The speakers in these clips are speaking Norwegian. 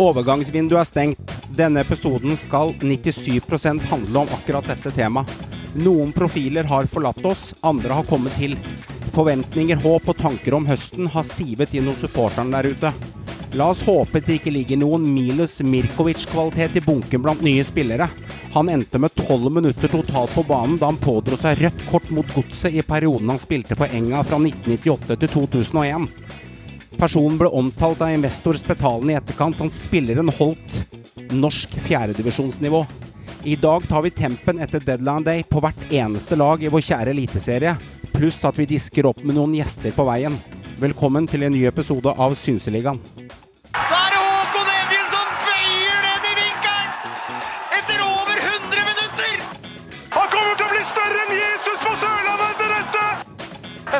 Overgangsvinduet er stengt. Denne episoden skal 97% handle om akkurat dette temaet. Noen profiler har forlatt oss, andre har kommet til. Forventninger, håp og tanker om høsten har sivet inn hos supporterne der ute. La oss håpe det ikke ligger noen minus Mirkovic-kvalitet i bunken blant nye spillere. Han endte med tolv minutter totalt på banen da han pådro seg rødt kort mot Godset i perioden han spilte på Enga fra 1998 til 2001. Personen ble omtalt av investor Spetalen i etterkant. Han spilleren holdt norsk fjerdedivisjonsnivå. I dag tar vi tempen etter deadline day på hvert eneste lag i vår kjære eliteserie, pluss at vi disker opp med noen gjester på veien. Velkommen til en ny episode av Synseligaen.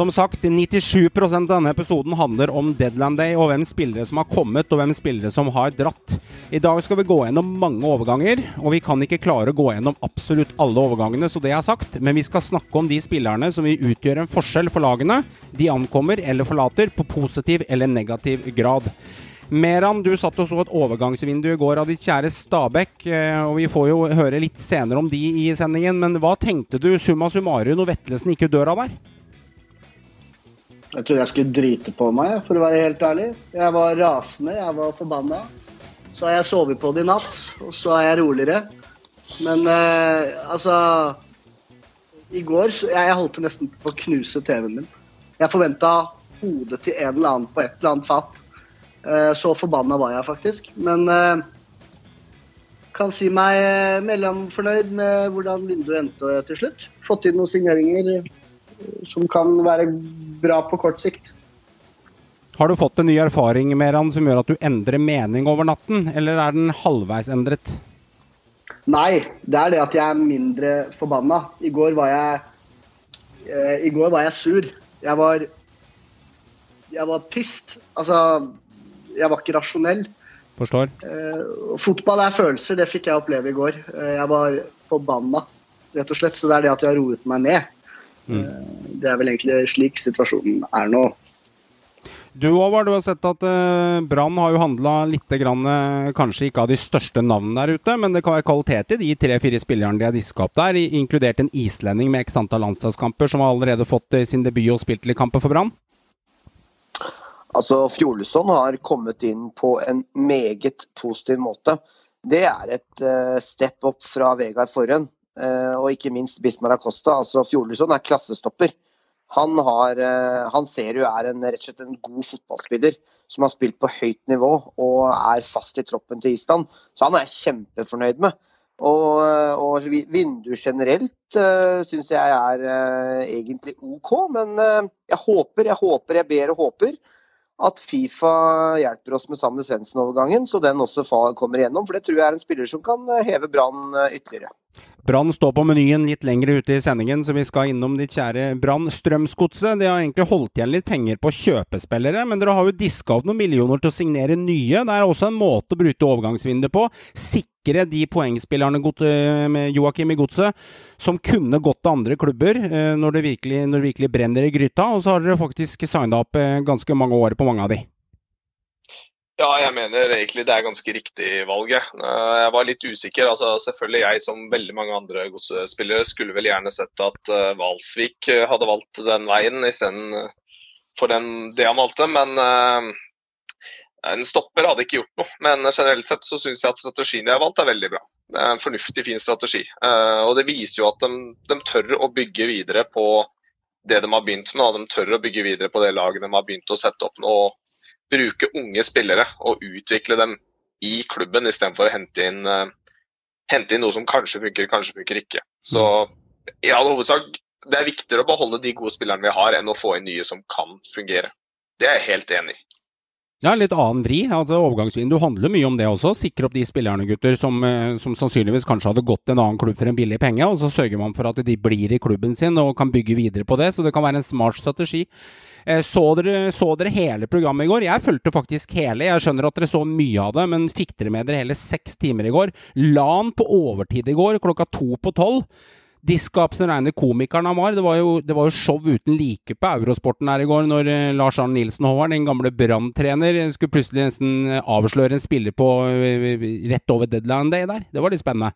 Som sagt, 97 av denne episoden handler om Deadland day og hvem spillere som har kommet og hvem spillere som har dratt. I dag skal vi gå gjennom mange overganger, og vi kan ikke klare å gå gjennom absolutt alle overgangene, så det er sagt, men vi skal snakke om de spillerne som vil utgjøre en forskjell for lagene de ankommer eller forlater, på positiv eller negativ grad. Meran, du satt og så et overgangsvindu i går av ditt kjære Stabæk, eh, og vi får jo høre litt senere om de i sendingen, men hva tenkte du summa summarum når Vetlesen gikk ut døra der? Jeg trodde jeg skulle drite på meg, for å være helt ærlig. Jeg var rasende, jeg var forbanna. Så har jeg sovet på det i natt, og så er jeg roligere. Men eh, altså I går så jeg, jeg holdt jeg nesten på å knuse TV-en min. Jeg forventa hodet til en eller annen på et eller annet fat. Eh, så forbanna var jeg faktisk. Men eh, kan si meg eh, mellomfornøyd med hvordan vinduet endte til slutt. Fått inn noen signeringer som kan være bra på kort sikt. Har du fått en ny erfaring med han som gjør at du endrer mening over natten, eller er den halvveis endret? Nei, det er det at jeg er mindre forbanna. I går var jeg eh, I går var jeg sur. Jeg var Jeg var pissed. Altså, jeg var ikke rasjonell. Forstår. Eh, fotball er følelser, det fikk jeg oppleve i går. Eh, jeg var forbanna, rett og slett. Så det er det at jeg har roet meg ned. Mm. Eh, det er vel egentlig slik situasjonen er nå. Du Håvard, du har sett at uh, Brann har jo handla litt grann, uh, kanskje ikke av de største navnene der ute, men det kan være kvalitet i de tre-fire spillerne de har diska opp der, inkludert en islending med x antall landslagskamper, som har allerede fått sin debut og spilt litt kamper for Brann. Altså, Fjolesson har kommet inn på en meget positiv måte. Det er et uh, step opp fra Vegard Forhen, eh, og ikke minst Bismar Acosta. Altså, Fjolesson er klassestopper. Han, har, eh, han ser jo er en, rett og slett en god fotballspiller som har spilt på høyt nivå og er fast i troppen til Island. Så han er jeg kjempefornøyd med. Og, og vi- vinduet generelt uh, syns jeg er uh, egentlig OK, men uh, jeg håper, jeg håper, jeg ber og håper at Fifa hjelper oss med Sanne Svendsen-overgangen, så den også kommer igjennom. For det tror jeg er en spiller som kan eh, heve Brann eh, ytterligere. Brann står på menyen litt lenger ute i sendingen, så vi skal innom ditt kjære Brann Strømsgodset. De har egentlig holdt igjen litt penger på kjøpespillere, men dere har jo diska opp noen millioner til å signere nye. Det er også en måte å bryte overgangsvinduet på. Sikre de poengspillerne eh, med Joakim i godset som kunne gått til andre klubber eh, når det, virkelig, når det virkelig brenner i gryta, og så har dere faktisk signa opp eh, ganske mange år på mange av de. Ja, jeg mener egentlig det er ganske riktig valg. jeg. Eh, var litt usikker. altså Selvfølgelig jeg, som veldig mange andre godsspillere, skulle vel gjerne sett at Hvalsvik Valsvik eh, hadde valgt den veien istedenfor den det han valgte. Men eh, en stopper hadde ikke gjort noe. Men generelt sett så syns jeg at strategien de har valgt er veldig bra. Det er en fornuftig, fin strategi. Eh, Og det viser jo at de, de tør å bygge videre på det de har begynt med. De tør å bygge videre på det laget de har begynt å sette opp nå bruke unge spillere og utvikle dem i klubben, istedenfor å hente inn, eh, hente inn noe som kanskje funker, kanskje funker ikke. Så i all hovedsak, det er viktigere å beholde de gode spillerne vi har, enn å få inn nye som kan fungere. Det er jeg helt enig i. Ja, litt annen vri. Altså, Overgangsvindu handler mye om det også. Sikre opp de spillerne, gutter, som, eh, som, sannsynligvis kanskje hadde gått til en annen klubb for en billig penge. Og så sørger man for at de blir i klubben sin og kan bygge videre på det. Så det kan være en smart strategi. Eh, så dere, så dere hele programmet i går? Jeg fulgte faktisk hele. Jeg skjønner at dere så mye av det, men fikk dere med dere hele seks timer i går? LAN på overtid i går, klokka to på tolv. Diskap som reine komikeren han var. Det var, jo, det var jo show uten like på Eurosporten her i går, når eh, Lars Arne Nilsen Håvard, den gamle Brann-trener, skulle plutselig nesten eh, avsløre en spiller på eh, rett over deadline day der. Det var litt spennende.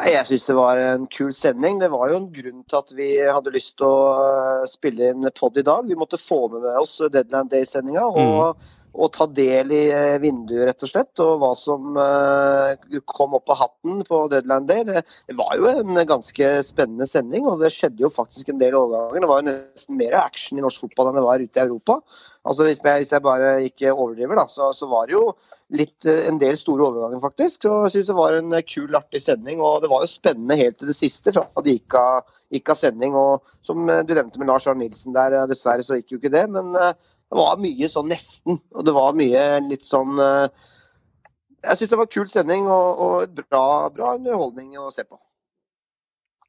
Jeg syns det var en kul sending. Det var jo en grunn til at vi hadde lyst til å spille inn pod i dag. Vi måtte få med oss Deadline Day-sendinga og, og ta del i eh, vinduet, rett og slett. Og hva som eh, kom opp av hatten på Deadline Day. Det, var jo en ganske spennende sending, og det skjedde jo faktisk en del overganger. Det var jo nesten mer action i norsk fotball enn det var ute i Europa. Altså Hvis jeg, hvis jeg bare ikke overdriver, da, så, så var det jo litt, eh, en del store overganger, faktisk. Og jeg syns det var en eh, kul, artig sending. Og det var jo spennende helt til det siste, fra det gikk av, gikk av sending. Og som eh, du nevnte med Lars Arne Nilsen der, eh, dessverre så gikk jo ikke det. Men eh, det var mye sånn nesten. Og det var mye litt sånn eh, Jeg syns det var kul sending og, og bra, bra underholdning å se på.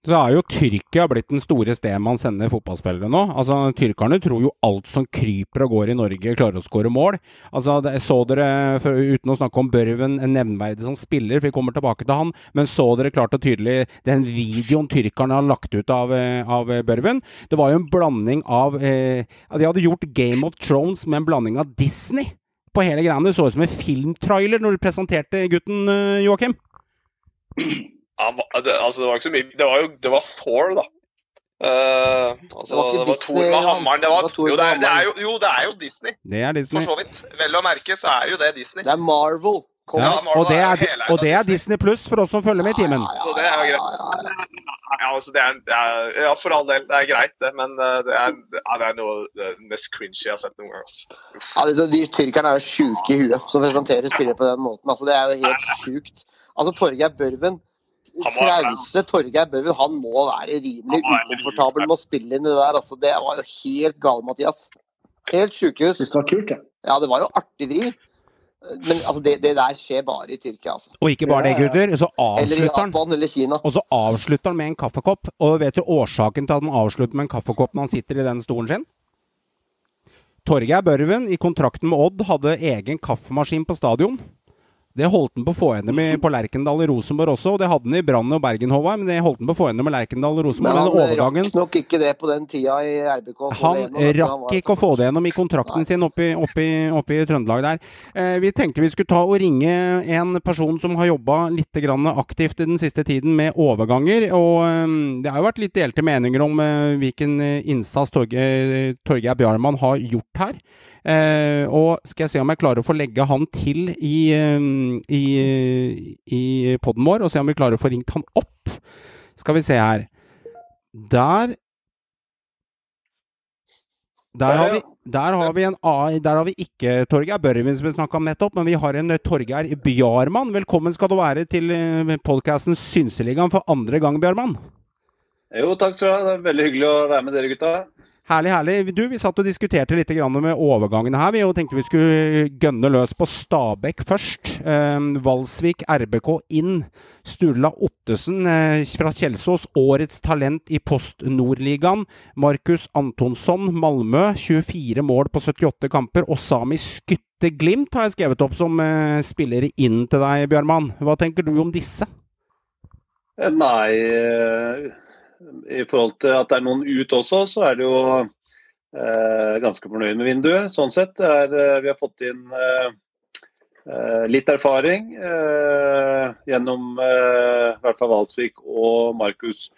Så er jo Tyrkia blitt den store stedet man sender fotballspillere nå. Altså, Tyrkerne tror jo alt som kryper og går i Norge, klarer å skåre mål. Altså, det, Så dere, for, uten å snakke om Børven, en nevnverdig som spiller, for vi kommer tilbake til han, men så dere klart og tydelig den videoen tyrkerne har lagt ut av, eh, av eh, Børven? Det var jo en blanding av eh, De hadde gjort Game of Thrones med en blanding av Disney på hele greiene. Det så ut som en filmtrailer når du presenterte gutten, eh, Joakim. Ja, hva- det, altså, det var ikke så mye Det var jo det var Thor, da. Uh, altså, Det var ikke det var Disney, Thor med hammeren. Det var, Det var Thor jo, det er, det er jo, jo, det er jo Disney, Det er for Disney. så vidt. Vel å merke så er jo det Disney. Det er Marvel. Ja, Ja, Marvel og det er er, og det er Disney. Pluss for oss som følger med i timen. Så det er greit. Ja, altså, det er, er, ja, for all del. Det er greit, det. Men eh, det er, ja, det er noe det mest cringy jeg har sett noen gang. Altså. Ja, de, de Tyrkerne er jo sjuke i huet som presenterer spillere på den måten. Altså, det er jo helt sjukt. Altså, Torgeir Børven Trause Torgeir Børven, han må være rimelig ukomfortabel med å spille inn det der. Altså, det var jo helt galt, Mathias. Helt sjukehus. Det var kult, ja. Ja, det var jo artig vri. Men altså, det, det der skjer bare i Tyrkia, altså. Og ikke bare det, gutter. Så Eller i avslutter han Japan eller Kina. Og så avslutter han med en kaffekopp. Og vet du årsaken til at han avslutter med en kaffekopp når han sitter i den stolen sin? Torgeir Børven i kontrakten med Odd hadde egen kaffemaskin på stadion. Det holdt han på å få gjennom på Lerkendal i Rosenborg også, og det hadde han i Brann og Bergen, Håvard, men det holdt han på å få gjennom i Lerkendal og Men han overgangen rakk nok ikke det på den tida i RBK. han gjennom. Han rakk var ikke å få det gjennom i kontrakten sin oppe i, Trøndelag der. Eh, vi tenkte vi skulle ta og ringe en person som har jobba litt grann aktivt i den siste tiden med overganger. Og eh, det har jo vært litt delte meninger om eh, hvilken innsats innsats Torge- Torgeir Bjarmann har gjort her. Eh, og skal jeg se om jeg klarer å få legge han til i, eh, i, i poden vår, og se om vi klarer å få ringt han opp. Skal vi se her. Der der har, vi, der, har vi en, A- der har vi ikke Torgeir Børvin, som vi snakka om nettopp, men vi har en eh, Torgeir Bjarmann. Velkommen skal du være til podkasten Synseligaen for andre gang, Bjarmann. Jo, takk skal du ha. Det er veldig hyggelig å være med dere gutta. Herlig, herlig. Du, Vi satt og diskuterte litt med overgangene her. Vi tenkte vi skulle gønne løs på Stabæk først. Eh, Valsvik, RBK inn. Sturla Ottesen eh, fra Kjelsås, årets talent i Post Nordligaen. Markus Antonsson, Malmö, 24 mål på 78 kamper. Og Sami Skytte Glimt har jeg skrevet opp som eh, spillere inn til deg, Bjørnmann. Hva tenker du om disse? Eh, Nei, i forhold til at det er noen ut også, så er det jo eh, ganske fornøyd med vinduet. Sånn sett. Er, eh, vi har fått inn eh, eh, litt erfaring eh, gjennom eh, i hvert fall Valsvik og Markus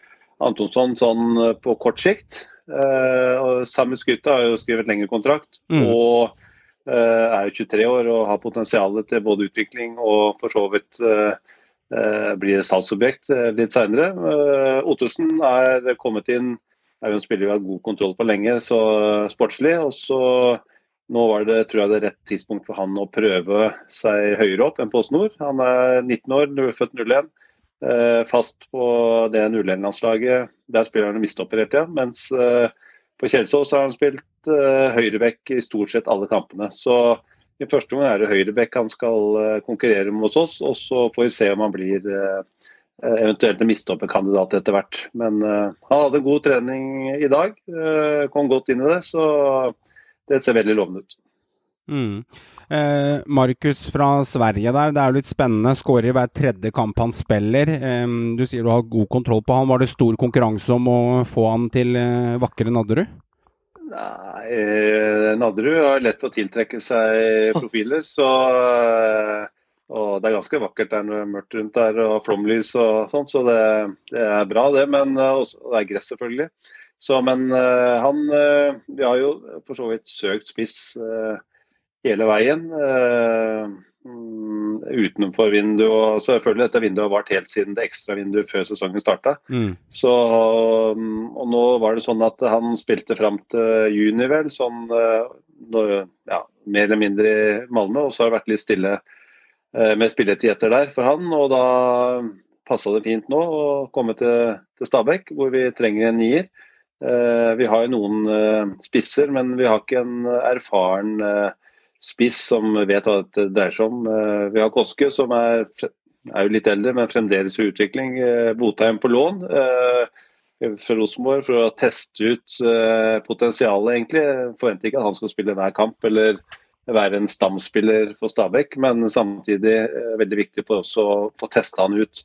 Antonsson sånn på kort sikt. Eh, og Sami Skytte har jo skrevet lengre kontrakt. Mm. og er jo 23 år og har potensial til både utvikling og for så vidt eh, blir salgsobjekt eh, litt senere. Eh, Ottesen er kommet inn, er jo en spiller vi har god kontroll på lenge, så sportslig. Og så nå var det tror jeg det er rett tidspunkt for han å prøve seg høyere opp enn på Snor. Han er 19 år, født 01. eh, Fast på det 01-landslaget. Der spiller han mistoperert igjen. Mens eh, på Kjelsås har han spilt høyrevekk i stort sett alle kampene. Så I første omgang er det høyrebekk han skal eh, konkurrere med hos oss, og så får vi se om han blir eh, eventuelt en mistoppekandidat etter hvert. Men han hadde god trening i dag, kom godt inn i det, så det ser veldig lovende ut. Mm. Eh, Markus fra Sverige der, det er jo litt spennende. Skårer i hver tredje kamp han spiller. Eh, du sier du har god kontroll på han. Var det stor konkurranse om å få han til eh, vakre Nadderud? Nei, eh, Nadderud har lett for å tiltrekke seg profiler, så eh, og det er ganske vakkert der når det er mørkt rundt der og flomlys og sånt, så det, det er bra det. Men også, og det er gress selvfølgelig. Så, men han Vi har jo for så vidt søkt spiss hele veien. Um, utenfor vinduet. og Selvfølgelig dette vinduet har vart helt siden det ekstra vinduet før sesongen starta. Mm. Så, um, og nå var det sånn at han spilte fram til juni, vel. Sånn når, ja, mer eller mindre i Malmö. Og så har det vært litt stille med spilletid etter der for han. Og da passa det fint nå å komme til, til Stabæk, hvor vi trenger en nier. Uh, vi har jo noen spisser, men vi har ikke en erfaren spiss som vet hva det dreier seg om. vi har Koske, som er, er, jo litt eldre, men fremdeles i utvikling. Botheim på lån fra Rosenborg for å teste ut potensialet, egentlig. Forventer ikke at han skal spille hver kamp eller være en stamspiller for Stabæk, men samtidig veldig viktig for oss å få testa han ut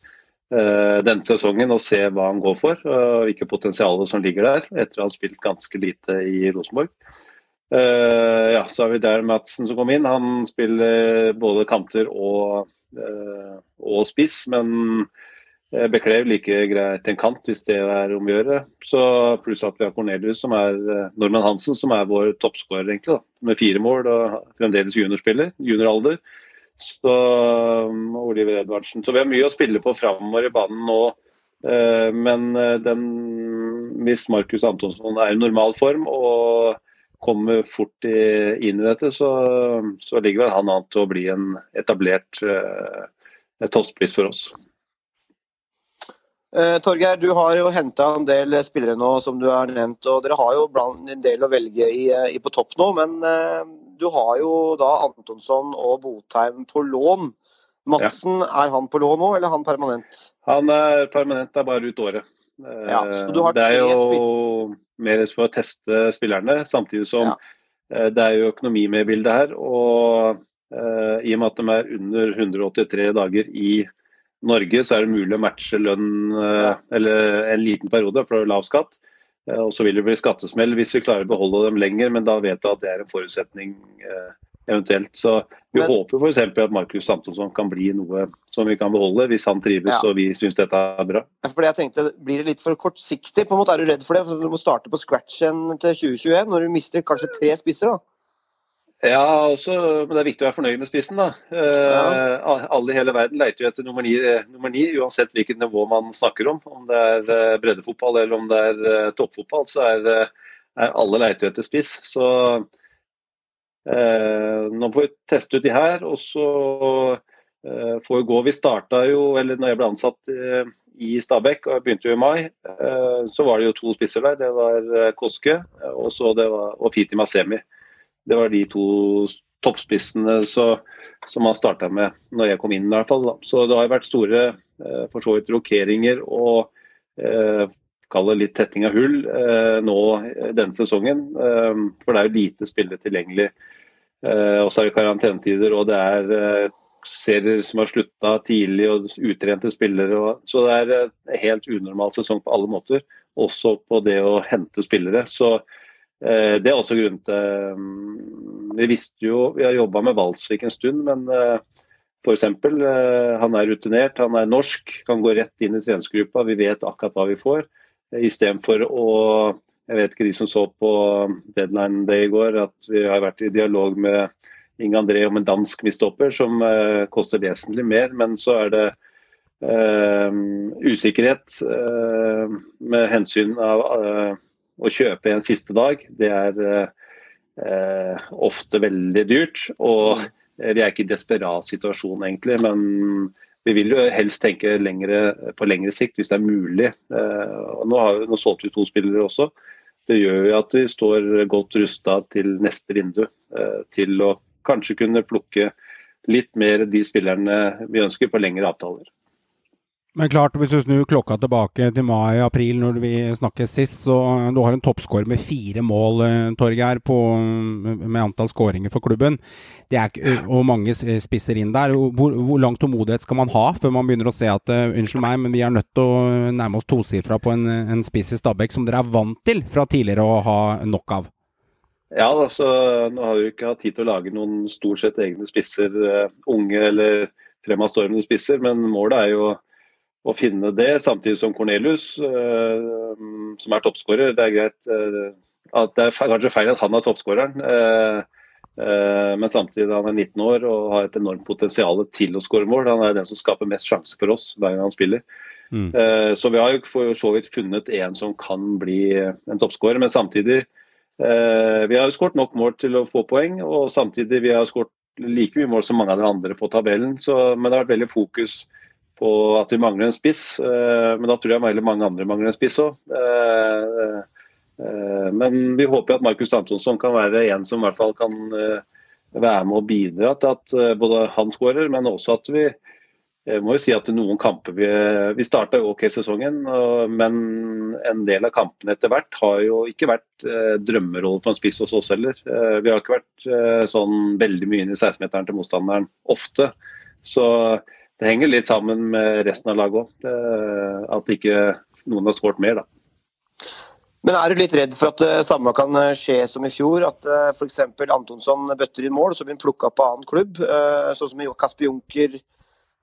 denne sesongen og se hva han går for, og hvilke potensialer som ligger der, etter å ha spilt ganske lite i Rosenborg. Uh, ja, så har vi der Madsen som kom inn. Han spiller både kanter og, uh, og spiss, men bekler like greit en kant hvis det er om å gjøre. Så Pluss at vi har Cornelius, som er Norman Hansen, som er vår toppskårer, egentlig. Da, med fire mål og fremdeles juniorspiller. Junioralder. Så, um, Oliver Edvardsen. Så vi har mye å spille på framover i banen nå. Eh, men eh, den, hvis Markus Antonsson er i normal form og kommer fort inn i dette, så, så ligger vel han an til å bli en etablert eh, toppspiss for oss. Eh, Torgeir, du har jo henta en del spillere nå, som du har nevnt. og Dere har jo en del å velge i, eh, i på topp nå, men eh, du har jo da Antonsson og Botheim på lån. Madsen, ja. er han på lån nå, eller er han permanent? Han er permanent, det er bare ut året. Uh, ja, det er jo mer for å teste spillerne, samtidig som ja. det er jo økonomi med i bildet her. Og i og med at de er under 183 dager i Norge så er det mulig å matche lønn uh, eller en liten periode for lav skatt. Uh, og så vil det bli skattesmell hvis vi klarer å beholde dem lenger, men da vet du at det er en forutsetning eh, eventuelt. Så vi men, håper f.eks. at Markus Samtonsson kan bli noe som vi kan beholde, hvis han trives ja. og vi syns dette er bra. Fordi jeg tenkte, Blir det litt for kortsiktig? på en måte Er du redd for det? For Du må starte på scratch igjen til 2021, når du mister kanskje tre spisser? da? Ja, også, men det er viktig å være fornøyd med spissen. da. Ja. Uh, alle i hele verden leter jo etter nummer ni, eh, nummer ni, uansett hvilket nivå man snakker om. Om det er uh, breddefotball eller om det er uh, toppfotball, så er, er alle leter etter spiss. Så nå får vi teste ut de her, og så får vi gå. Vi starta jo, eller når jeg ble ansatt i Stabekk, og jeg begynte jo i mai, så var det jo to spisser der. Det var Koske og, så det var, og Fiti Masemi. Det var de to toppspissene så, som man starta med når jeg kom inn. i hvert fall. Så det har vært store eh, for så vidt rokeringer og eh, kalle litt tetting av hull eh, nå denne sesongen. Eh, for det er jo lite spillere tilgjengelig. Eh, og så er det karantenetider og det er eh, serier som har slutta tidlig og utrente spillere. Og, så det er en helt unormal sesong på alle måter. Også på det å hente spillere. Så Eh, det er også grunnen til Vi visste jo, vi har jobba med Valsvik en stund, men eh, f.eks. Eh, han er rutinert, han er norsk, kan gå rett inn i treningsgruppa. Vi vet akkurat hva vi får. Istedenfor å Jeg vet ikke de som så på deadline day i går, at vi har vært i dialog med Inge André om en dansk mistopper som koster vesentlig mer, men så er det uh, usikkerhet uh, med hensyn av uh, å kjøpe en siste dag, det er eh, ofte veldig dyrt. Og mm. vi er ikke i desperat situasjon egentlig, men vi vil jo helst tenke lengre, på lengre sikt hvis det er mulig. Eh, og nå, har, nå solgte vi to spillere også. Det gjør jo at vi står godt rusta til neste vindu. Eh, til å kanskje kunne plukke litt mer de spillerne vi ønsker på lengre avtaler. Men klart, hvis du snur klokka tilbake til mai-april, når vi snakket sist, så du har en toppskårer med fire mål, eh, Torgeir, med antall skåringer for klubben. Det er, og mange spisser inn der. Hvor, hvor lang tålmodighet skal man ha før man begynner å se at eh, unnskyld meg, men vi er nødt til å nærme oss tosifra på en, en spiss i Stabæk som dere er vant til fra tidligere å ha nok av? Ja, altså, nå har vi ikke hatt tid til å lage noen stort sett egne spisser, eh, unge eller fremadstormende spisser, men målet er jo å finne det, samtidig som Cornelius, eh, som er toppskårer. Det er greit eh, at det er kanskje feil at han er toppskåreren, eh, men samtidig han er 19 år og har et enormt potensial til å skåre mål. Han er den som skaper mest sjanse for oss hver gang han spiller. Mm. Så vi har jo for så vidt funnet en som kan bli en toppskårer, men samtidig Vi har jo skåret nok mål til å få poeng, og samtidig vi har skåret like mye mål som mange av de andre på tabellen. Så, men det har vært veldig fokus på at vi mangler en spiss. eh, Men da tror jeg veldig mange andre mangler en spiss òg. Men vi håper at Markus Antonsson kan være en som i hvert fall kan eh, være med å bidra til at eh, både han skårer, men også at vi må jo si at noen kamper Vi, vi starta ok sesongen, men en del av kampene etter hvert har jo ikke vært drømmerollen drømmerolle for en spiss hos oss heller. Eh, vi har ikke vært eh, sånn veldig mye inn i 16-meteren til motstanderen ofte. Så det henger litt sammen med resten av laget òg. Eh, at ikke noen har skåret mer, da. Men er du litt redd for at det samme kan eh, skje som i fjor? At uh, f.eks. Antonsson bøtter inn mål, så blir han plukka på annen klubb? eh, sånn som Kasper Junker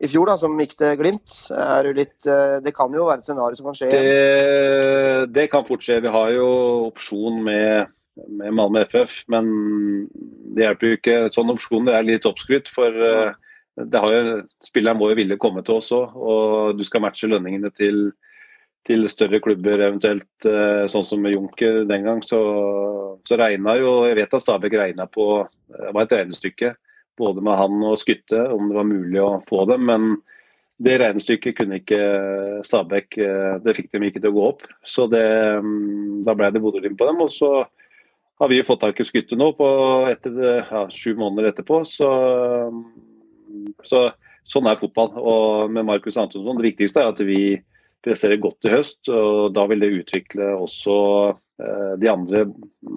i fjor, da, som gikk til Glimt. Er du litt, eh, det kan jo være et scenario som kan skje. Det, det kan fort skje. Vi har jo opsjon med, med Malmö FF, men det hjelper jo ikke. Sånn opsjoner er litt oppskrytt, for eh, har jo, spilleren må jo ville komme til oss òg. Og du skal matche lønningene til, til større klubber, eventuelt eh, sånn som Junker den gang. Så, så regna jo Jeg vet at Stabæk regna på Det var et regnestykke både med han og Skytte, om det var mulig å få dem. Men det regnestykket kunne ikke Stabæk eh, Det fikk dem ikke til å gå opp. Så det, mm, da ble det Bodø-Glimt på dem. Og så har vi fått tak i Skytte nå på etter, ja, sju måneder etterpå. Så, så sånn er fotball. Og med Markus Antonsson, det viktigste er at vi presterer godt i høst. og Da vil det utvikle også eh, de andre.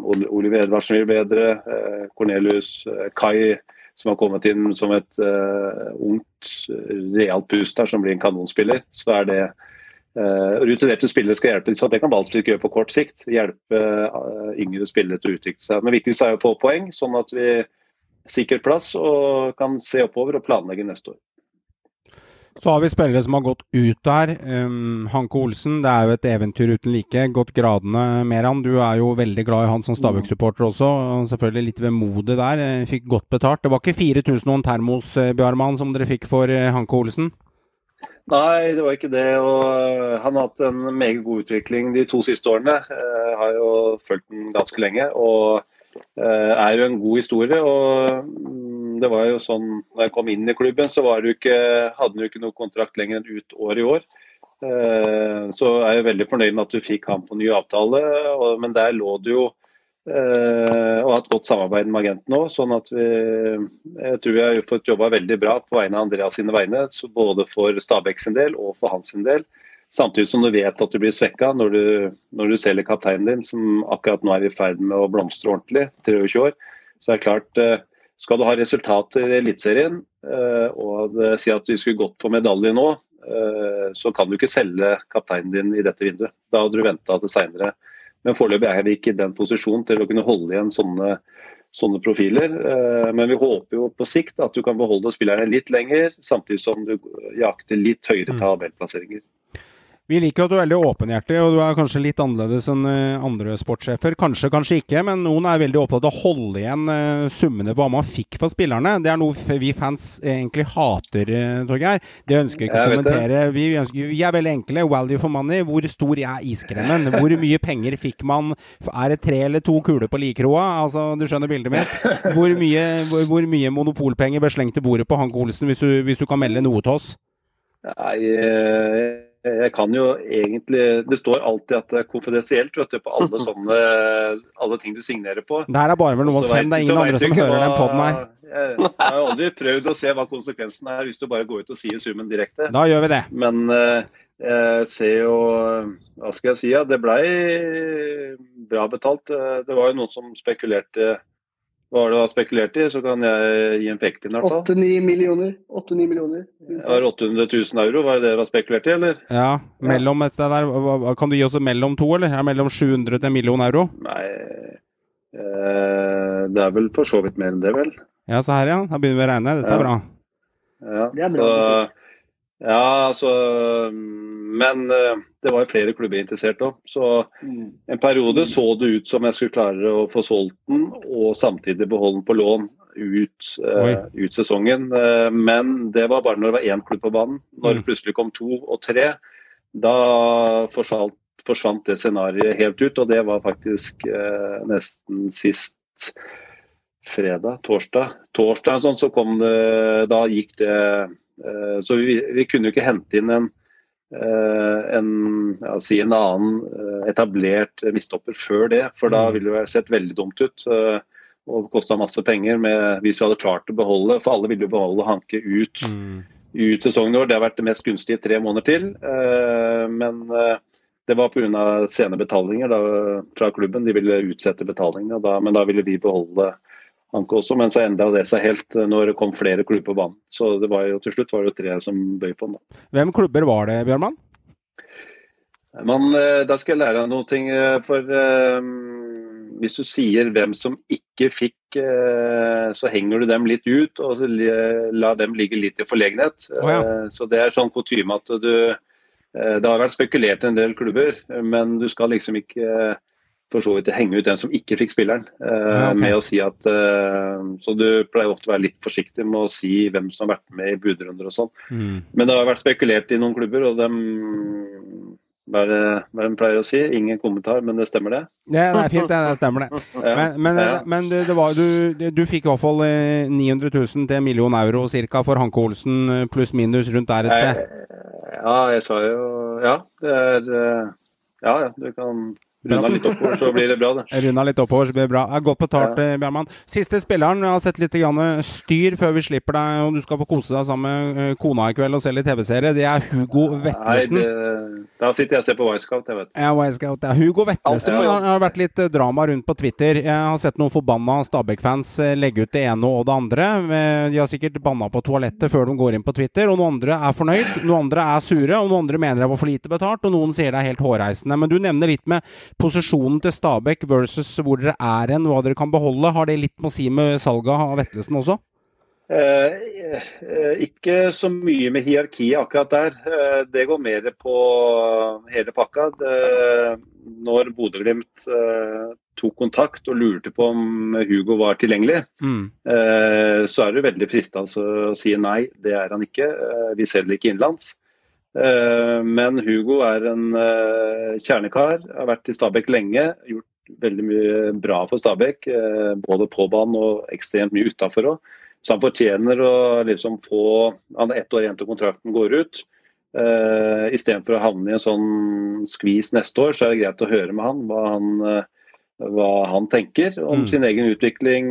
Oliver Edvardsen blir bedre. Eh, Cornelius, eh, Kai som har kommet inn som et eh, ungt, realt pust der, som blir en kanonspiller. Så er det eh, rutinerte spillere skal hjelpe. Så det kan Balsvik gjøre på kort sikt. Hjelpe eh, yngre spillere til å utvikle seg. Men viktigst er å få poeng, sånn at vi sikker plass og kan se oppover og planlegge neste år. Så har vi spillere som har gått ut der. Um, Hanke Olsen, det er jo et eventyr uten like. Gått gradene. Meran, du er jo veldig glad i han som Stabæk-supporter også. Selvfølgelig litt vemodig der. Eh, Fikk godt betalt. Det var ikke 4000 og en termos, eh, Bjarmann, som dere fikk for eh, Hanke Olsen? Nei, det var ikke det. og Han har hatt en meget god utvikling de to siste årene. Jeg har jo fulgt den ganske lenge. og er jo en god historie. og mm, det var jo sånn, når jeg kom inn i klubben, så ikke, hadde han ikke noe kontrakt lenger enn ut året i år. Eh, så er jeg veldig fornøyd med at du fikk ham på ny avtale. Men der lå det jo eh, og har et godt samarbeid med agenten òg. Sånn at vi jeg tror vi har fått jobba veldig bra på vegne av Andreas sine vegne. Både for Stabæk sin del og for hans sin del. Samtidig som du vet at du blir svekka når du, når du selger kapteinen din, som akkurat nå er i ferd med å blomstre ordentlig, 23 år. Så er det klart, eh, skal du ha resultater i Eliteserien eh, og si at vi skulle gått for medalje nå, eh, så kan du ikke selge kapteinen din i dette vinduet. Da hadde du venta til seinere. Men foreløpig er vi ikke i den posisjonen til å kunne holde igjen sånne, sånne profiler. Men vi håper jo på sikt at du kan beholde spillerne litt lenger, samtidig som du jakter litt høyere tabellplasseringer. Vi liker at du er veldig åpenhjertig, og du er kanskje litt annerledes enn eh, andre sportssjefer. Kanskje, kanskje ikke, men noen er veldig opptatt av å holde igjen eh, summene på hva man fikk for spillerne. Det er noe vi fans egentlig hater, eh, Torgeir. Det ønsker vi ikke å kommentere. Vi, ønsker, vi er veldig enkle. Value for money. Hvor stor er iskremmen? Hvor mye penger fikk man? Er det tre eller to kuler på likroa? Altså, du skjønner bildet mitt. Hvor mye, hvor, hvor mye monopolpenger ble slengt til bordet på Hank Olsen, hvis du, hvis du kan melde noe til oss? Nei, jeg kan jo egentlig Det står alltid at det er konfidensielt vet du, på alle sånne alle ting du signerer på. Det her er bare mellom oss fem. Det er ingen andre som hører hører den hva- poden her. Jeg, jeg har aldri prøvd å se hva konsekvensen er hvis du bare går ut og sier summen direkte. Da gjør vi det. Men eh, jeg ser jo Hva skal jeg si? Ja, det blei bra betalt. Eh, Det var jo noen som spekulerte Hva var det var spekulert i? Så kan jeg gi en pekepinn, i hvert fall. 8-9 millioner. 8-9 millioner. Det var 800 000 euro, var det det du har spekulert i, eller? Ja, mellom et sted der. Hva- hva- Kan du gi oss mellom to, eller? Er det mellom 700 til en million euro? Nei eh, Det er vel for så vidt mer enn det, vel. Ja, se her, ja. Da begynner vi å regne. Dette er bra. Ja, Det er bra. Så, ja, altså Men eh, det var flere klubber interessert òg. Så Mm. en periode så det ut som jeg skulle klare å få solgt den og samtidig beholde den på lån ut, eh, ut sesongen. Eh, men det var bare når det var én klubb på banen. Når det Mm. plutselig kom to og tre, da forsvant, forsvant det scenarioet helt ut. Og det var faktisk nesten sist fredag, torsdag. Torsdag sånn, så kom det Da gikk det Så vi, vi kunne jo ikke hente inn en en, ja, si en annen eh, etablert mistopper før det, for da Mm. ville det sett veldig dumt ut. eh, Og kosta masse penger med, hvis vi hadde klart å beholde, for alle ville jo beholde Hanke ut, Mm. ut sesongen vår. Det har vært det mest gunstige i tre måneder til. eh, Men eh, det var pga. sene betalinger da, fra klubben. De ville utsette betalingene, men da ville vi beholde Hanke også. Men så endra det seg helt eh, når det kom flere klubber på banen. Så det var jo til slutt var det jo tre som bøy på den. da. Hvem klubber var det, Bjørnmann? Men eh, da skal jeg lære deg noe. ting, eh, For um, hvis du sier hvem som ikke fikk, uh, så henger du dem litt ut og så lar dem ligge litt i forlegenhet. Oh, ja. uh, Så det er sånn kutyme at du uh, Det har vært spekulert en del klubber, men du skal liksom ikke for så vidt henge ut den som ikke fikk spilleren. Uh, okay. med å si at, uh, Så du pleier ofte å være litt forsiktig med å si hvem som har vært med i budrunder og sånn. Mm. Men det har vært spekulert i noen klubber, og dem hva er det de pleier å si? Ingen kommentar, men det stemmer det? Det, det er fint, det, det stemmer det. Ja. Men, men, Ja. men det, det var, du, du fikk i hvert fall eh, 900 000 til en million euro cirka for Hanke Olsen, eh, pluss minus rundt der et sted. Ja, jeg sa jo Ja, det er eh, Ja, ja, du kan runde litt oppover, så blir det bra, det. Runda litt oppover, så blir det bra. Godt betalt, Ja. eh, Bjørnmann. Siste spilleren, jeg har sett litt grann styr før vi slipper deg, og du skal få kose deg sammen med eh, kona i kveld og se litt TV-serie. Det er Hugo Nei, det, da sitter jeg og ser på Wisecout, jeg vet. Ja, Wisecout, ja. Hugo Vetlesen Ja, ja. har vært litt eh, drama rundt på Twitter. Jeg har sett noen forbanna Stabæk-fans eh, legge ut det ene og det andre. Eh, De har sikkert banna på toalettet før de går inn på Twitter, og noen andre er fornøyd, noen andre er sure, og noen andre mener det var for lite betalt, og noen sier det er helt hårreisende. Men du nevner litt med posisjonen til Stabæk versus hvor dere er hen, hva dere kan beholde. Har det litt med å si med salget av Vetlesen også? Eh, eh, ikke så mye med hierarkiet akkurat der. Eh, det går mer på hele pakka. Det, når Bodø-Glimt eh, tok kontakt og lurte på om Hugo var tilgjengelig, Mm. eh, så er det veldig fristende å si nei, det er han ikke. Eh, vi selger ikke innenlands. Eh, men Hugo er en eh, kjernekar, har vært i Stabæk lenge. Gjort veldig mye bra for Stabæk, eh, både på banen og ekstremt mye utafor òg. Så han fortjener å liksom få Han er ett år igjen til kontrakten går ut. Uh, Istedenfor å havne i en sånn skvis neste år, så er det greit å høre med han hva han, hva han tenker om Mm. sin egen utvikling,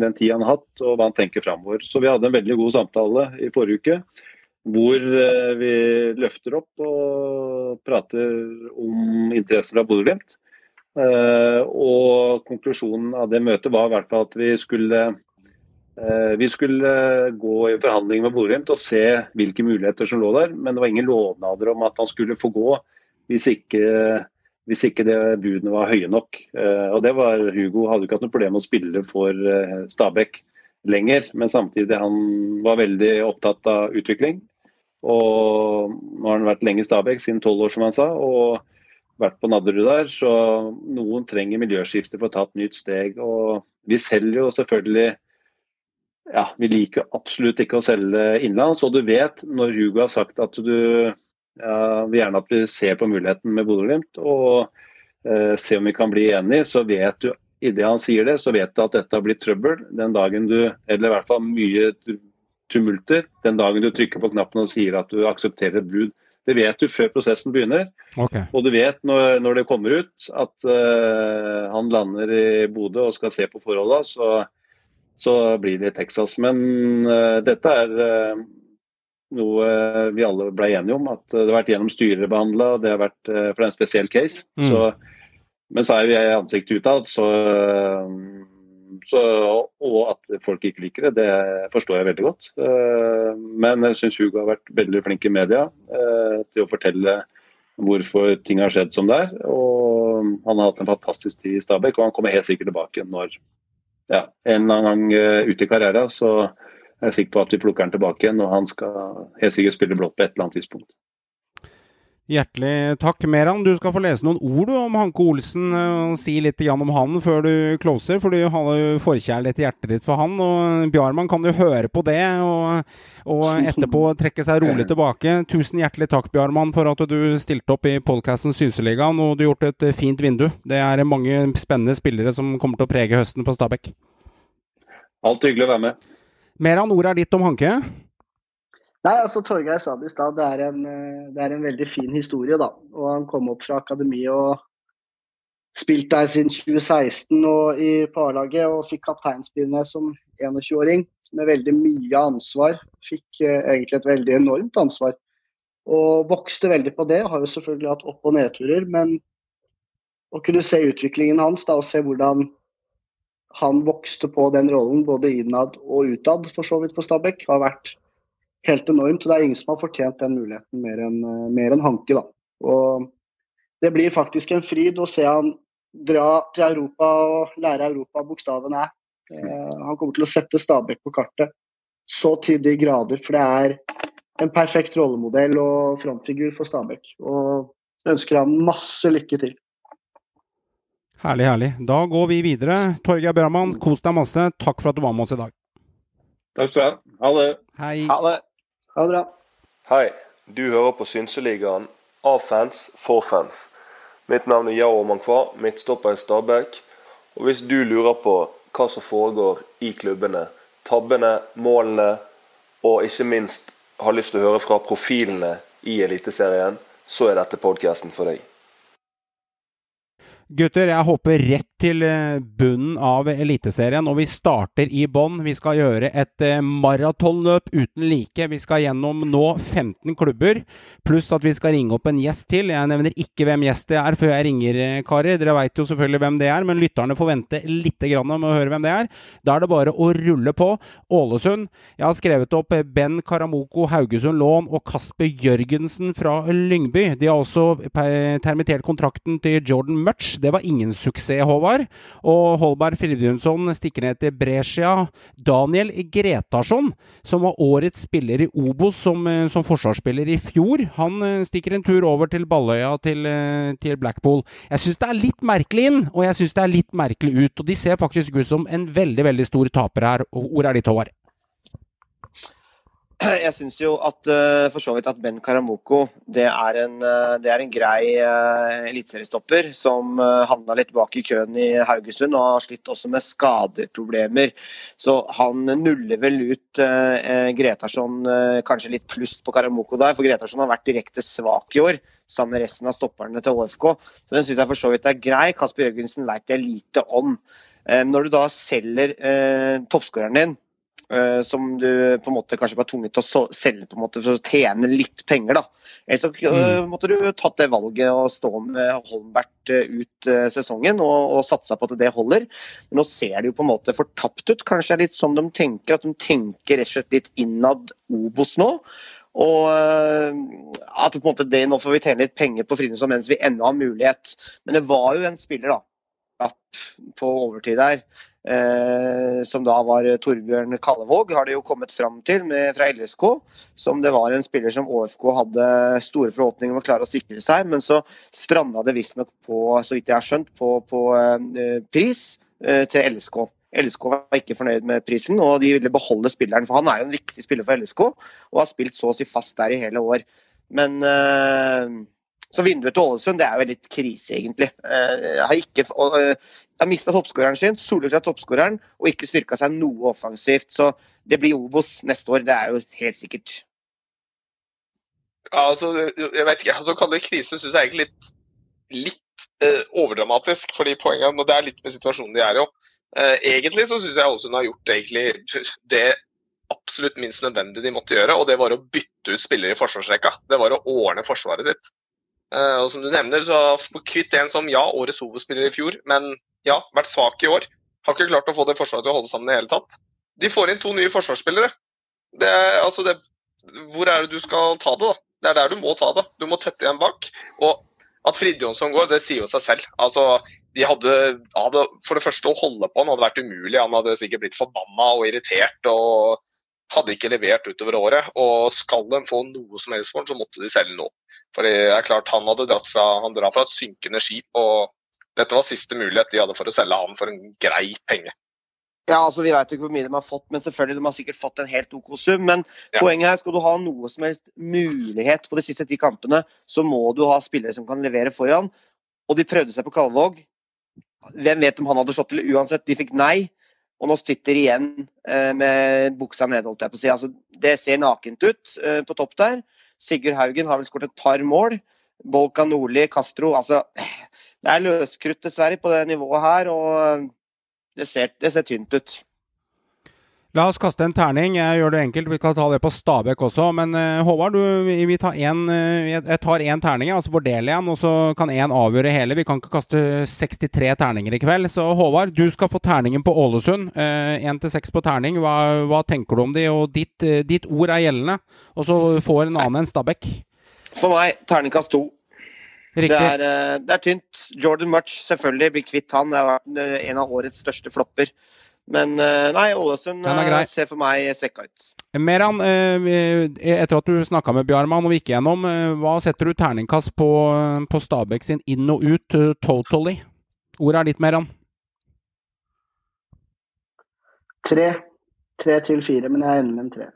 den tida han har hatt, og hva han tenker framover. Så vi hadde en veldig god samtale i forrige uke. Hvor eh, vi løfter opp og prater om interesser av Bodø-Glimt. Eh, og konklusjonen av det møtet var i hvert fall at vi skulle eh, vi skulle gå i forhandling med Bodø-Glimt og se hvilke muligheter som lå der, men det var ingen lovnader om at han skulle få gå hvis ikke, hvis ikke det budene var høye nok. Og det var Hugo hadde ikke hatt noe problem med å spille for Stabæk lenger, men samtidig han var veldig opptatt av utvikling. Og nå har han vært lenge i Stabæk, siden tolv år, som han sa. og vært på Nadderud der, så noen trenger miljøskifte for å ta et nytt steg. og Vi selger jo selvfølgelig ja, Vi liker absolutt ikke å selge innenlands, og du vet når Hugo har sagt at du ja, vil gjerne at vi ser på muligheten med Bodø-Glimt og eh, se om vi kan bli enige, så vet du idet han sier det, så vet du at dette har blitt trøbbel den dagen du Eller i hvert fall mye tumulter. Den dagen du trykker på knappen og sier at du aksepterer et bud Det vet du før prosessen begynner. Okay. Og du vet når, når det kommer ut at uh, han lander i Bodø og skal se på forholda, så, så, blir det i Texas. Men uh, dette er uh, noe vi alle ble enige om. At det har vært gjennom styrebehandla, og det har vært for det er en spesiell case. Mm. Så, men så er vi ansiktet utad, så så, og at folk ikke liker det, det forstår jeg veldig godt. Eh, men jeg syns Hugo har vært veldig flink i media eh, til å fortelle hvorfor ting har skjedd som det er. Og han har hatt en fantastisk tid i Stabæk, og han kommer helt sikkert tilbake når ja, en eller annen gang eh, ute i karrieren. Så er jeg sikker på at vi plukker han tilbake igjen, og han skal helt sikkert spille blått på et eller annet tidspunkt. Hjertelig takk, Meran. Du skal få lese noen ord om Hanke Olsen og si litt om han før du closer, for du har jo forkjærlighet i hjertet ditt for han. og Bjarmann kan jo høre på det og, og etterpå trekke seg rolig tilbake. Tusen hjertelig takk, Bjarmann, for at du stilte opp i podkasten Synseligaen, og du har gjort et fint vindu. Det er mange spennende spillere som kommer til å prege høsten på Stabæk. Alt hyggelig å være med. Meran, ordet er ditt om Hanke. Nei, altså Torgeir sa det i stad, eh, det, er en veldig fin historie. da. Og Han kom opp fra akademiet og spilt der siden 2016 og i parlaget og fikk kapteinspinnet som 21-åring med veldig mye ansvar. Fikk eh, egentlig et veldig enormt ansvar. Og vokste veldig på det. Har jo selvfølgelig hatt opp- og nedturer, men å kunne se utviklingen hans da, og se hvordan han vokste på den rollen, både innad og utad, for så vidt for Stabæk, har vært helt enormt. og Det er ingen som har fortjent den muligheten mer enn mer enn Hanke. da. Og Det blir faktisk en fryd å se han dra til Europa og lære Europa bokstaven æ. Eh, han kommer til å sette Stabæk på kartet så til de grader, for det er en perfekt rollemodell og frontfigur for Stabæk. Og ønsker han masse lykke til. Herlig, herlig. Da går vi videre. Torgeir Bramann, kos deg masse. Takk for at du var med oss i dag. Takk skal du ha. Ha det. Hei. Ha det. Ha det bra. Hei, du hører på Synseligaen av fans for fans. Mitt navn er Yao Mankwa, midtstopper i Stabæk. Og hvis du lurer på hva som foregår i klubbene, tabbene, målene, og ikke minst har lyst til å høre fra profilene i Eliteserien, så er dette podkasten for deg. Gutter, jeg hopper rett til eh, bunnen av Eliteserien, og vi starter i bånn. Vi skal gjøre et eh, maratonløp uten like. Vi skal gjennom nå 15 klubber, pluss at vi skal ringe opp en gjest til. Jeg nevner ikke hvem gjest det er før jeg ringer, eh, karer. Dere veit jo selvfølgelig hvem det er, men lytterne får vente litt med å høre hvem det er. Da er det bare å rulle på. Ålesund. Jeg har skrevet opp Ben Karamoko Haugesund Lån og Kasper Jørgensen fra Lyngby. De har også permittert kontrakten til Jordan Mutch det var ingen suksess, Håvard. Og Holberg Fridjonsson stikker ned til Brescia. Daniel Gretarsson, som var årets spiller i Obos som, eh, som forsvarsspiller i fjor, han eh, stikker en tur over til Balløya til, eh, til Blackpool. Jeg syns det er litt merkelig inn, og jeg syns det er litt merkelig ut. Og de ser faktisk ut som en veldig, veldig stor taper her. Ordet er ditt, Håvard. Jeg syns jo at uh, for så vidt at Ben Karamoko det er en, uh, det er en grei uh, eliteseriestopper som havna litt bak i køen i Haugesund og har slitt også med skadeproblemer. Så han nuller vel ut Gretarsson kanskje litt pluss på Karamoko der, for Gretarsson har vært direkte svak i år. Sammen med resten av stopperne til HFK. Så Den syns jeg for så vidt er grei. Kasper Jørgensen veit jeg lite om. når du da selger toppskåreren din som du på en måte kanskje var tvunget til å selge på en måte for å tjene litt penger. da. Ellers så mm. måtte du tatt det valget og stå med Holmbert uh, ut sesongen og, og satsa på at det holder. Men nå ser det jo på en måte fortapt ut. Kanskje det er litt sånn de tenker, at de tenker rett og slett litt innad Obos nå. Og at på en måte det, nå får vi tjene litt penger på Fridtjonsson mens vi ennå har mulighet. Men det var jo en spiller da, på overtid der eh, som da var Torbjørn Kallevåg, har det jo kommet fram til med, fra LSK. Som det var en spiller som ÅFK hadde store forhåpninger om å klare å sikre seg. Men så stranda det visstnok på, så vidt jeg har skjønt, på, på eh, pris eh, til LSK. LSK var ikke fornøyd med prisen, og de ville beholde spilleren. For han er jo en viktig spiller for LSK, og har spilt så å si fast der i hele år. Men eh, så vinduet til Ålesund det er jo litt krise, egentlig. Eh, jeg har, ikke, eh, har mista toppskåreren sin, soleklart toppskåreren, og ikke styrka seg noe offensivt. Så det blir Obos neste år, det er jo helt sikkert. Ja, altså, jeg vet ikke, altså, kalle krise syns jeg egentlig litt, litt eh, overdramatisk. fordi poenget er, og Det er litt med situasjonen de er i. Eh, egentlig så syns jeg Ålesund har gjort egentlig det absolutt minst nødvendige de måtte gjøre, og det var å bytte ut spillere i forsvarsrekka. Det var å ordne forsvaret sitt. Eh, og som du nevner, så kvitt en som ja, årets hovedspiller i fjor, men ja, vært svak i år. Har ikke klart å få det forsvaret til å holde sammen i hele tatt. De får inn to nye forsvarsspillere. Det, altså det, hvor er det du skal ta det, da? Det er der du må ta det. Du må tette igjen bak. Og at Fridtjonsson går, det sier jo seg selv. Altså, de hadde, hadde, For det første, å holde på han hadde vært umulig. Han hadde sikkert blitt forbanna og irritert og hadde ikke levert utover året. Og skal de få noe som helst for den, så måtte de selge nå. For det er klart, han hadde dratt fra, han dratt fra et synkende skip, og dette var siste mulighet de hadde for å selge han for en grei penge. Ja, altså Vi vet jo ikke hvor mye de har fått, men selvfølgelig de har sikkert fått en helt OK sum. Men Ja. poenget her, skal du ha noe som helst mulighet på de siste ti kampene, så må du ha spillere som kan levere foran. Og de prøvde seg på Kalvåg. Hvem vet om han hadde slått til uansett? De fikk nei. Og nå sitter igjen eh, med buksa nede, holdt jeg på å si. Altså, det ser nakent ut eh, på topp der. Sigurd Haugen har vel skåret et par mål. Bolka Nordli, Castro Altså, det er løskrutt dessverre på det nivået her. og det ser, det ser tynt ut. La oss kaste en terning. Jeg gjør det enkelt. Vi kan ta det på Stabæk også. Men uh, Håvard, du, vi, tar en, uh, jeg, jeg tar én terning, altså fordeler en, og så kan én avgjøre hele. Vi kan ikke kaste 63 terninger i kveld. Så Håvard, du skal få terningen på Ålesund. Én til seks på terning. Hva, hva, tenker du om de? Og ditt, ditt ord er gjeldende. Og så får en annen enn Stabæk. For meg terningkast to. Det er, eh, det er tynt. Jordan Mutch, selvfølgelig, blir kvitt han. Det har vært eh, en av årets største flopper. Men eh, nei, Ålesund eh, ser for meg svekka ut. Meran, eh, etter at du snakka med Bjarmann og gikk igjennom, hva setter du terningkast på, på Stabæk sin inn og ut totally? Ordet er ditt, Meran. Tre. Tre til fire, men jeg ender med en tre.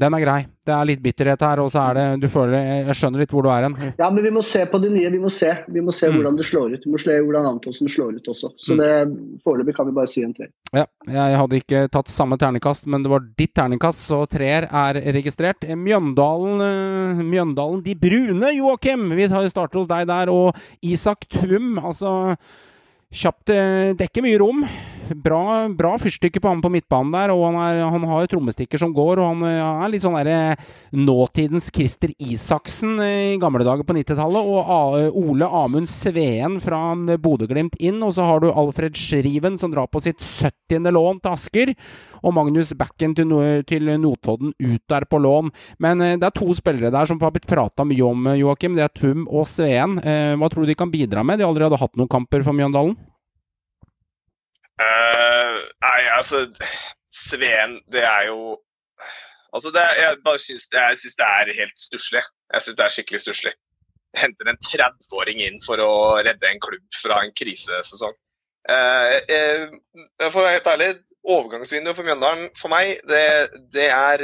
Den er grei. Det er litt bitterhet her, og så er det Du føler Jeg skjønner litt hvor du er hen. Ja, men vi må se på de nye. Vi må se, vi må se Mm. hvordan det slår ut. Vi må se hvordan Antonsen slår ut også. Så Mm. det foreløpig kan vi bare si en tre. Ja, jeg hadde ikke tatt samme terningkast, men det var ditt terningkast, så treer er registrert. Mjøndalen, eh, Mjøndalen De brune, Joakim! Vi tar- starter hos deg der. Og Isak Tvum, altså Kjapt eh, Det er ikke mye rom. Bra, bra fyrstikke på han på midtbanen der, og han, er, han har trommestikker som går, og han eh, er litt sånn derre nåtidens Christer Isaksen eh, i gamle dager på 90-tallet. Og A Ole Amund Sveen fra Bodø-Glimt inn, og så har du Alfred Schriven som drar på sitt 70. lån til Asker. Og Magnus Backen til, til Notodden ut der på lån. Men eh, det er to spillere der som har blitt prata mye om, eh, Joakim. Det er Tum og Sveen. Eh, hva tror du de kan bidra med? De har allerede hatt noen kamper for Mjøndalen. Eh, nei, altså Sveen, det er jo Altså, det, jeg bare syns, jeg syns det er helt stusslig. Jeg syns det er skikkelig stusslig. Henter en 30-åring inn for å redde en klubb fra en krisesesong. Eh, eh, for å være helt ærlig, overgangsvinduet for Mjøndalen for meg, det, det er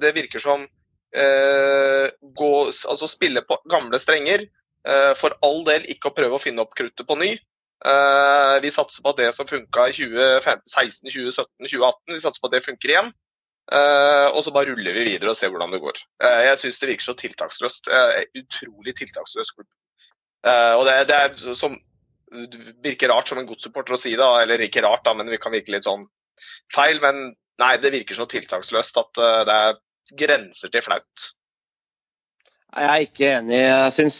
Det virker som uh, gå, altså spille på gamle strenger. Uh, for all del ikke å prøve å finne opp kruttet på ny. Eh, vi satser på at det som funka i 2016, 2017, 2018, vi satser på at det funker igjen. Eh, og så bare ruller vi videre og ser hvordan det går. Eh, jeg syns det virker så tiltaksløst. Utrolig tiltaksløs klubb. Og det, det er som virker rart som en godssupporter å si det, eller ikke rart, da, men vi kan virke litt sånn feil. Men nei, det virker så tiltaksløst at det er grenser til flaut. Jeg er ikke enig. Jeg syns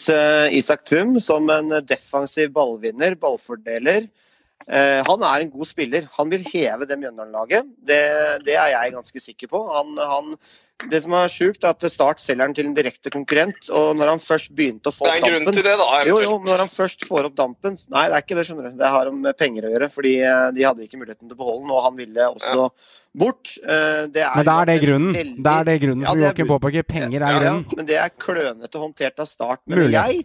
Isak Tvum som en defensiv ballvinner, ballfordeler eh, Han er en god spiller. Han vil heve det Mjøndalen-laget. Det, det, er jeg ganske sikker på. Han, han, det som er sjukt, er at Start selger han til en direkte konkurrent. Og når han først begynte å få Det er en opp grunn til det, da, Jo, eventuelt. jo, når han først får opp dampen Nei, det er ikke det, skjønner du. Det har med penger å gjøre. Fordi eh, de hadde ikke muligheten til å beholde den, og han ville også bort. Eh, Det er Men da er det grunnen. veldig- Det er det grunnen Ja, det er Joakim påpeker. Penger er ja, ja, grunnen. men det er klønete håndtert av Start, mener jeg.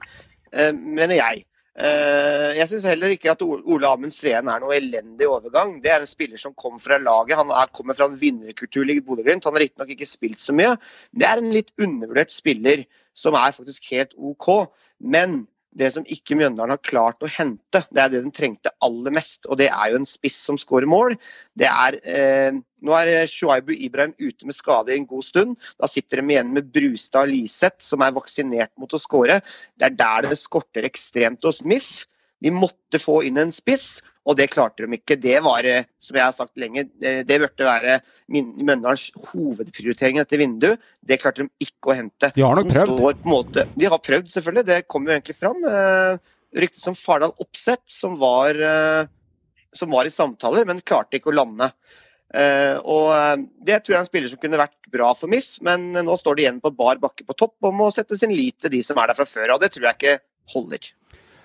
Eh, mener jeg. Eh, jeg syns heller ikke at Ole Amund Sveen er noe elendig overgang. Det er en spiller som kom fra laget. Han er, kommer fra en vinnerkultur i Bodø-Glimt. Han har riktignok ikke spilt så mye. Det er en litt undervurdert spiller som er faktisk helt OK. Men det som ikke Mjøndalen har klart å hente, det er det den trengte aller mest. Og det er jo en spiss som skårer mål. Det er, eh, nå er Shuaibu Ibrahim ute med skade en god stund. Da sitter de igjen med Brustad Liseth, som er vaksinert mot å skåre. Det er der det skorter ekstremt hos MIF. De måtte få inn en spiss, og det klarte de ikke. Det var, eh, som jeg har sagt lenge, det, det burde være Mjøndalens hovedprioritering dette vinduet. Det klarte de ikke å hente. De har nok prøvd. står måte, de har prøvd, selvfølgelig. Det kom jo egentlig fram. Ryktet som om Fardal Opseth, som var, eh, som var i samtaler, men klarte ikke å lande. Uh, og eh, Det tror jeg er en spiller som kunne vært bra for MIF, men nå står de igjen på bar bakke på topp og må sette sin lit til de som er der fra før. og Det tror jeg ikke holder.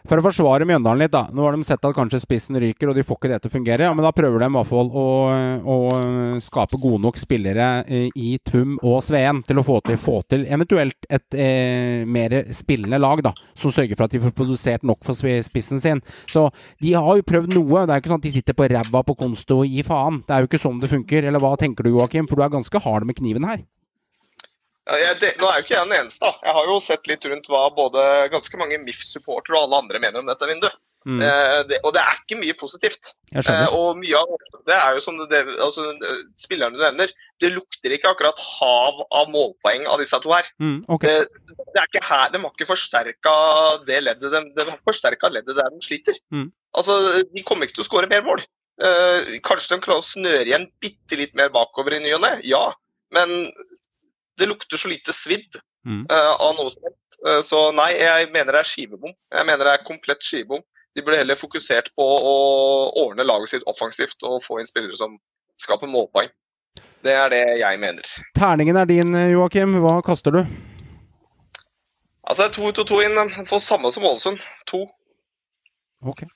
For å forsvare Mjøndalen litt, da. Nå har de sett at kanskje spissen ryker, og de får ikke det til å fungere. Ja, men da prøver de i hvert fall å, å skape gode nok spillere eh, i Tum og Sveen til å få til, få til eventuelt et eh, mer spillende lag, da. Som sørger for at de får produsert nok for spissen sin. Så de har jo prøvd noe. Det er jo ikke sånn at de sitter på ræva på konsto og gir faen. Det er jo ikke sånn det funker. Eller hva tenker du, Joakim? For du er ganske hard med kniven her. Jeg, det, nå er jo ikke jeg den eneste. da. Jeg har jo sett litt rundt hva både ganske mange MIF-supportere og alle andre mener om dette vinduet. Mm. Eh, det, og det er ikke mye positivt. Eh, og mye av det er jo som det, det, altså, eh, spillerne du nevner, det lukter ikke akkurat hav av målpoeng av disse to her. Mm, okay. Det, det er ikke her, De har ikke forsterka det leddet de, de har forsterka leddet der de sliter. Mm. Altså, De kommer ikke til å skåre mer mål. Eh, kanskje de klarer å snøre igjen bitte litt mer bakover i ny og ne, ja. Men det lukter så lite svidd Mm. uh, av noe som helst. Uh, så nei, jeg mener det er skivebom. Jeg mener det er komplett skivebom. De burde heller fokusert på å ordne laget sitt offensivt og få inn spillere som skaper målpoeng. Det er det jeg mener. Terningen er din, Joakim. Hva kaster du? Altså, to ut og to inn. Få samme som Ålesund. To. Ok.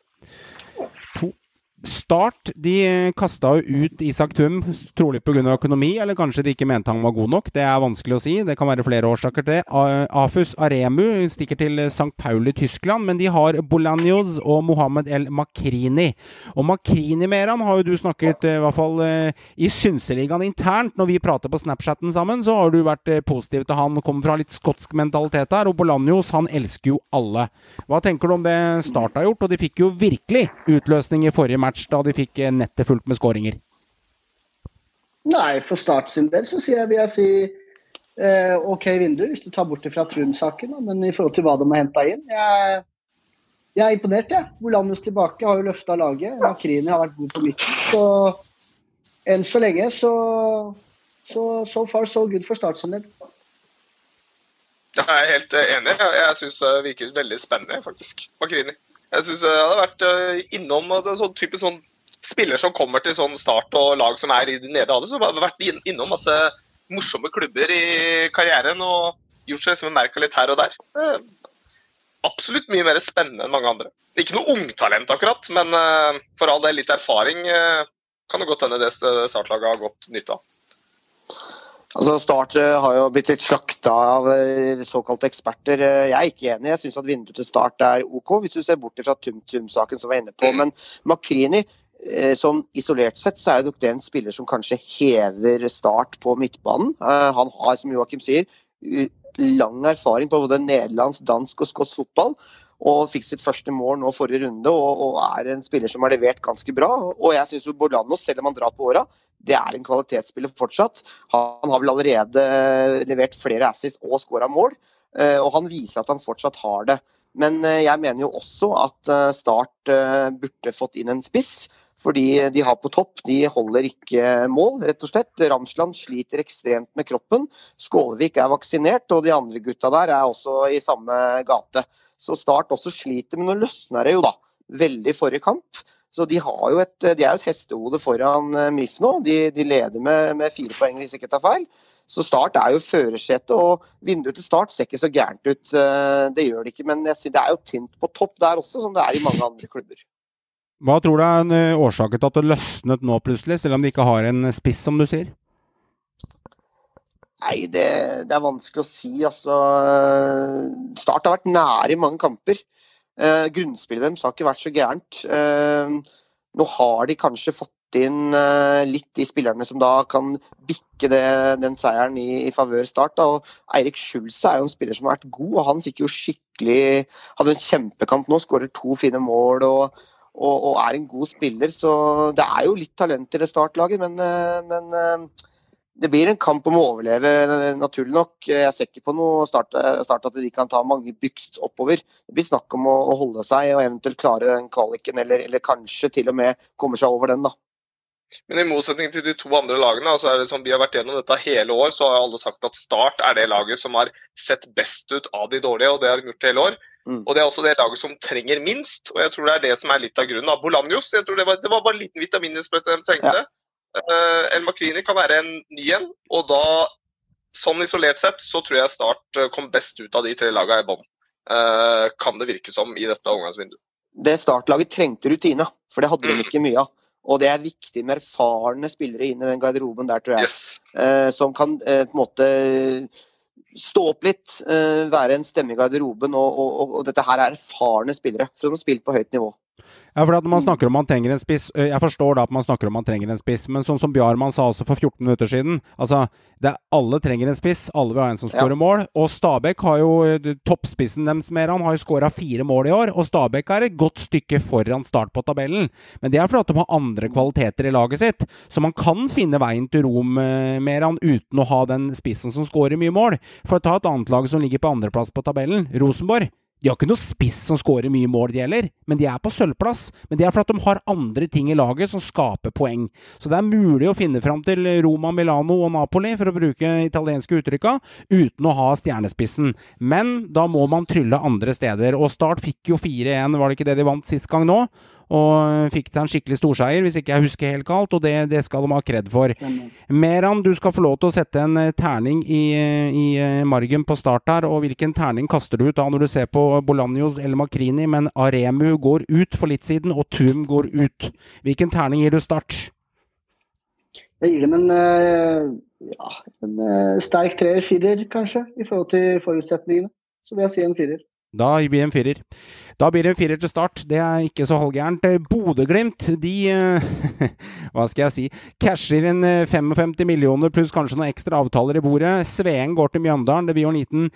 Start de kasta jo ut Isak Tum, trolig pga. økonomi, eller kanskje de ikke mente han var god nok. Det er vanskelig å si. Det kan være flere årsaker til det. Afus Aremu stikker til St. Paul i Tyskland, men de har Bolanjos og Mohammed El Makrini. Og Makrini med han har jo du snakket eh, i hvert fall eh, i Synseligaen internt. Når vi prater på Snapchatten sammen, så har du vært eh, positiv til han. Kommer fra litt skotsk mentalitet her. Og Bolanjos, han elsker jo alle. Hva tenker du om det Start har gjort? Og de fikk jo virkelig utløsning i forrige match, da de fikk eh, nettet fullt med skåringer. Nei, for Start sin del så sier jeg, vil jeg si eh, OK vindu, hvis du tar bort det fra Trym-saken. Men i forhold til hva de har henta inn jeg, jeg er imponert, jeg. Bolanus tilbake har jo løfta laget. Makrini har vært god på midten. Så enn så lenge så så so far so good for Start sin del. Jeg er helt enig. Jeg, jeg syns det virker veldig spennende, faktisk. Makrini. Jeg syns jeg hadde vært eh, innom altså, sånn type sånn spiller som kommer til sånn start og lag som er i de nede alle, som har vært innom masse morsomme klubber i karrieren og gjort seg som en merka litt her og der. Eh, Absolutt mye mer spennende enn mange andre. Ikke noe ungtalent akkurat, men eh, for all del litt erfaring kan det godt hende det startlaget har godt nytte av. Altså Start eh, har jo blitt litt slakta av eh, såkalte eksperter. Eh, Jeg er ikke enig. Jeg syns at vinduet til Start er OK, hvis du ser bort fra Tum-Tum-saken som vi er inne på. Men Makrini, sånn isolert sett, så er jo det en spiller som kanskje hever Start på midtbanen. Han har, som Joakim sier, lang erfaring på både nederlandsk, dansk og skotsk fotball. Og fikk sitt første mål nå forrige runde, og, og er en spiller som har levert ganske bra. Og jeg syns Bolanos, selv om han drar på åra, det er en kvalitetsspiller fortsatt. Han har vel allerede levert flere assist og skåra mål, eh, og han viser at han fortsatt har det. Men eh, jeg mener jo også at eh, Start burde fått inn en spiss. Fordi de har på topp, de holder ikke mål, rett og slett. Ramsland sliter ekstremt med kroppen. Skålevik er vaksinert, og de andre gutta der er også i samme gate. Så Start også sliter, men nå løsner det jo da veldig forrige kamp. Så de, et, de er jo et hestehode foran eh, MIF nå. De, de leder med, med fire poeng, hvis jeg ikke tar feil. Så Start er jo førersetet, og vinduet til Start ser ikke så gærent ut. eh, Det gjør det ikke, men jeg det er jo tynt på topp der også, som det er i mange andre klubber. Hva tror du er eh, årsaken til at det løsnet nå plutselig, selv om de ikke har en spiss, som du sier? Nei, det, det er vanskelig å si. Altså, Start har vært nære i mange kamper. Eh, grunnspillet deres har ikke vært så gærent. Eh, nå har de kanskje fått inn eh, litt de spillerne som da kan bikke det, den seieren i, i favør Start. Da. Og Eirik Schulze er jo en spiller som har vært god, og han fikk jo skikkelig Hadde en kjempekamp nå, skårer to fine mål. og og, og, er en god spiller. Så det er jo litt talent i det startlaget, men, eh, men eh, det blir en kamp om å overleve, naturlig nok. Jeg ser ikke på noe start, start at de kan ta mange byks oppover. Det blir snakk om å, å holde seg og eventuelt klare den kvaliken, eller, eller, kanskje til og med komme seg over den, da. Men i motsetning til de to andre lagene, så er det som vi har vært gjennom dette hele år, så har alle sagt at Start er det laget som har sett best ut av de dårlige, og det har de gjort hele år. Mm. Og Det er også det laget som trenger minst, og jeg tror det er det som er litt av grunnen. Bolanjos, jeg tror det var, det var bare en liten vitamininnsprøyte de trengte. Ja. Uh, El Makrini kan være en ny en, og da, sånn isolert sett, så tror jeg Start eh, kom best ut av de tre lagene i bånn. Uh, kan det virke som i dette omgangsvinduet. Det startlaget trengte rutine, for det hadde mm. de ikke mye av. Og det er viktig med erfarne spillere inn i den garderoben der, tror jeg. Yes. Uh, som kan på en måte stå opp litt, være en stemme i garderoben. Og, og, og, dette her er erfarne spillere som har spilt på høyt nivå. Ja, for at man snakker om man trenger en spiss Jeg forstår da at man snakker om man trenger en spiss, men sånn som Bjarmann sa også for 14 minutter siden Altså, det er, alle trenger en spiss. Alle vil ha en som skårer ja. mål. Og Stabæk har jo Toppspissen deres mer, han har jo skåra fire mål i år. Og Stabæk er et godt stykke foran start på tabellen. Men det er fordi de har andre kvaliteter i laget sitt. Så man kan finne veien til Rom, eh, Meran, uten å ha den spissen som skårer mye mål. For å ta et annet lag som ligger på andreplass på tabellen, Rosenborg. De har ikke noe spiss som skårer mye mål, de heller, men de er på sølvplass. Men det er fordi de har andre ting i laget som skaper poeng. Så det er mulig å finne fram til Roma, Milano og Napoli, for å bruke italienske uttrykka, uten å ha stjernespissen. Men da må man trylle andre steder. Og Start fikk jo 4-1, var det ikke det de vant sist gang nå? Og fikk til en skikkelig storseier, hvis ikke jeg husker helt galt, og det, det skal de ha kred for. Meran, du skal få lov til å sette en eh, terning i, i eh, margen på start her, og hvilken terning kaster du ut da når du ser på Bolanjos eller Makrini, men Aremu går ut for litt siden, og Tum går ut. Hvilken terning gir du Start? Jeg gir dem en, eh, ja, en sterk treer-firer, kanskje, i forhold til forutsetningene. Så vil jeg si en firer. Da blir det en firer. Da blir det en firer til start. Det er ikke så halvgærent. Bodø-Glimt, de eh, Hva skal jeg si? Casher inn 55 eh, millioner pluss kanskje noen ekstra avtaler i bordet. Sveen går til Mjøndalen. Det blir jo en liten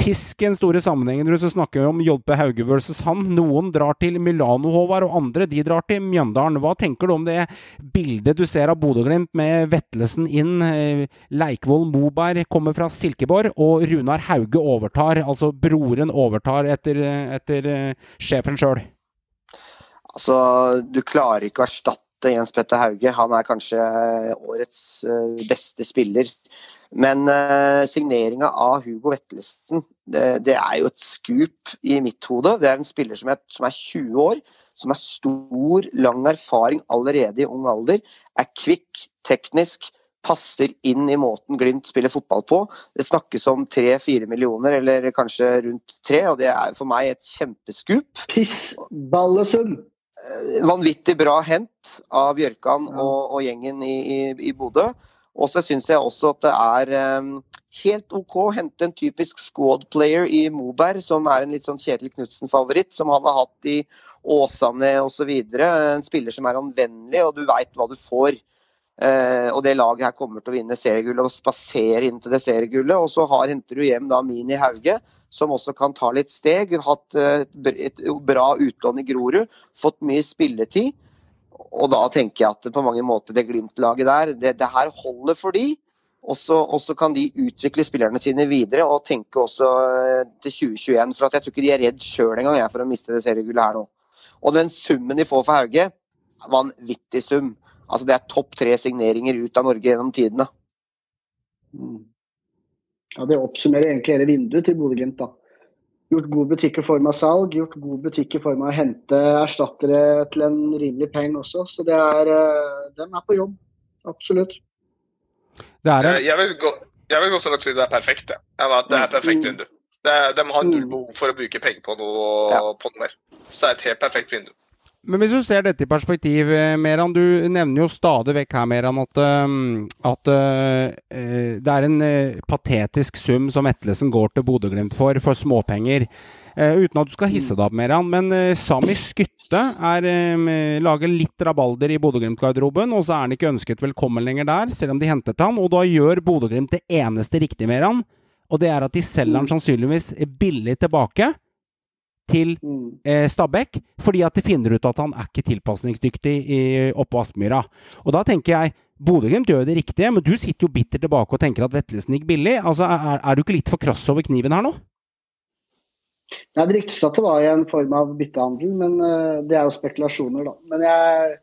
fisk i den store sammenhengen. Så snakker om Jolpe Hauge versus han. Noen drar til Milano, Håvard, og andre de drar til Mjøndalen. Hva tenker du om det bildet du ser av Bodø-Glimt med Vetlesen inn? Eh, Leikvoll Moberg kommer fra Silkeborg, og Runar Hauge overtar. Altså broren overtar etter, etter sjefen sjøl? Altså, du klarer ikke å erstatte Jens Petter Hauge. Han er kanskje årets eh, beste spiller. Men uh, signeringa av Hugo Vettelsen, det, det, er jo et skup i mitt hode. Det er en spiller som er, som er 20 år, som har stor, lang erfaring allerede i ung alder. Er kvikk, teknisk, passer inn i måten Glimt spiller fotball på. Det snakkes om tre-fire millioner, eller kanskje rundt tre, og det er for meg et kjempeskup. Piss Ballesund! vanvittig bra hent av Bjørkan og, og gjengen i, i, i Bodø. Og så syns jeg også at det er um, helt OK å hente en typisk squad player i Moberg, som er en litt sånn Kjetil Knutsen-favoritt, som han har hatt i Åsane osv. En spiller som er anvendelig, og du veit hva du får. Eh, og det laget her kommer til å vinne seriegullet og spasere inn til det seriegullet. Og så har, henter du hjem da Mini Hauge, som også kan ta litt steg. Hatt eh, et bra utlån i Grorud, fått mye spilletid. Og da tenker jeg at på mange måter det Glimt-laget der, det, det, her holder for de. Og så kan de utvikle spillerne sine videre og tenke også eh, til 2021. For jeg tror ikke de er redd sjøl engang for å miste det seriegullet her nå. Og den summen de får for Hauge, vanvittig sum. Altså det er topp tre signeringer ut av Norge gjennom tidene. Mm. Ja, Det oppsummerer egentlig hele vinduet til Bodø-Glimt. Gjort god butikk i form av salg, gjort god butikk i form av å hente erstattere til en rimelig penge også. Så det er, dem de er på jobb. Absolutt. Det er det. Jeg vil gå, jeg vil gå så langt som det er perfekt. Det, det er perfekt mm. vindu. De har null mm. behov for å bruke penger på noe, ja. på noe mer. Så det er et helt perfekt vindu. Men hvis du ser dette i perspektiv, eh, Meran. Du nevner jo stadig vekk her, Meran, at, eh, at uh, det er en uh, patetisk sum som Vetlesen går til Bodø-Glimt for, for småpenger. Uh, uten at du skal hisse deg opp, Meran. Men Sami Skytte er, lager litt rabalder i Bodø-Glimt-garderoben, og så er han ikke ønsket velkommen lenger der, selv om de hentet han. Og da gjør Bodø-Glimt det eneste riktige, Meran. Og det er at de selger han sannsynligvis billig tilbake til eh, Stabæk, fordi at de finner ut at han er ikke tilpasningsdyktig i, oppå Aspmyra. Og da tenker jeg Bodø-Glimt gjør det riktige, men du sitter jo bitter tilbake og tenker at Vetlesen gikk billig. Altså, er, er, du ikke litt for krass over kniven her nå? Nei, Det ryktes at det var i en form av byttehandel, men uh, det er jo spekulasjoner, da. Men jeg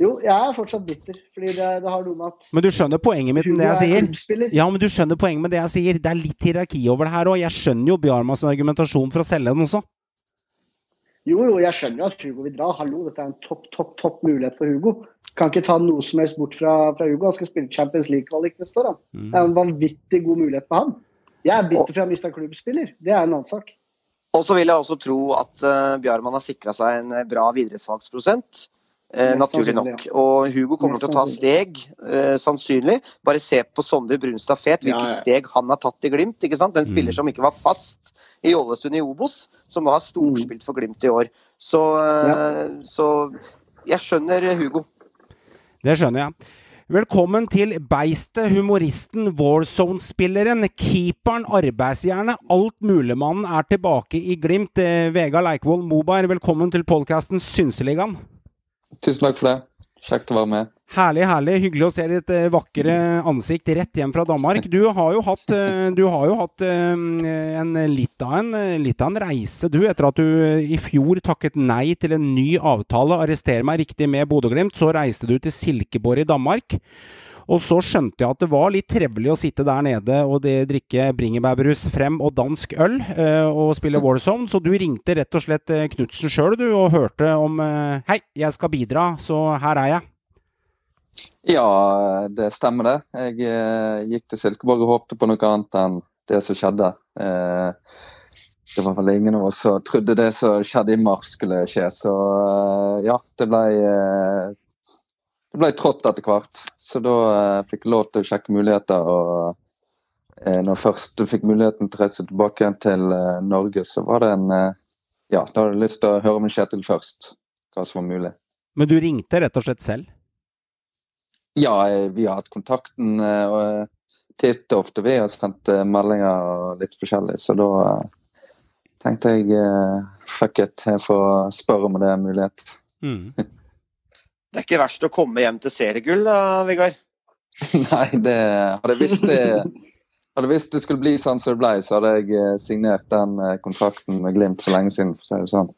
jo, jeg er fortsatt bitter. fordi det, det har noe med at Men du skjønner poenget mitt med det jeg sier? Ja, men du skjønner poenget med det jeg sier. Det er litt hierarki over det her òg. Jeg skjønner jo Bjarmas argumentasjon for å selge den også. Jo, jo, jeg skjønner at Hugo vil dra. Hallo, dette er en topp, topp, topp mulighet for Hugo. Kan ikke ta noe som helst bort fra, fra Hugo. Han skal spille Champions League-kvalik neste år. Mm. Det er en vanvittig god mulighet for han. Jeg er bitter for å ha mista klubbspiller. Det er en annen sak. Og så vil jeg også tro at uh, Bjarmann har sikra seg en bra videresalgsprosent. Eh, naturlig nok. Og Hugo kommer til å ta steg, eh, sannsynlig. Bare se på Sondre Brunstad Fet, hvilke ja, ja. steg han har tatt i Glimt. ikke sant? En mm. spiller som ikke var fast i Ålesund i Obos, som har storspilt for Glimt i år. Så, eh, ja. så jeg skjønner Hugo. Det skjønner jeg. Velkommen til beistet, humoristen, Warzone-spilleren, keeperen, arbeidsjernet, altmuligmannen er tilbake i Glimt. Vega Leikvoll Moberg, velkommen til podkasten Synseligaen. Tusen takk for det. Kjekt å være med. Herlig, herlig. Hyggelig å se ditt uh, vakre ansikt rett hjem fra Danmark. Du har jo hatt, uh, har jo hatt uh, en, litt, av en, litt av en reise, du, etter at du i fjor takket nei til en ny avtale, arrester meg riktig, med Bodø-Glimt. Så reiste du til Silkeborg i Danmark. Og så skjønte jeg at det var litt trevelig å sitte der nede og det, drikke bringebærbrus frem og dansk øl eh, og spille Warzone, så du ringte rett og slett eh, Knutsen sjøl, du, og hørte om eh, Hei, jeg skal bidra, så her er jeg. Ja, det stemmer det. Jeg gikk til Silkeborg og håpte på noe annet enn det som skjedde. Eh, det var vel ingen av oss som trodde det som skjedde i mars skulle skje. Så ja, det ble det ble trått etter hvert. Så da uh, fikk jeg lov til å sjekke muligheter. og uh, når først du fikk muligheten til å reise tilbake igjen til uh, Norge, så var det en Ja, da hadde jeg lyst til å høre med Kjetil først, hva som var mulig. Men du ringte rett og slett selv? Ja, vi har hatt kontakten titt og ofte. Vi har sendt meldinger og litt forskjellig, så da tenkte jeg fuck it, jeg får spørre om det er mulighet. Mm. Det er ikke verst å komme hjem til seriegull da, Vegard? Nei, det hadde jeg visst det hadde visst det skulle bli sånn som det ble, så hadde jeg eh, signert den eh, kontrakten med Glimt for lenge siden, for å si det sånn.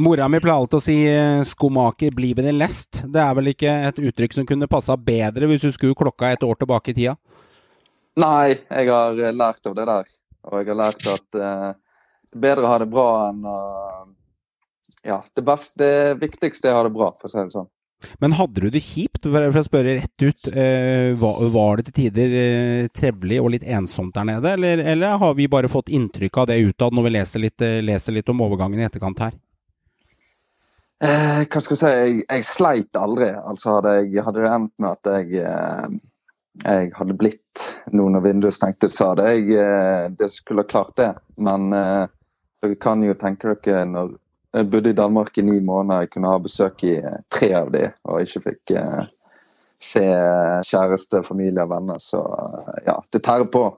Mora mi pleier alltid å si eh, 'skomaker blir ved din lest'. Det er vel ikke et uttrykk som kunne passa bedre hvis du skulle klokka et år tilbake i tida? Nei, jeg har lært av det der. Og jeg har lært at uh, er bedre å ha det bra enn å ja, det, beste, det viktigste er å ha det bra, for å si det sånn. Men hadde du det kjipt, for å spørre rett ut, eh, var, det til tider eh, trevelig og litt ensomt der nede, eller, eller, har vi bare fått inntrykk av det utad når vi leser litt, eh, leser litt, om overgangen i etterkant her? Eh, hva skal jeg si, jeg, jeg sleit aldri. Altså hadde, jeg, hadde det endt med at jeg, jeg hadde blitt noe når vinduet stengte, så hadde jeg det skulle ha klart det. Men dere kan jo tenke dere når jeg bodde i Danmark i ni måneder. Jeg kunne ha besøk i eh, tre av de, og ikke fikk eh, se kjæreste, familie og venner. Så eh, ja, det tærer på.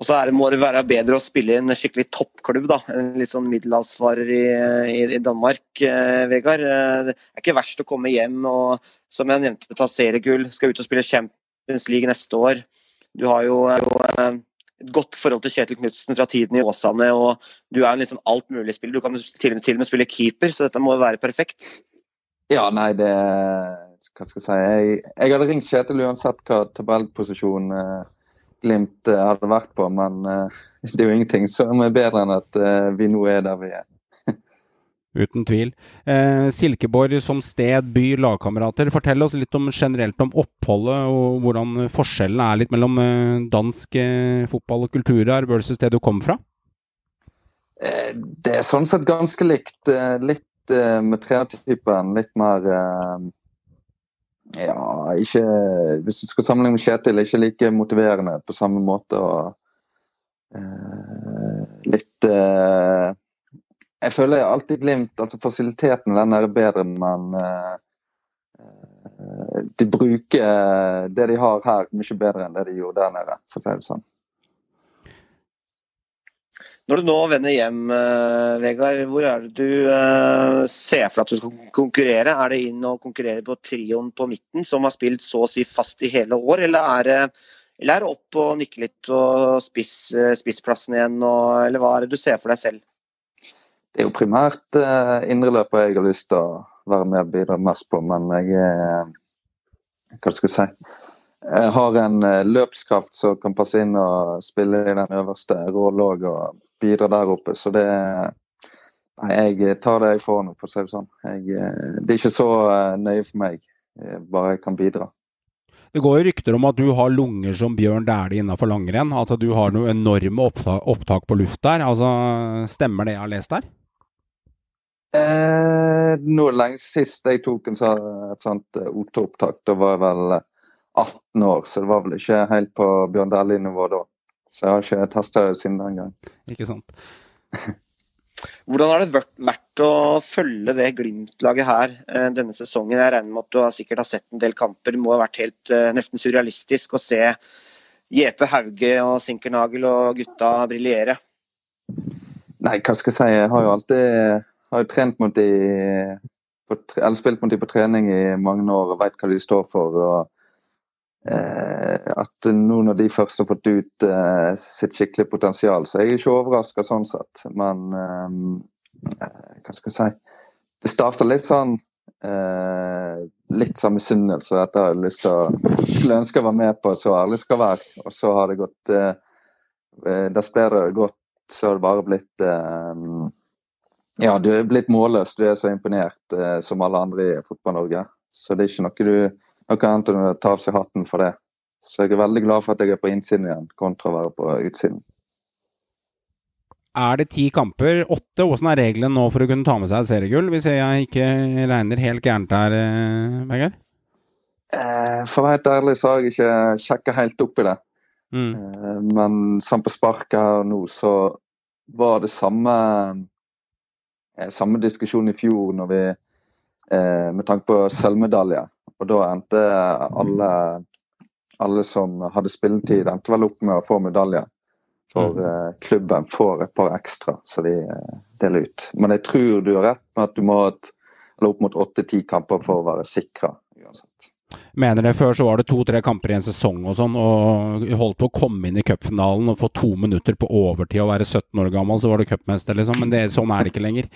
Og så må det være bedre å spille i en skikkelig toppklubb, da. En litt sånn middelhavsfarer i, i, i, Danmark, eh, Vegard. Det er ikke verst å komme hjem og, som jeg nevnte, ta seriegull. Skal ut og spille Champions League neste år. Du har jo, jo et godt forhold til Kjetil Knutsen fra tiden i Åsane. og Du er en litt sånn altmulig-spiller. Du kan til og, med, til og med spille keeper, så dette må jo være perfekt. Ja, nei, det Hva skal jeg si. Jeg, jeg hadde ringt Kjetil uansett hva tabellposisjon eh, Glimt eh, hadde vært på, men eh, det er jo ingenting som er bedre enn at eh, vi nå er der vi er. Uten tvil. Eh, Silkeborg som sted, by, lagkamerater. Fortell oss litt om generelt om oppholdet og hvordan forskjellene er litt mellom eh, dansk eh, fotball og kultur her versus det du kom fra. Eh, Det er sånn sett ganske likt. eh, Litt eh, med trenertypen, litt mer Ja, ikke Hvis du skal sammenligne med Kjetil, ikke like motiverende på samme måte. og Litt Jeg føler jeg alltid Glimt altså Fasiliteten den er bedre, men eh, eh, de bruker det de har her, mye bedre enn det de gjorde der nede, for å si det sånn. Når du nå vender hjem, uh, Vegard, hvor er det du uh, ser for at du skal konkurrere? Er det inn og konkurrere på trioen på midten, som har spilt så å si fast i hele år, eller er det, eller er det opp og nikke litt og spiss, eh, spissplassen igjen, og, eller hva er det du ser for deg selv? Det er jo primært uh, indreløper jeg har lyst til å være med og bidra mest på, men jeg er Hva skal jeg si? Jeg har en eh, løpskraft som kan passe inn og spille i den øverste rollen òg, og bidra der oppe. Så det Nei, jeg tar det jeg får nå, for å si det sånn. Jeg, eh, det er ikke så eh, nøye for meg, jeg bare jeg kan bidra. Det går jo rykter om at du har lunger som Bjørn Dæhlie innafor langrenn. At du har noen enorme opptak, opptak på luft der. Altså, Stemmer det jeg har lest der? Eh, nå lenge sist jeg tok en sånn, et sånt eh, O2-opptak, da var jeg vel eh, 18 år, så det var vel ikke helt på Bjørn Dæhlie-nivå da. Så jeg har ikke testa det siden den gang. Ikke sant. Hvordan har det vært, å følge det Glimt-laget her eh, denne sesongen? Jeg regner med at du har sikkert har sett en del kamper. Det må ha vært helt eh, nesten surrealistisk å se Jepe Hauge og Sinkernagel og gutta briljere. Nei, hva skal jeg si. Jeg har jo alltid har trent mot de på, eller spilt mot de på trening i mange år og veit hva de står for. og eh, At nå når de først har fått ut eh, sitt skikkelige potensial, så er jeg ikke overraska sånn sett. Men eh, hva skal jeg si Det starta litt sånn eh, Litt sånn misunnelse. Dette har jeg lyst til å Skulle ønske jeg var med på, så ærlig skal være. Og så har det gått eh, eh, Dess bedre det har gått, så har det bare blitt eh, ja, du er blitt målløs. Du er så imponert eh, som alle andre i Fotball-Norge. Så det er ikke noe, du, noe annet enn å ta av seg hatten for det. Så jeg er veldig glad for at jeg er på innsiden igjen, kontra å være på utsiden. Er det ti kamper? Åtte? Åssen er reglene nå for å kunne ta med seg seriegull? Hvis jeg ikke regner helt gærent her, eh, Vegard? Eh, for å være helt ærlig så har jeg ikke sjekka helt opp i det. Mm. Eh, men sånn på sparket her nå, så var det samme samme diskusjon i fjor når vi eh, med tanke på sølvmedalje. Og da endte alle, alle som hadde spilletid, endte vel opp med å få medalje. For eh, klubben får et par ekstra, så de eh, deler ut. Men jeg tror du har rett med at du må ha opp mot åtte-ti kamper for å være sikra. uansett. Mener det før så var det to-tre kamper i en sesong og sånn, og holdt på å komme inn i cupfinalen og få to minutter på overtid og være 17 år gammel, så var du cupmester, liksom. Men det, sånn er det ikke lenger.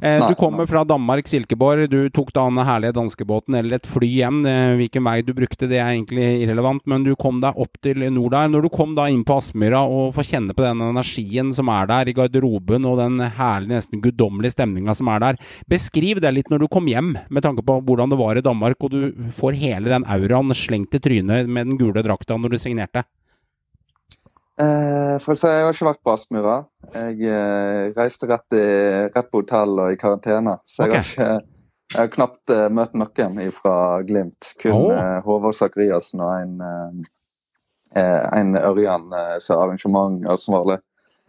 Eh, Nei, du kommer fra Danmark, Silkeborg. Du tok da den herlige danskebåten eller et fly hjem. Hvilken vei du brukte, det er egentlig irrelevant, men du kom deg opp til nord der. Når du kom da inn på Aspmyra og får kjenne på den energien som er der i garderoben, og den herlige, nesten guddommelige stemninga som er der, beskriv det litt når du kom hjem, med tanke på hvordan det var i Danmark, og du får hele den auraen slengt i trynet med den gule drakta når du signerte. Eh, for å si, Jeg har ikke vært på Aspmyra. Jeg eh, reiste rett, i, rett på hotell og i karantene. Så jeg har, ikke, jeg har knapt eh, møtt noen fra Glimt. Kun oh. eh, Håvard Sakariassen og en, eh, eh, en Ørjan som er arrangementansvarlig.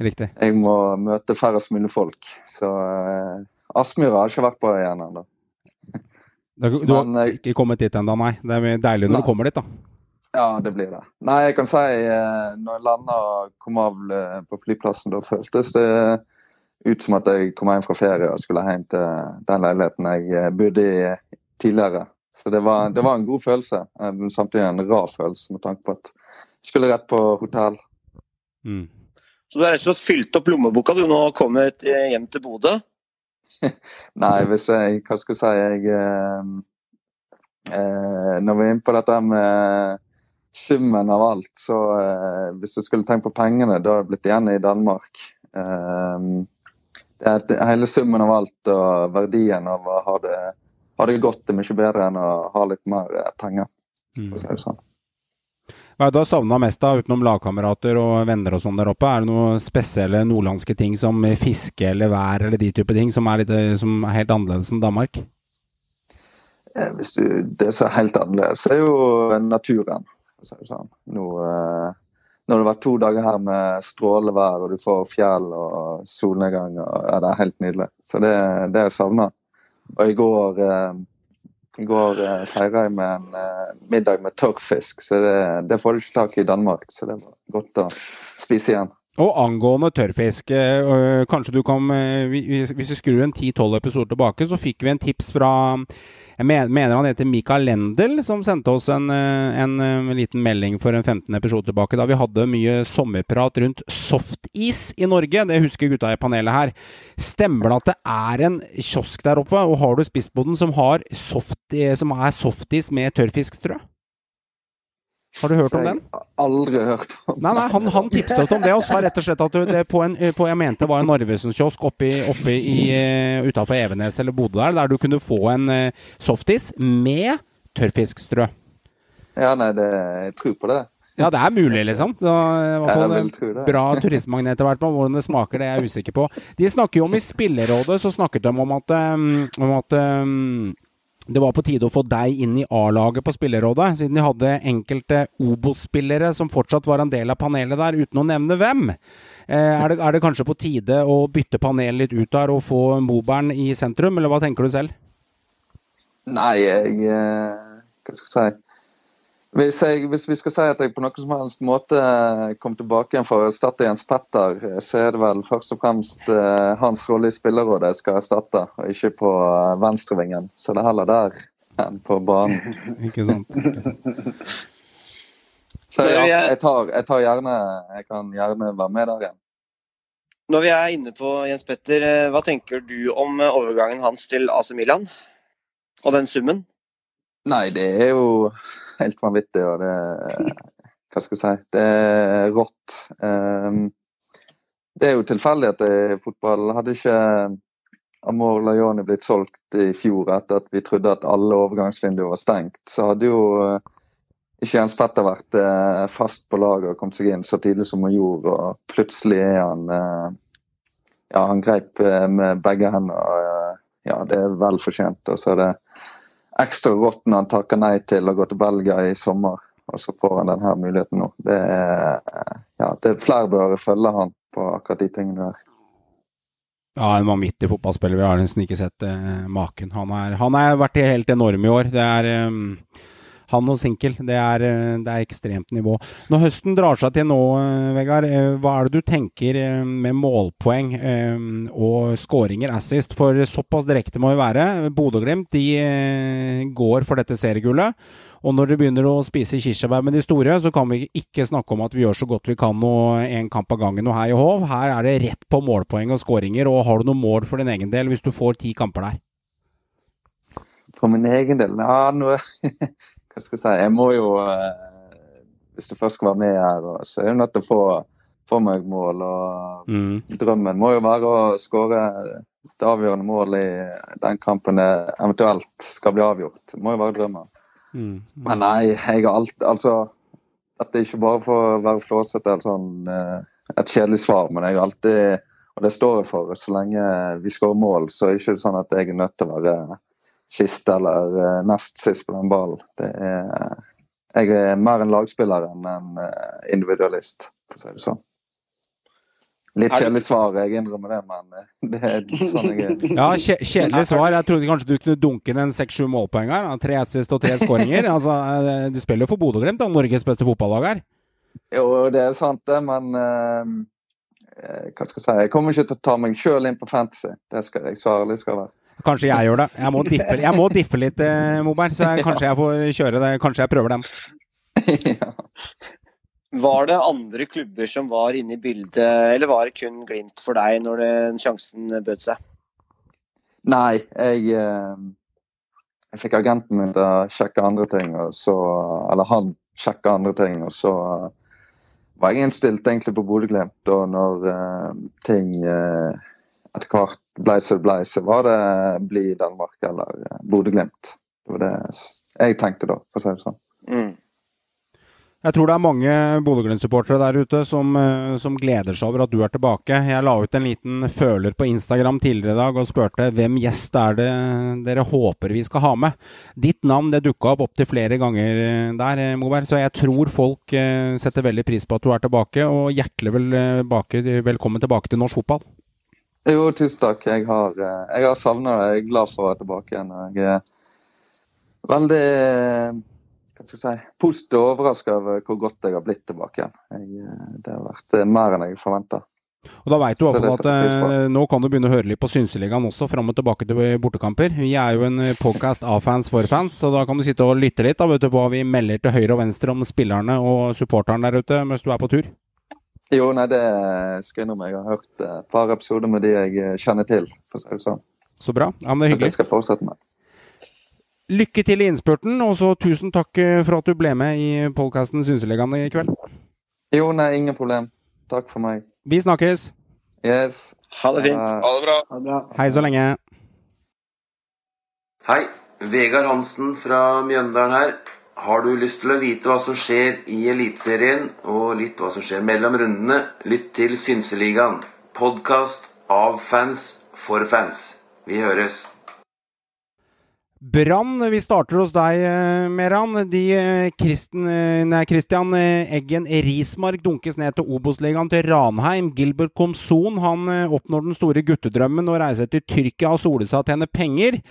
Riktig. Jeg må møte færrest mulig folk. Så Aspmyra har jeg ikke vært på igjen ennå. Du, du Men, har ikke kommet dit ennå, nei. Det er deilig når Nei. du kommer dit, da. Ja, det blir det. Nei, jeg kan si eh, når jeg landa og kom av eh, på flyplassen, da føltes det ut som at jeg kom hjem fra ferie og skulle hjem til den leiligheten jeg eh, bodde i tidligere. Så det var, det var en god følelse, eh, men samtidig en rar følelse med tanke på at jeg skulle rett på hotell. Mm. Så du har rett og slett fylt opp lommeboka du nå kommer hjem til Bodø? Nei, hvis jeg Hva skal jeg si jeg, eh, eh, Når vi er inne på dette med summen av alt, så eh, hvis du skulle tenkt på pengene, da hadde det blitt igjen i Danmark. Eh, det er, hele summen av alt og verdien av å ha det, ha det godt er mye bedre enn å ha litt mer eh, penger. Mm. sånn. Hva er det du har savna mest, da, utenom lagkamerater og venner og sånn der oppe? Er det noen spesielle nordlandske ting som fiske eller vær eller de type ting som er, litt, som er helt annerledes enn Danmark? Eh, Hvis du, det som er helt annerledes, er jo naturen. sånn. Nå, eh, nå har det vært to dager her med strålevær, og du får fjell og solnedgang. og ja, Det er helt nydelig. Så det, det er savna. Og i går, eh, i går uh, feira jeg med en uh, middag med tørrfisk, så det, det får du ikke tak i i Danmark. Så det var godt å spise igjen. Og angående tørrfisk, eh, øh, kanskje du kan øh, Hvis vi skrur en 10-12 episoder tilbake, så fikk vi en tips fra Jeg mener han heter Mikael Lendel, som sendte oss en, øh, en liten melding for en 15 episode tilbake, da vi hadde mye sommerprat rundt softis i Norge. Det husker gutta i panelet her. Stemmer det at det er en kiosk der oppe, og har du spist på den, som, har soft, som er softis med tørrfiskstrø? Har du hørt om den? Aldri hørt om den. Nei, nei, han, han tipset om det og sa rett og slett at det på en, på, jeg mente var en Narvesen-kiosk oppe, i- oppe uh, utafor Evenes eller Bodø der, der du kunne få en eh, softis med tørrfiskstrø. Ja, nei, det, jeg tror på det. Ja, det er mulig, liksom. Så, i hvert fall en det. bra turistmagnet etter hvert. Hvordan det smaker, det er jeg usikker på. De snakker jo om i spillerådet, så snakket de om at, um, om at det var på tide å få deg inn i A-laget på spillerrådet, siden de hadde enkelte Obos-spillere som fortsatt var en del av panelet der, uten å nevne hvem. Eh, er, det, er det kanskje på tide å bytte panelet litt ut der og få Mobern i sentrum, eller hva tenker du selv? Nei, jeg eh, Hva skal jeg si? Hvis, jeg, hvis vi skal si at jeg på noen som helst måte kom tilbake igjen for å erstatte Jens Petter, eh, så er det vel først og fremst eh, hans rolle i spillerrådet jeg skal erstatte, og ikke på eh, venstrevingen. Så det er heller der enn på banen. Ikke sant? Ikke sant? Så ja, jeg tar, jeg tar gjerne Jeg kan gjerne være med der igjen. Når vi er inne på Jens Petter, eh, hva tenker du om eh, overgangen hans til AC Milan? Og den summen? Nei, det er jo helt vanvittig, og det Hva skal jeg si? Det er rått. Ehm, det er jo tilfeldig at det er fotball. Hadde ikke Amor Lajoni blitt solgt i fjor etter at vi trodde at alle overgangsvinduer var stengt, så hadde jo eh, ikke Jens Petter vært eh, fast på laget og kommet seg inn så tidlig som han gjorde, og plutselig er han eh, Ja, han greip med begge hender. Ja, det er vel fortjent. Og så er det ekstra godt når han takker nei til å gå til Belgia i sommer, og så får han denne muligheten nå. Det er, ja, det er flere bør følge han på akkurat de tingene der. Ja, en vanvittig fotballspiller. Vi har nesten ikke sett eh, maken. Han er vært helt enorm i år. Det er eh, han og Sinkel. Det er, eh, det er ekstremt nivå. Når høsten drar seg til nå, eh, Vegard, eh, hva er det du tenker med målpoeng og skåringer, assist? For såpass direkte må vi være. Bodø-Glimt de går for dette seriegullet. Og når det begynner å spise kirsebær med de store, så kan vi ikke snakke om at vi gjør så godt vi kan og en kamp av gangen og hei og hov. Her er det rett på målpoeng og skåringer. Og har du noe mål for din egen del hvis du får ti kamper der? For min egen del ja, nå, Hva skal jeg si? Jeg må jo eh, Hvis du først skal være med her, så er jeg nødt til å få, få meg mål. og Mm. Drømmen må jo være å skåre det avgjørende målet i den kampen det eventuelt skal bli avgjort. Det må jo være drømmen. Mm. Men nei, jeg har alt Altså, at det ikke bare får være flåsete eller sånn eh, et kjedelig svar, men jeg har alltid Og det står jeg for. Så lenge vi skårer mål, så er det ikke sånn at jeg er nødt til å være sist eller eh, nest sist på den ballen. Det er Jeg er mer en lagspiller enn en eh, individualist, for å si det sånn. Litt kjedelig svar, jeg innrømmer det, men eh, det er sånn jeg er. Ja, kjedelig svar. Jeg trodde kanskje du kunne dunke inn en seks-sju målpoeng her. Tre assist og tre skåringer. Altså, du spiller jo for Bodø-Glimt, Norges beste fotballag her. Jo, det er sant det, men eh, eh, Hva skal jeg si? Jeg kommer ikke til å ta meg sjøl inn på Fantasy. Det skal jeg så ærlig skal være. Kanskje jeg gjør det. Jeg må diffe, jeg må diffe litt, eh, Moberg, så jeg, kanskje jeg får kjøre det. Kanskje jeg prøver den. Var det andre klubber som var inne i bildet, eller var det kun Glimt for deg når den sjansen bød seg? Nei, jeg, eh, jeg fikk agenten min til å sjekke andre ting, og så Eller han sjekka andre ting, og så eh, var jeg innstilt egentlig på Bodø-Glimt. Og når ting etter hvert Blazer så var det bli Danmark eller eh, Bodø-Glimt. Det var det jeg tenkte da, for å si det sånn. Mm. Jeg tror det er mange Bodø-Glimt-supportere der ute som, eh, som, gleder seg over at du er tilbake. Jeg la ut en liten føler på Instagram tidligere i dag og spurte hvem gjest er det dere håper vi skal ha med. Ditt navn det dukka opp opptil flere ganger eh, der, Moberg, så jeg tror folk setter veldig pris på at du er tilbake. Og hjertelig vel, velkommen tilbake til norsk fotball. Jo, tusen takk. Jeg har, jeg har savna deg. Jeg er glad for å være tilbake igjen. Jeg er veldig hva skal jeg si, positivt overraska over hvor godt jeg har blitt tilbake igjen. Jeg, eh, det har vært eh, mer enn jeg forventa. Og Da veit du altså at eh, nå kan du begynne å høre litt på Synseligaen også, fram og tilbake til bortekamper. Vi er jo en podcast av fans for fans, så da kan du sitte og lytte litt da, vet du, på hva vi melder til høyre og venstre om spillerne og supporteren der ute mens du er på tur. Jo, nei, det skal jeg innrømme. Jeg har hørt et par episoder med de jeg kjenner til. for å si det sånn. Så bra. Ja, men det er hyggelig. Det skal jeg fortsette med. Lykke til i innspurten, og så tusen takk eh, for at du ble med i podkasten Synseligaen i kveld. Jo, nei, ingen problem. Takk for meg. Vi snakkes. Yes. Ha det fint. Ha det bra. Ha det bra. Hei så lenge. Hei. Vegard Hansen fra Mjøndalen her. Har du lyst til å vite hva som skjer i Eliteserien, og litt hva som skjer mellom rundene, lytt til Synseligaen. Podkast av fans for fans. Vi høres. Brann, vi starter hos deg, eh, Meran. De, eh, Kristen, eh, nei, Christian Eggen Rismark dunkes ned til Obos-ligaen til Ranheim. Gilbert Komson han oppnår den store guttedrømmen og reiser til Tyrkia og soler seg og tjener penger.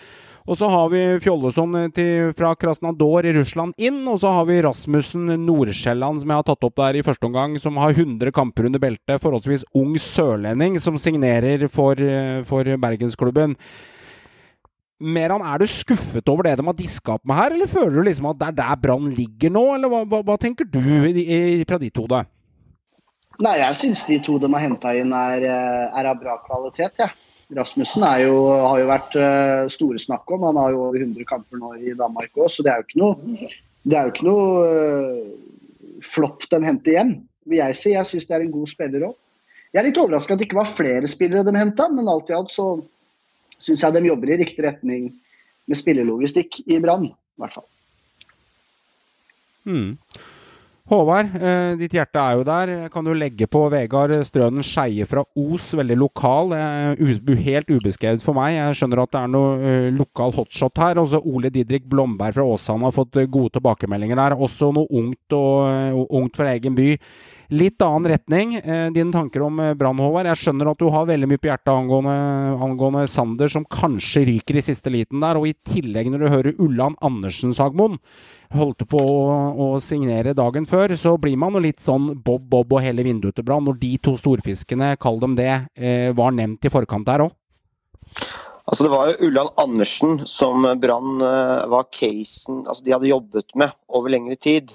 Og så har vi Fjolleson til, fra Krasnador i Russland inn. Og så har vi Rasmussen Nordsjælland, som jeg har tatt opp der i første omgang, som har 100 kamper under beltet. Forholdsvis ung sørlending som signerer for, for bergensklubben. Meran, er du skuffet over det de har diska opp med her, eller føler du liksom at det er der Brann ligger nå, eller hva, hva, hva tenker du fra ditt hode? Nei, jeg syns de to de har henta inn er, eh, er, av bra kvalitet, jeg. Ja. Rasmussen jo, har jo vært uh, store snakk om. Han har jo over 100 kamper nå i Danmark òg, så det er jo ikke noe, det noe uh, flopp de henter hjem, vil jeg si. Jeg syns det er en god spiller òg. Jeg er litt overraska at det ikke var flere spillere de henta, men alt i alt så syns jeg de jobber i riktig retning med spillelogistikk i Brann, i hvert fall. Hmm. Håvard, eh, ditt hjerte er jo der. Kan du legge på Vegard Strønen Skeie fra Os, veldig lokal. Eh, helt ubeskrevet for meg. Jeg skjønner at det er noe eh, lokal hotshot her. Også Ole Didrik Blomberg fra Åsane har fått eh, gode tilbakemeldinger der. Også noe ungt, og, uh, ungt fra egen by. Litt annen retning. Eh, dine tanker om eh, Brann, Håvard. Jeg skjønner at du har veldig mye på hjertet angående, angående, Sander, som kanskje ryker i siste liten der. Og i tillegg, når du hører Ulland Andersen Sagmoen holdt på å, å, signere dagen før, så blir man jo litt sånn bob-bob og hele vinduet til Brann. Når de to storfiskene, kall dem det, eh, var nevnt i forkant der òg. Altså Det var jo Ulland Andersen som Brann eh, var casen altså de hadde jobbet med over lengre tid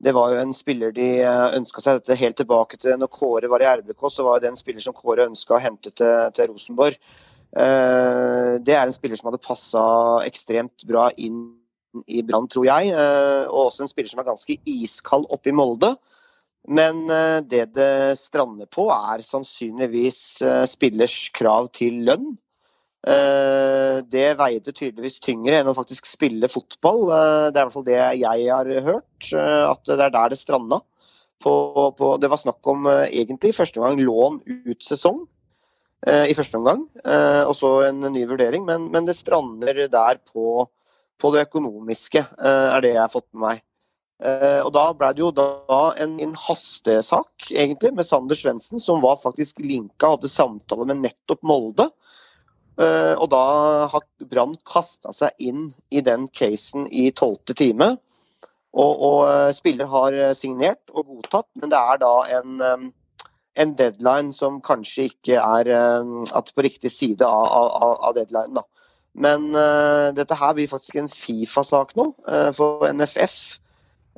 det var jo en spiller de eh, ønska seg dette helt tilbake til når Kåre var i RBK. Så var det en spiller som Kåre ønska å hente til, til Rosenborg. Det er en spiller som hadde passa ekstremt bra inn i Brann, tror jeg. Uh, og også en spiller som er ganske iskald oppe i Molde. Men uh, det det strander på, er sannsynligvis spillers krav til lønn. Eh, det veide tydeligvis tyngre enn å faktisk spille fotball. Eh, det er i hvert fall det jeg har hørt, eh, at det er der det stranda. På, på, det var snakk om egentlig første gang lån ut sesong i første omgang, og så en ny vurdering. Men, men det strander der på, på, det økonomiske, er det jeg har fått med meg. Og Da ble det jo da en, en hastesak egentlig med Sander Svendsen, som var faktisk linka, hadde samtale med nettopp Molde. Eh, og da har Brann kasta seg inn i den casen i tolvte time. Og, og, eh, spiller har eh, signert og godtatt, men det er da en, en deadline som kanskje ikke er på riktig side av, av, av deadline. Da. Men uh, dette her blir faktisk en Fifa-sak nå, uh, for NFF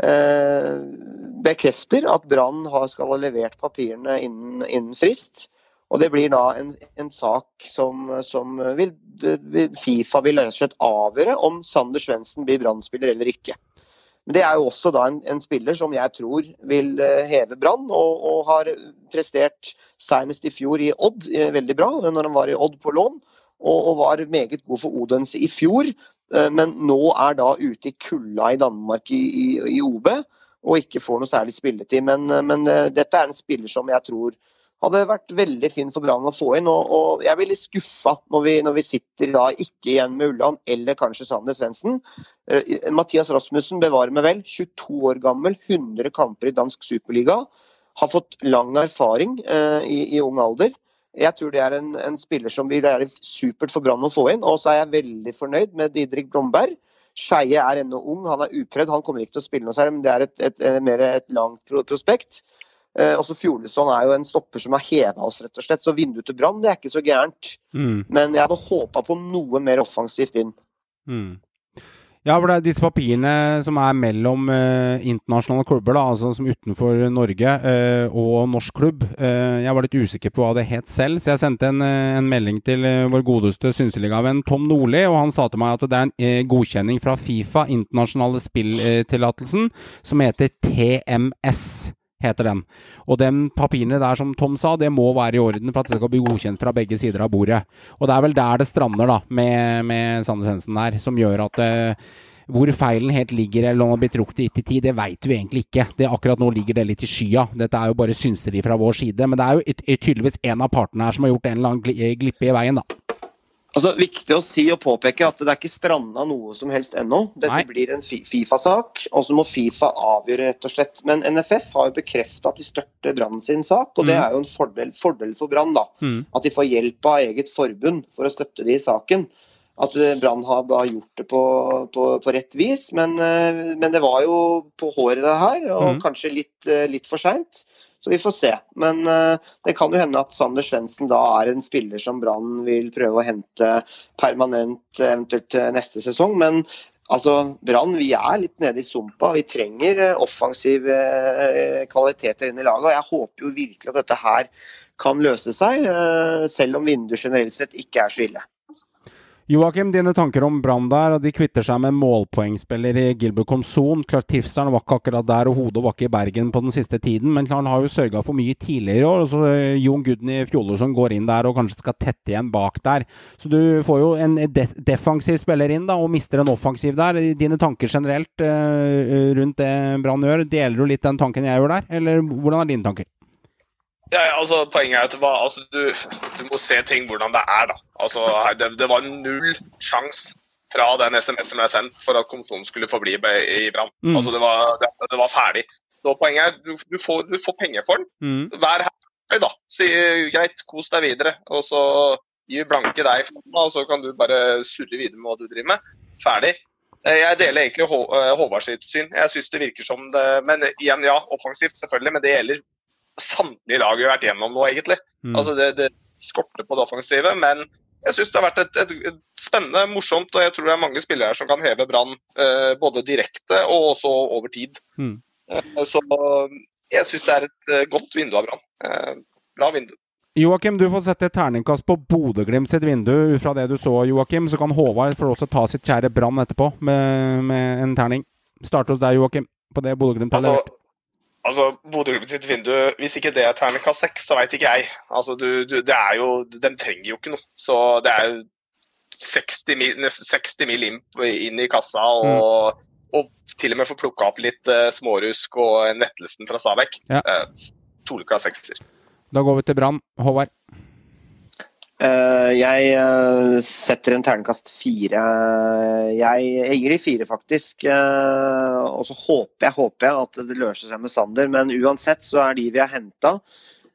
uh, bekrefter at Brann skal ha levert papirene innen, innen frist. Og Det blir da en, en sak som, som vil, Fifa vil rett og slett avgjøre om Sander Svendsen blir brannspiller eller ikke. Men Det er jo også da en, en spiller som jeg tror vil eh, heve Brann, og, og, har prestert senest i fjor i Odd eh, veldig bra, når han var i Odd på lån. Og, og var meget god for Odense i fjor, eh, men nå er da ute i kulda i Danmark i, i, i OB og ikke får noe særlig spilletid. Men, men eh, dette er en spiller som jeg tror hadde vært veldig fin for Brann å få inn. Og, og jeg blir litt skuffa når vi, når vi sitter da ikke igjen med Ulland eller kanskje Sander Svendsen. Eh, Mathias Rasmussen bevarer meg vel, 22 år gammel, 100 kamper i dansk superliga. Har fått lang erfaring eh, i, i, ung alder. Jeg tror det er en, en spiller som vil være supert for Brann å få inn. Og så er jeg veldig fornøyd med Didrik Blomberg. Skeie er ennå ung, han er uprøvd. Han kommer ikke til å spille noe særlig, men det er et, et, et, mer et langt prospekt. Eh, også Fjolesson er jo en stopper som har heva oss, rett og slett. Så vinduet til Brann, det er ikke så gærent. Mm. Men jeg hadde håpa på noe mer offensivt inn. Mm. Ja, for det er disse papirene som er mellom eh, internasjonale klubber, da, altså som utenfor Norge, eh, og norsk klubb. Eh, jeg var litt usikker på hva det het selv, så jeg sendte en, eh, en melding til eh, vår godeste synseligavenn Tom Nordli, og han sa til meg at det er en eh, godkjenning fra Fifa, internasjonale spilltillatelsen, som heter TMS heter den. Og den papirene der, som Tom sa, det må være i orden for at det skal bli godkjent fra begge sider av bordet. Og det er vel der det strander, da, med, med Sandnes Hensen der, som gjør at uh, hvor feilen helt ligger, eller om har blitt trukket i tid, det veit vi egentlig ikke. Det, akkurat nå ligger det litt i skya. Dette er jo bare synseri fra vår side. Men det er jo tydeligvis en av partene her som har gjort en eller annen glippe i veien, da. Altså, Viktig å si og påpeke at det er ikke stranda noe som helst ennå. Dette Nei. blir en Fifa-sak, og så må Fifa avgjøre, rett og slett. Men NFF har jo bekrefta at de støtter Brann sin sak, og det Mm. er jo en fordel, fordel for Brann. da. Mm. At de får hjelp av eget forbund for å støtte de i saken. At eh, Brann har har gjort det på, på, på rett vis, men, eh, men det var jo på håret det her, og Mm. kanskje litt, eh, litt for seint. Så vi får se. Men eh, det kan jo hende at Sander Svendsen da er en spiller som Brann vil prøve å hente permanent eh, eventuelt til neste sesong. Men altså, Brann, vi er litt nede i sumpa. Vi trenger eh, offensive eh, kvaliteter inn i laget. Og jeg håper jo virkelig at dette her kan løse seg, eh, selv om vinduet generelt sett ikke er så ille. Joakim, dine tanker om Brann der, og de kvitter seg med en målpoengspiller i Gilbert Komson. Klart Trivselen var ikke akkurat der, og hodet var ikke i Bergen på den siste tiden, men klart han har jo sørga for mye tidligere i år. og så eh, Jon Gudny Fjolesson går inn der og kanskje skal tette igjen bak der. Så du får jo en def defensiv spiller inn, da, og mister en offensiv der. Dine tanker generelt eh, rundt det Brann gjør, deler du litt den tanken jeg gjør der, eller hvordan er dine tanker? Ja, ja, altså Poenget er at var, altså, du, du må se ting hvordan det er. da. Altså, Det, det var null sjanse fra den SMS som ble sendt for at konfirmasjonen skulle forbli i Brann. Mm. Altså, det, var- det, det var ferdig. Så Poenget er du, du, får, du får penger for den. Mm. Vær her, da. Si greit, kos deg videre. Og så gir blanke deg, og så kan du bare surre videre med hva du driver med. Ferdig. Eh, Jeg deler egentlig Hå- eh, Håvard sitt syn. Jeg syns det virker som det Men igjen, ja, offensivt selvfølgelig, men det gjelder samtlige lag vi har vært gjennom nå, egentlig. Mm. Altså det, det skorter på det offensive, men jeg syns det har vært et, et, et spennende, morsomt, og jeg tror det er mange spillere her som kan heve Brann eh, både direkte og også over tid. Mm. Eh, så jeg syns det er et eh, godt vindu av Brann. Eh, bra vindu. Joakim, du får sette et terningkast på Bodø-Glimt sitt vindu. Fra det du så, Joakim, så kan Håvard få også ta sitt kjære Brann etterpå med, med en terning. Starte hos deg, Joakim, på det Bodø-Glimt har Altså, levert. Altså Bodø-Glimt sitt vindu, hvis ikke det er terningkast seks, så veit ikke jeg. Altså, du, du, det er jo, De trenger jo ikke noe. Så det er jo 60 mil, nesten 60 mil inn, inn i kassa, og, og til og med få plukka opp litt uh, smårusk og en Vettelsen fra Stabæk. Ja. Uh, Soleklar sekser. Da går vi til Brann. Håvard. Eh, jeg eh, setter en terningkast fire. Jeg, jeg gir de fire, faktisk. Eh, og så håper jeg, håper jeg at det løser seg med Sander. Men uansett så er de vi har henta,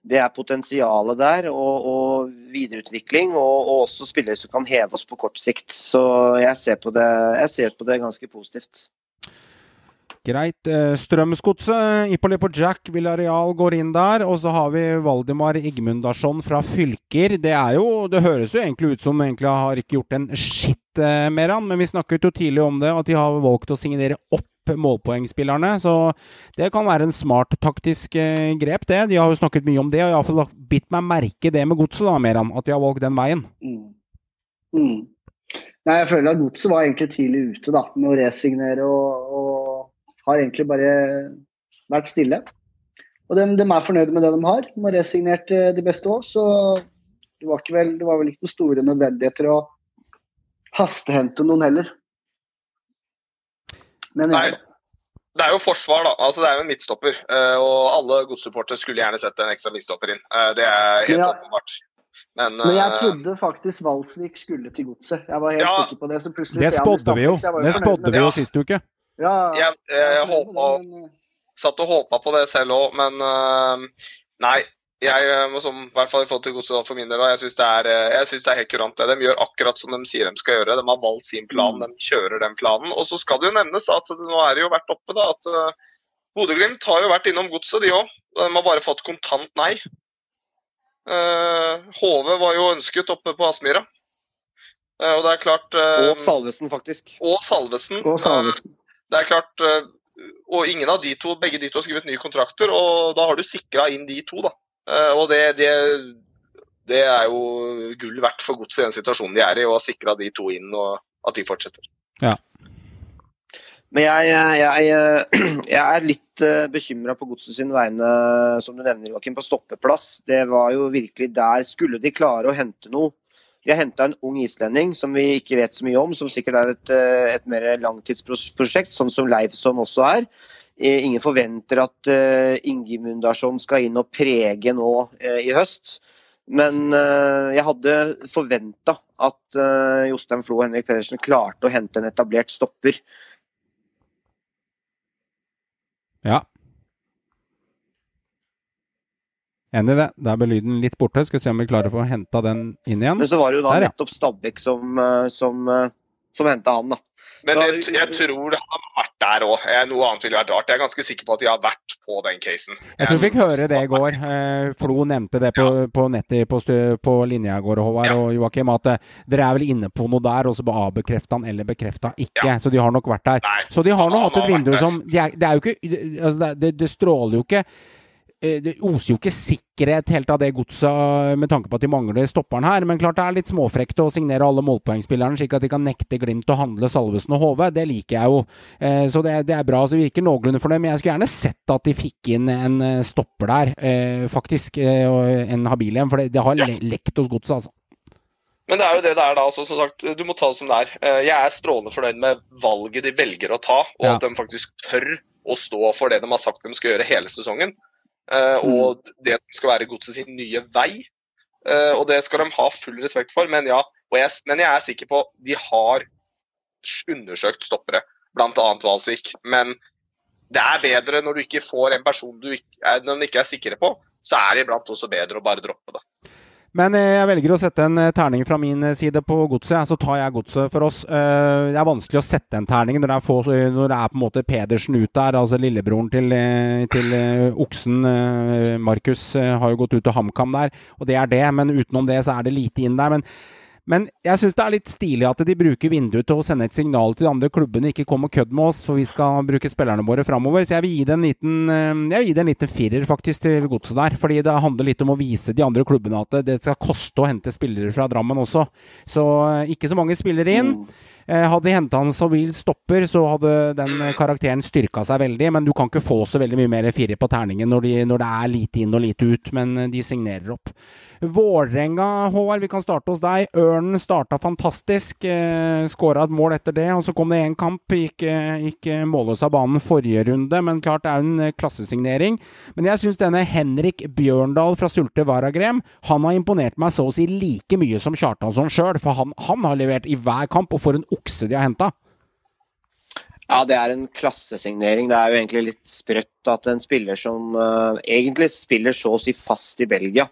det er potensialet der. Og, og videreutvikling. Og, og også spillere som kan heve oss på kort sikt. Så jeg ser på det, ser på det ganske positivt. Greit. Eh, Strømsgodset, Ippolipo Jack, Villarreal går inn der. Og så har vi Valdimar Igmundarsson fra Fylker. Det er jo Det høres jo egentlig ut som egentlig har ikke gjort en skitt eh, med han, men vi snakket jo tidlig om det, at de har valgt å signere opp målpoengspillerne. Så det kan være en smart taktisk eh, grep, det. De har jo snakket mye om det, og Jeg iallfall bitt meg merke det med godset, da, Meran. At de har valgt den veien. Mm. Mm. Nei, jeg føler at Godset var egentlig tidlig ute da, med å resignere og, og har egentlig bare vært stille. Og de, de er fornøyde med det de har. De har resignert eh, de beste òg, så det var, ikke vel, det var vel ikke noen store nødvendigheter å hastehente noen heller. Men Nei. ja, Det er jo forsvar, da. Altså, det er jo en midtstopper. eh, Og alle godssupportere skulle gjerne sett en ekstra midtstopper inn. Eh, Det er helt Ja. åpenbart. Men, Men jeg trodde faktisk Valsvik skulle til godset. Jeg var helt Ja. sikker på det. Så plutselig Det spådde vi jo. Det spådde vi jo sist uke. Ja, jeg, jeg, jeg håpa Satt og håpa på det selv òg, men uh, nei. Jeg eh, må som, i hvert fall i forhold til godset for min del, jeg syns det, er, eh, jeg synes det er helt kurant. det. De gjør akkurat som de sier de skal gjøre. De har valgt sin plan, de kjører den planen. Og så skal det jo nevnes at nå er det jo vært oppe da, at uh, Bodø-Glimt har jo vært innom godset, de òg. De har bare fått kontant nei. Uh, HV var jo ønsket oppe på Aspmyra. Uh, og det er klart uh, Og Salvesen, faktisk. Og Salvesen. Og Salvesen. Eh, Det er klart eh, Og ingen av de to, begge de to har skrevet nye kontrakter, og da har du sikra inn de to, da. Eh, Og det, det, det er jo gull verdt for godset i den situasjonen de er i, å ha sikra de to inn, og at de fortsetter. Ja. Men jeg, jeg, jeg, er litt uh, bekymra på godset sin vegne, som du nevner, Joakim, på stoppeplass. Det var jo virkelig der Skulle de klare å hente noe De har henta en ung islending som vi ikke vet så mye om, som sikkert er et, eh, et mer langtidsprosjekt, sånn som Leifsson også er. Eh, Ingen forventer at uh, Ingimundarsson skal inn og prege nå eh, i høst. Men eh, jeg hadde forventa at eh, Jostein Flo og Henrik Pedersen klarte å hente en etablert stopper. Ja. Enig i det. Der ble lyden litt borte. Skal vi se om vi klarer å få henta den inn igjen. Men så var det jo da Der, ja. nettopp Stabæk som, eh, som, eh, som henta han, da. Men det, jeg, tror det har vært der òg. Noe annet ville vært rart. Jeg er ganske sikker på at de har vært på den casen. Jeg tror vi fikk høre det i går. Eh, Flo nevnte det på, på nettet på, på linja i går, Håvard og Joakim, at dere er vel inne på noe der, og så avbekrefta han eller bekrefta ikke. Så de har nok vært der. Så de har nå hatt et vindu som de er, Det er jo ikke altså det, det, det stråler jo ikke det oser jo ikke sikkerhet helt av det godset med tanke på at de mangler stopperen her, men klart det er litt småfrekt å signere alle målpoengspillerne slik at de kan nekte Glimt å handle Salvesen og HV. Det liker jeg jo. Eh, Så det, det er bra. så det virker noenlunde for Men jeg skulle gjerne sett at de fikk inn en eh, stopper der, eh, faktisk. eh, En habil en, for det, det har le lekt hos godset, altså. Men det er jo det det er da. Altså, som sagt, du må ta det som det er. Eh, Jeg er strålende fornøyd med valget de velger å ta, og Ja. at de faktisk tør å stå for det de har sagt de skal gjøre hele sesongen. Eh, Og det skal være godset sin nye vei. Eh, Og det skal de ha full respekt for. Men ja, og jeg, men jeg er sikker på de har undersøkt stoppere, bl.a. Valsvik. Men det er bedre når du ikke får en person du ikke når de ikke er sikre på, så er det iblant også bedre å bare droppe det. Men eh, jeg velger å sette en eh, terning fra min eh, side på godset. Så tar jeg godset for oss. Det er vanskelig å sette en terning når det er, få, når det er på en måte Pedersen ut der. Altså lillebroren til, til oksen. Markus har jo gått ut til HamKam der, og det er det. Men utenom det så er det lite inn der. Men men jeg syns det er litt stilig at de bruker vinduet til å sende et signal til de andre klubbene. Ikke kom og kødd med oss, for vi skal bruke spillerne våre framover. Så jeg vil gi det en liten, eh, jeg det en liten firer faktisk til godset der. Fordi det handler litt om å vise de andre klubbene at det- skal koste å hente spillere fra Drammen også. Så eh, ikke så mange spillere inn. Eh, Hadde de henta en Savil stopper, så hadde den eh, karakteren styrka seg veldig. Men du kan ikke få så veldig mye mer fire på terningen når, de, når det er lite inn og lite ut. Men eh, de signerer opp. Vålerenga, Håvard, vi kan starte hos deg. Ørnen starta fantastisk. Eh, Skåra et mål etter det, og så kom det én kamp. Gikk, eh, gikk eh, målløs av banen forrige runde, men klart det er en eh, klassesignering. Men jeg syns denne Henrik Bjørndal fra Sulte Varagrem, han har imponert meg så å si like mye som Kjartansson sjøl. For han, han har levert i hver kamp, og for en okse de har henta. Ja, det er en klassesignering. Det er jo egentlig litt sprøtt at en spiller som uh, egentlig spiller så å si fast i Belgia,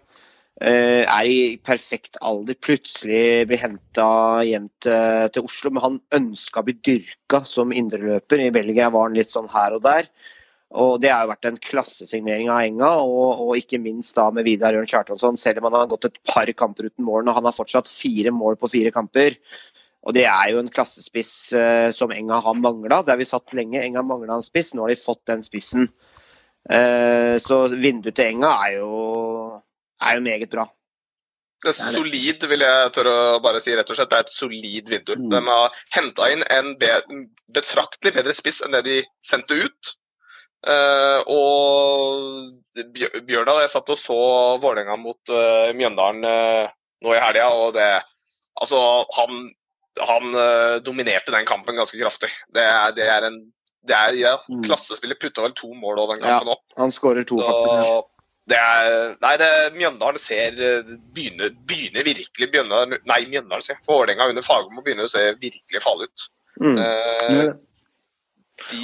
uh, er i perfekt alder, plutselig blir henta hjem til, til Oslo. Men han ønska å bli dyrka som indreløper. I Belgia var han litt sånn her og der. Og Det har jo vært en klassesignering av Enga, og, og ikke minst da med Vidar Ørn Kjartansson. Selv om han har gått et par kamper uten mål, og han har fortsatt fire mål på fire kamper. Og Det er jo en klassespiss eh, som Enga har mangla. Der vi satt lenge. Enga mangla en spiss, nå har de fått den spissen. Eh, så vinduet til Enga er jo, er jo meget bra. Det er solid, vil jeg tørre å bare si. rett og slett. Det er et solid vindu. De har henta inn en be betraktelig bedre spiss enn det de sendte ut. Uh, og Bjør- Bjørndal, jeg satt og så Vålerenga mot uh, Mjøndalen uh, nå i helga, og det Altså, han, han eh, dominerte den kampen ganske kraftig. Det er, det er en Det er ja, klassespiller. Putta vel to mål over den kampen òg. Han skårer to, faktisk. Det er, nei, det, Mjøndalen ser begynner, begynner virkelig begynner, Nei, Mjøndalen ser Vålerenga under Fagermo begynner å se virkelig farlig ut. Mm. Eh,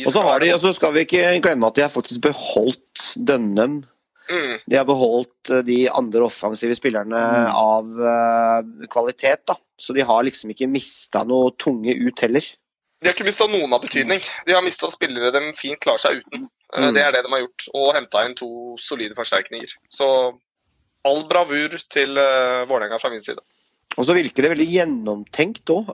Og så skal har de, og så skal vi ikke glemme at de har faktisk beholdt Dønnem. Mm. De har beholdt eh, de andre offensive spillerne Mm. av eh, kvalitet, da. Så de har liksom ikke mista noe tunge ut heller. De har ikke mista noen av betydning. De har mista spillere de fint klarer seg uten. Eh, Mm. Det er det de har gjort. Og henta inn to solide forsterkninger. Så all bravur til uh, Vålerenga fra min side. Og så virker det veldig gjennomtenkt òg.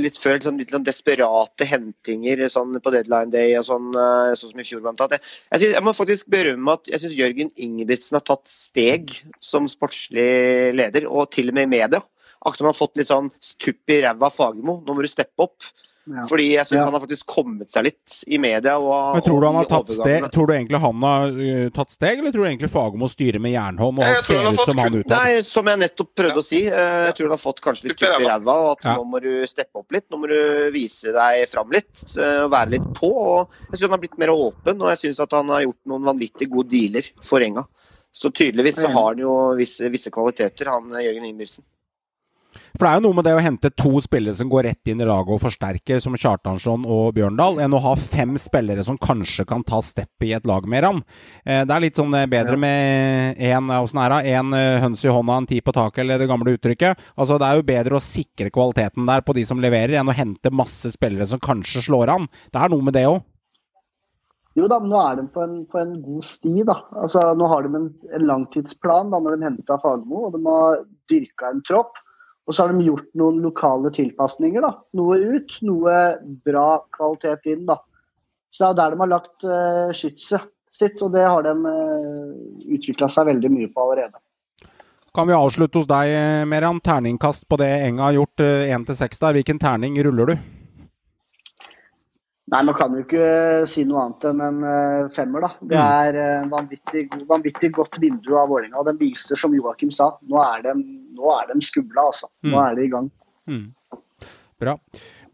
litt før sånn, litt sånn desperate hentinger sånn på deadline day og sånn, eh, sånn som i fjor blant annet. Jeg, synes, jeg må faktisk berømme at jeg syns Jørgen Ingebrigtsen har tatt steg som sportslig leder, og til og med i media. Akkurat som han har fått litt sånn tupp i ræva Fagermo. Nå må du steppe opp. Ja. Fordi jeg syns Ja. han har faktisk kommet seg litt i media. Og, Men tror du han har tatt steg? Tror du egentlig han har uh, tatt steg, eller tror du egentlig Fagermo styrer med jernhånd og se ser ut som han utad? Nei, som jeg nettopp prøvde å si. eh, Jeg tror han har fått kanskje litt Tupp i ræva. og at Ja. nå må du steppe opp litt. Nå må du vise deg fram litt uh, være litt på. og Jeg syns han har blitt mer åpen, og jeg syns at han har gjort noen vanvittig gode dealer for Enga. Så tydeligvis så har han jo visse, visse kvaliteter, han Jørgen Ingebrigtsen. For det er jo noe med det å hente to spillere som går rett inn i laget og forsterker, som Kjartansson og Bjørndal, enn å ha fem spillere som kanskje kan ta steppet i et lag med an. Eh, Det er litt sånn eh, bedre med én eh, høns i hånda, en ti på taket, eller det gamle uttrykket. Altså Det er jo bedre å sikre kvaliteten der på de som leverer, enn å hente masse spillere som kanskje slår an. Det er noe med det òg. Jo da, men nå er de på en, på en god sti. da. Altså, Nå har de en, en langtidsplan da, når de henta Fagermo, og de har dyrka en tropp. Og så har de gjort noen lokale tilpasninger. da. Noe ut, noe bra kvalitet inn. da. Så det er der de har lagt uh, skytset sitt, og det har de uh, utvikla seg veldig mye på allerede. Kan vi avslutte hos deg, eh, Meran? Terningkast på det Enga har gjort, én til seks der. Hvilken terning ruller du? Nei, man kan jo ikke si noe annet enn en eh, femmer, da. Det Mm. er en vanvittig, vanvittig godt vindu av Vålerenga. Og den viser, som Joakim sa, nå er de, nå er de skumle, altså. Nå Mm. er de i gang. Mm. Bra.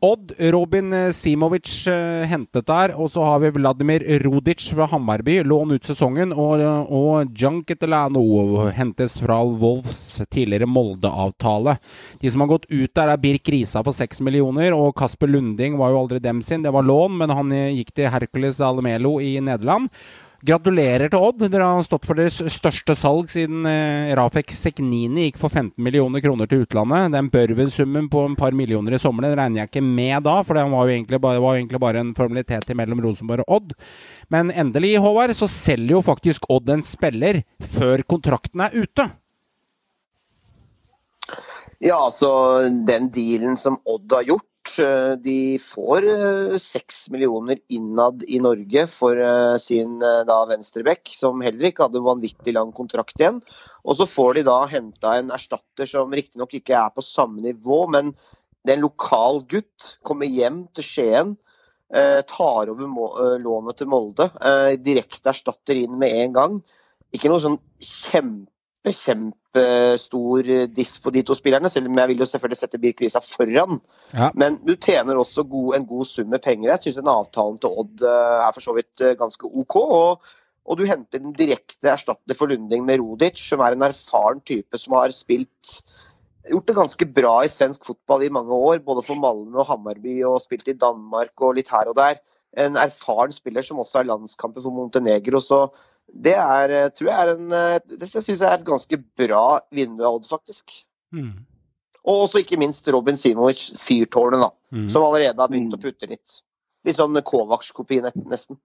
Odd, Robin eh, Simovic eh, hentet der. Og så har vi Vladimir Rodic fra Hammarby, lån ut sesongen. Og, og Junketelano hentes fra Wolfs tidligere Molde-avtale. De som har gått ut der, er Birk Risa for seks millioner, og Kasper Lunding var jo aldri dem sin. Det var lån, men han eh, gikk til Hercules Alemelo i Nederland. Gratulerer til Odd. Dere har stått for deres største salg siden eh, Rafek Seknini gikk for 15 millioner kroner til utlandet. Den Børven-summen på en par millioner i sommer den regner jeg ikke med da, for det var jo egentlig bare, jo egentlig bare en formalitet mellom Rosenborg og Odd. Men endelig, Håvard, så selger jo faktisk Odd en spiller før kontrakten er ute. Ja, altså den dealen som Odd har gjort, de får eh, seks millioner innad i Norge for eh, sin eh, da venstrebekk, som heller ikke hadde vanvittig lang kontrakt igjen. Og så får de da henta en erstatter som riktignok ikke er på samme nivå, men det er en lokal gutt. Kommer hjem til Skien. eh, tar over eh, lånet til Molde. eh, direkte erstatter inn med en gang. Ikke noe sånn kjempe, kjempestor eh, diff på de to spillerne, selv om jeg vil jo selvfølgelig sette Birk Risa foran. Ja. Men du tjener også god, en god sum med penger. Jeg syns avtalen til Odd eh, er for så vidt eh, ganske OK. Og, og du henter den direkte erstatter for Lunding med Rodic, som er en erfaren type som har spilt Gjort det ganske bra i svensk fotball i mange år, både for Malmö og Hammarby, og spilt i Danmark og litt her og der. En erfaren spiller som også har landskamper for Montenegro. så det er, eh, tror jeg er en, eh, det synes jeg er et ganske bra vindu av Odd, faktisk. Mm. Og også ikke minst Robin Simovic, fyrtårnet, da. Mm. Som allerede har begynt å putte litt. Litt sånn Kovacs-kopi nesten.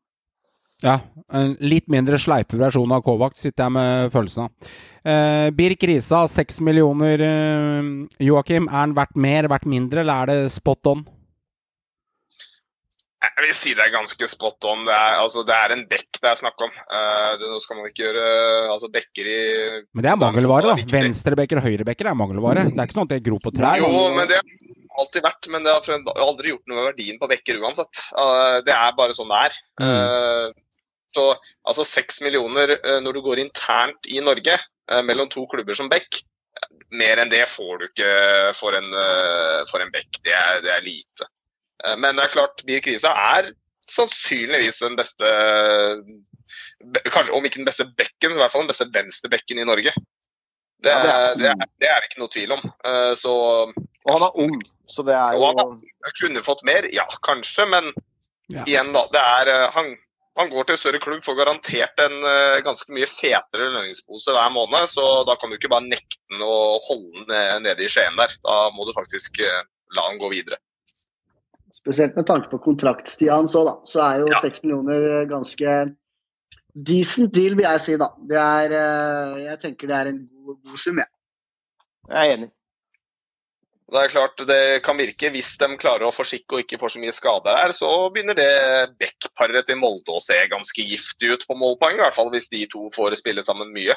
Ja, en litt mindre sleipe versjon av Kovac, sitter jeg med følelsen av. Eh, Birk Risa, seks millioner. Eh, Joakim, er han verdt mer, verdt mindre, eller er det spot on? Jeg vil si det er ganske spot on. Det er, altså, det er en bekk det er snakk om. Uh, nå skal man ikke gjøre altså, bekker i Men det er mangelvare, da. Venstrebekker og høyrebekker er mangelvare. Det er ikke sånn at det gror på trær. Jo, men det har alltid vært, men det har aldri gjort noe med verdien på bekker uansett. Uh, Det er bare sånn det er. Uh, Så altså seks millioner når du går internt i Norge mellom to klubber som bekk, mer enn det får du ikke for en, for en bekk. Det er, det er lite. Eh, Men det er klart, Bir Krisa er sannsynligvis den beste Kanskje om ikke den beste bekken, så i hvert fall den beste venstrebekken i Norge. Det, Ja, det er- det, er, det er det ikke noe tvil om. Eh, Så Og han er ung, så det er Og han kunne fått mer, ja kanskje, men Ja. igjen, da. Det er, eh, han, han går til større klubb, får garantert en ganske mye fetere lønningspose hver måned. Så da kan du ikke bare nekte den å holde den ned- nede i Skien der. Da må du faktisk la han gå videre. Spesielt med tanke på kontraktstida hans òg, da. Så er jo seks millioner ganske decent deal, vil jeg si, da. Det er eh, Jeg tenker det er en god, god sum, jeg. Jeg er enig. Det er klart det kan virke, hvis de klarer å forsikre og ikke får så mye skade her, så begynner det backparet til Molde å se ganske giftig ut på målpoeng. I hvert fall hvis de to får spille sammen mye.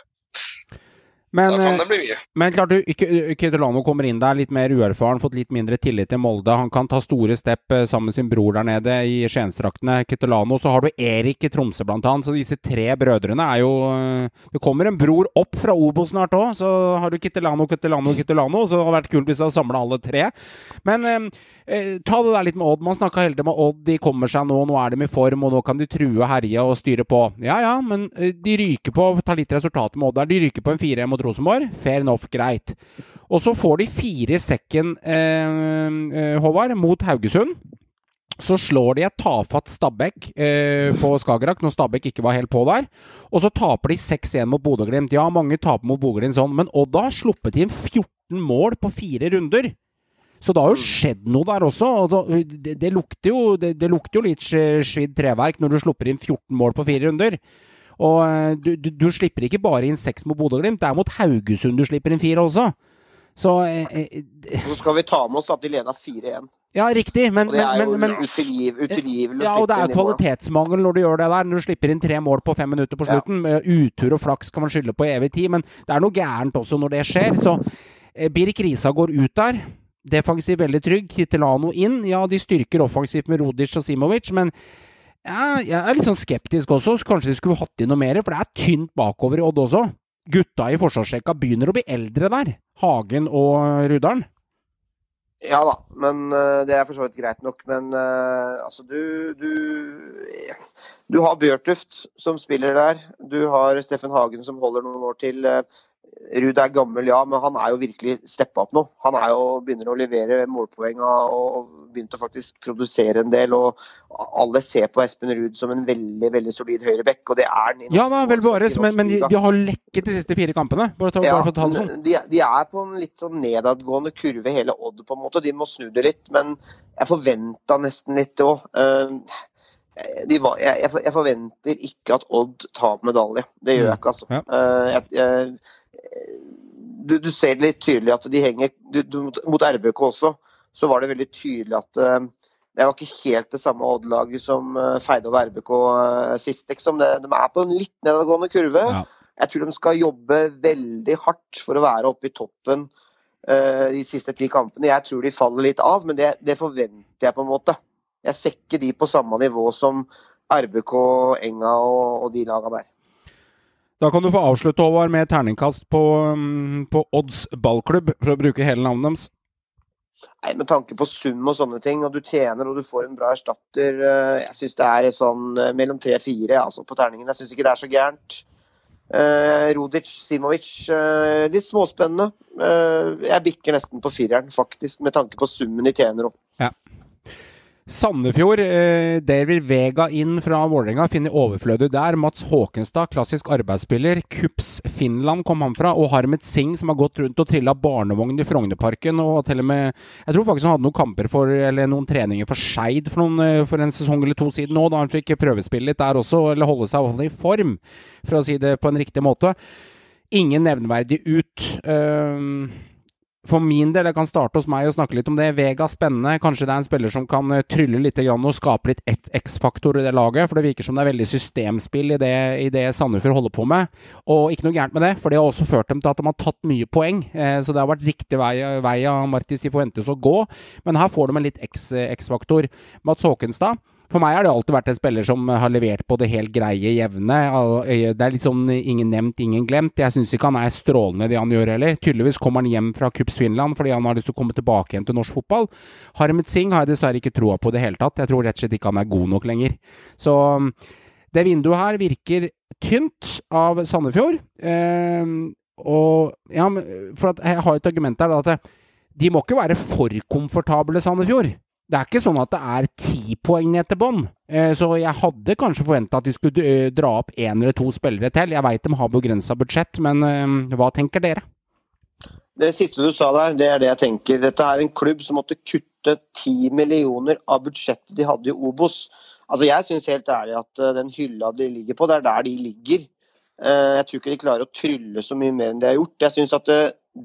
Men, da kan eh, det bli mye. Men klart, du, Kitolano kommer inn der litt mer uerfaren, fått litt mindre tillit til Molde. Han kan ta store step eh, sammen med sin bror der nede i Skiensdraktene. Kitolano. Så har du Erik i Tromsø, blant annet. Så disse tre brødrene er jo eh, Det kommer en bror opp fra Obo snart òg. Så har du Kitolano, Kitolano, Kitolano. Så det hadde vært kult hvis jeg hadde samla alle tre. Men eh, ta det der litt med Odd. Man snakka hele tiden med Odd. De kommer seg nå, nå er de i form, og nå kan de true, herje og styre på. Ja ja, men de ryker på Ta litt resultater med Odd der. De ryker på en 4-1 mot Rosenborg. Fair enough, greit. Og så får de fire i sekken, eh, eh, Håvard, mot Haugesund. Så slår de et tafatt Stabæk eh, på Skagerrak, når Stabæk ikke var helt på der. Og så taper de 6-1 mot Bodø-Glimt. Ja, mange taper mot Bodø-Glimt sånn, men Odd har sluppet inn 14 mål på fire runder. Så det har jo skjedd noe der også. og Det, det, lukter, jo, det, det lukter jo litt svidd treverk når du slipper inn 14 mål på fire runder. Og eh, du, du, du slipper ikke bare inn seks mot Bodø-Glimt, det er mot Haugesund du slipper inn fire også. Så eh, eh, Så skal vi ta med oss at de leda 4-1. Ja, riktig, men, Og det er men, jo men, men utilgiv, utilgivelig ja, og det er kvalitetsmangel når du gjør det der. Når du slipper inn tre mål på fem minutter på slutten. Med Utur og flaks kan man skylde på i evig tid, men det er noe gærent også når det skjer. Så eh, Birk Risa går ut der. Defensivt veldig trygg. Kitilano inn. Ja, de styrker offensivt med Rodic og Simovic, men ja, jeg er litt sånn skeptisk også. Så kanskje de skulle hatt inn noe mer, for det er tynt bakover i Odd også. Gutta i forsvarsrekka begynner å bli eldre der. Hagen og Rudalen. Ja da, men eh, det er for så vidt greit nok. Men eh, altså, du Du, du har Bjørtuft som spiller der. Du har Steffen Hagen som holder noen år til. Eh, Ruud er gammel, ja, men han er jo virkelig steppa opp nå. Han er jo begynner å levere målpoeng og, begynt å faktisk produsere en del. og Alle ser på Espen Ruud som en veldig veldig solid høyreback, og det er han. Ja norsk vel bevares, men, men de, de har lekket de siste fire kampene. Bare, ta, Ja, bare ta det sånn. de, de er på en litt sånn nedadgående kurve, hele Odd, på en måte. De må snu det litt. Men jeg forventa nesten litt òg. jeg, jeg, jeg forventer ikke at Odd tar medalje. Det gjør jeg ikke, altså. Ja. jeg, jeg, du, du ser det litt tydelig at de henger du, du, Mot RBK også, så var det veldig tydelig at eh, det var ikke helt det samme Odd-laget som uh, feide over RBK eh, sist, liksom. De, de er på en litt nedadgående kurve. Jeg tror de skal jobbe veldig hardt for å være oppe i toppen uh, de siste ti kampene. Jeg tror de faller litt av, men det, det forventer jeg på en måte. Jeg ser ikke de på samme nivå som RBK, Enga og, og de laga der. Da kan du få avslutte, Håvard, med terningkast på, mm, på Odds ballklubb, for å bruke hele navnet deres. Nei, Med tanke på sum og sånne ting, og du tjener og du får en bra erstatter eh, Jeg syns det er sånn eh, mellom tre og fire altså, på terningen. Jeg syns ikke det er så gærent. Eh, Rodic, Simovic, eh, litt småspennende. Eh, jeg bikker nesten på fireren, faktisk, med tanke på summen de tjener òg. Ja. Sandefjord, eh, David Vega inn fra Vålerenga, finner overflødig der. Mats Håkenstad, klassisk arbeidsspiller. Kups Finland kom han fra. Og Harmet Singh, som har gått rundt og trilla barnevogn i Frognerparken. Og til og med Jeg tror faktisk han hadde noen kamper for, eller noen treninger for Skeid for, eh, for en sesong eller to siden nå, da han fikk prøvespille litt der også, eller holde seg i i form, for å si det på en riktig måte. Ingen nevneverdig ut. Uh, for min del, jeg kan starte hos meg og snakke litt om det. Vega spennende. Kanskje det er en spiller som kan eh, trylle litt og skape litt X-faktor i det laget. For det virker som det er veldig systemspill i det, i det Sandefjord holder på med. Og ikke noe gærent med det, for det har også ført dem til at de har tatt mye poeng. Eh, så det har vært riktig vei, vei av Martis Sifuentes å gå. Men her får de en litt X- X-faktor. Mats Håkenstad For meg har det alltid vært en spiller som har levert på det helt greie, jevne. Det er sånn ingen nevnt, ingen glemt. Jeg syns ikke han er strålende det han gjør heller. Tydeligvis kommer han hjem fra Cups Finland fordi han har lyst til å komme tilbake igjen til norsk fotball. Harmet Singh har jeg dessverre ikke troa på i det hele tatt. Jeg tror rett og slett ikke han er god nok lenger. Så det vinduet her virker tynt av Sandefjord. Eh, og ja, for jeg har et argument der, da, at de må ikke være for komfortable, Sandefjord. Det er ikke sånn at det er ti poeng ned til bånn. Eh, så jeg hadde kanskje forventa at de skulle eh, dra opp én eller to spillere til. Jeg veit de har begrensa budsjett, men eh, hva tenker dere? Det siste du sa der, det er det jeg tenker. Dette er en klubb som måtte kutte ti millioner av budsjettet de hadde i Obos. Altså Jeg syns helt ærlig at den hylla de ligger på, det er der de ligger. Jeg tror ikke de klarer å trylle så mye mer enn de har gjort. Jeg synes at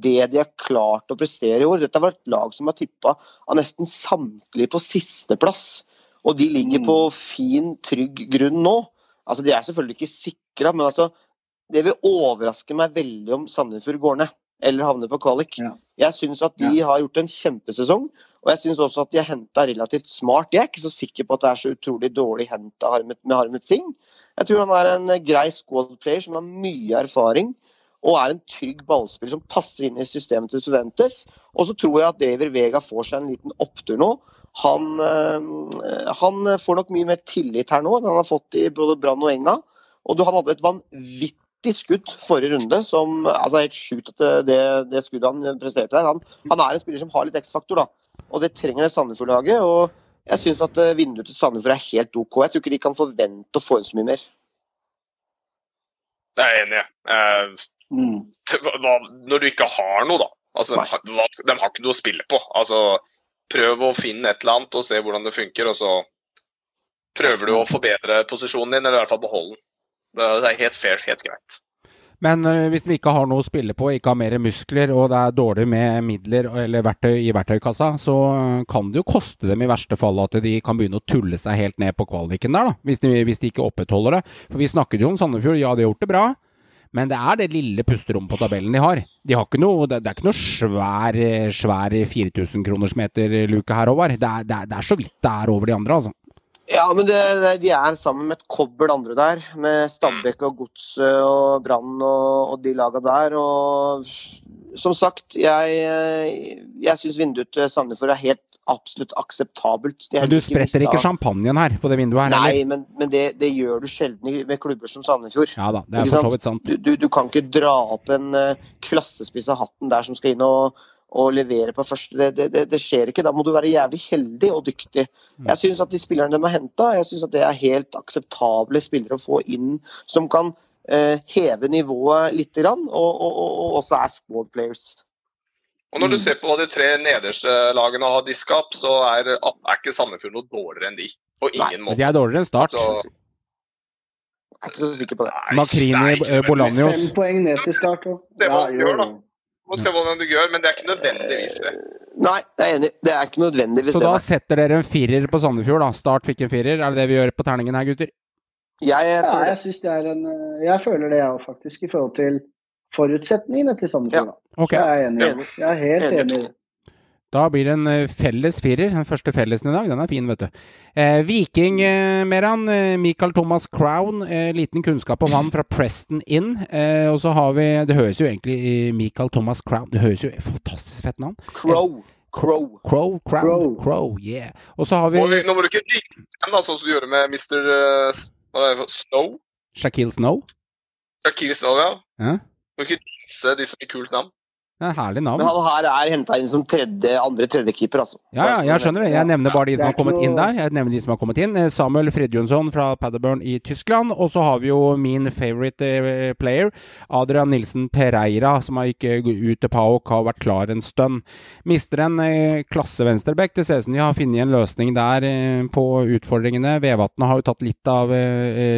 det de har klart å prestere i år. Dette var et lag som har tippa av nesten samtlige på sisteplass. Og de ligger på Mm. fin, trygg grunn nå. Altså, De er selvfølgelig ikke sikra, men altså, det vil overraske meg veldig om Sandefjord går ned eller havner på kvalik. Jeg syns at de har gjort en kjempesesong, og jeg syns også at de har henta relativt smart. Jeg er ikke så sikker på at det er så utrolig dårlig henta med Harmet Singh. Jeg tror han er en grei squad player som har mye erfaring og er en trygg ballspiller som passer inn i systemet til Suventes. Og så tror jeg at David Vega får seg en liten opptur nå. Han, øh, han får nok mye mer tillit her nå enn han har fått i både Brann og Enga. Og han hadde et vanvittig skudd forrige runde, som altså helt sjukt at det, det, det skuddet han presterte der. Han, han er en spiller som har litt X-faktor, da. Og det trenger det Sandefjord-laget. Og jeg syns at øh, vinduet til Sandefjord er helt OK. Jeg tror ikke de kan forvente å få inn så mye mer. Jeg er enig. Eh, til hva- når du ikke har noe, da. Altså, de, har, hva- de har ikke noe å spille på. Altså, prøv å finne et eller annet og se hvordan det funker, og så prøver du å forbedre posisjonen din, eller i hvert fall beholde den. Det er helt fair, helt greit. Men øh, hvis de ikke har noe å spille på, ikke har mer muskler, og det er dårlig med midler eller verktøy i verktøykassa, så øh, kan det jo koste dem i verste fall at de kan begynne å tulle seg helt ned på kvaliken der, da. Hvis de, hvis de ikke opprettholder det. For vi snakket jo om Sandefjord, ja de har gjort det bra. Men det er det lille pusterommet på tabellen de har. De har ikke noe, det, er ikke noe svær, eh, svær 4000 kroners meter luke her, Håvard. Det, det, det er så vidt det er over de andre, altså. Ja, men det, de er sammen med et kobbel andre der. Med Stabæk og Godset og Brann og, og de laga der. Og som sagt, jeg, jeg syns vinduet til Sandefjord er helt absolutt akseptabelt. Men du spretter ikke champagnen her på det vinduet her, Nei, men, men det, det gjør du sjelden med klubber som Sandefjord. Ja da, det er for så vidt sant. Du, du, du kan ikke dra opp en uh, klassespiss av hatten der som skal inn og, og levere på første. Det, det, det, det skjer ikke. Da må du være jævlig heldig og dyktig. Mm. Jeg syns at de spillerne de har henta, jeg synes at det er helt akseptable spillere å få inn som kan uh, heve nivået litt, grann, og, og, og, og også er squad players. Og når du Mm. ser på hva de tre nederste lagene har diska opp, så er, er ikke Sandefjord noe dårligere enn de. På ingen Nei, måte. de er dårligere enn Start. Altså, Jeg er ikke så sikker på det. Makrini, eh, Bolanios Fem poeng ned til start. Og. Det må jo, gjøre, da. må se hvordan du gjør, men det er ikke nødvendigvis det. Nei, jeg er enig. Det er ikke nødvendigvis Så det. da nei. setter dere en firer på Sandefjord, da. Start fikk en firer. Er det det vi gjør på terningen her, gutter? Jeg, Ja, jeg det er en eh, Jeg føler det, jeg òg, faktisk, i forhold til forutsetningene til Sandefjord. Ja. Okay. Så jeg er enig. Jeg er helt Enig. enig. Da blir det en eh, felles firer. Den første fellesen i dag. Den er fin, vet du. Eh, Viking, eh, Meran. Eh, Michael Thomas Crown. Eh, liten kunnskap om han fra Preston Inn. Eh, og så har vi Det høres jo egentlig Michael Thomas Crown Det høres jo fantastisk fett navn. Crow. Crow. Crow, Crown, Crow. Crow, yeah. Og så har vi Må vi, nå må du ikke like den, da, sånn som du gjorde med Mr. Uh, Snow. Shaquille Snow. Shakir Snow, ja. Ja. Må ikke disse de som har kult navn. Det er herlig navn. Men han her er henta inn som tredje, andre tredjekeeper, altså. Ja, ja, jeg skjønner det. Jeg nevner bare de som er har kommet inn der. Jeg nevner de som har kommet inn. Eh, Samuel Fridjonsson fra Paderborn i Tyskland. Og så har vi jo min favorite eh, player, Adrian Nilsen Pereira, som har gikk ut til PAOK, har vært klar en stund. Mister en eh, klasse venstreback. Det ser ut som de har funnet en løsning der på utfordringene. Vevatnet har jo tatt litt av,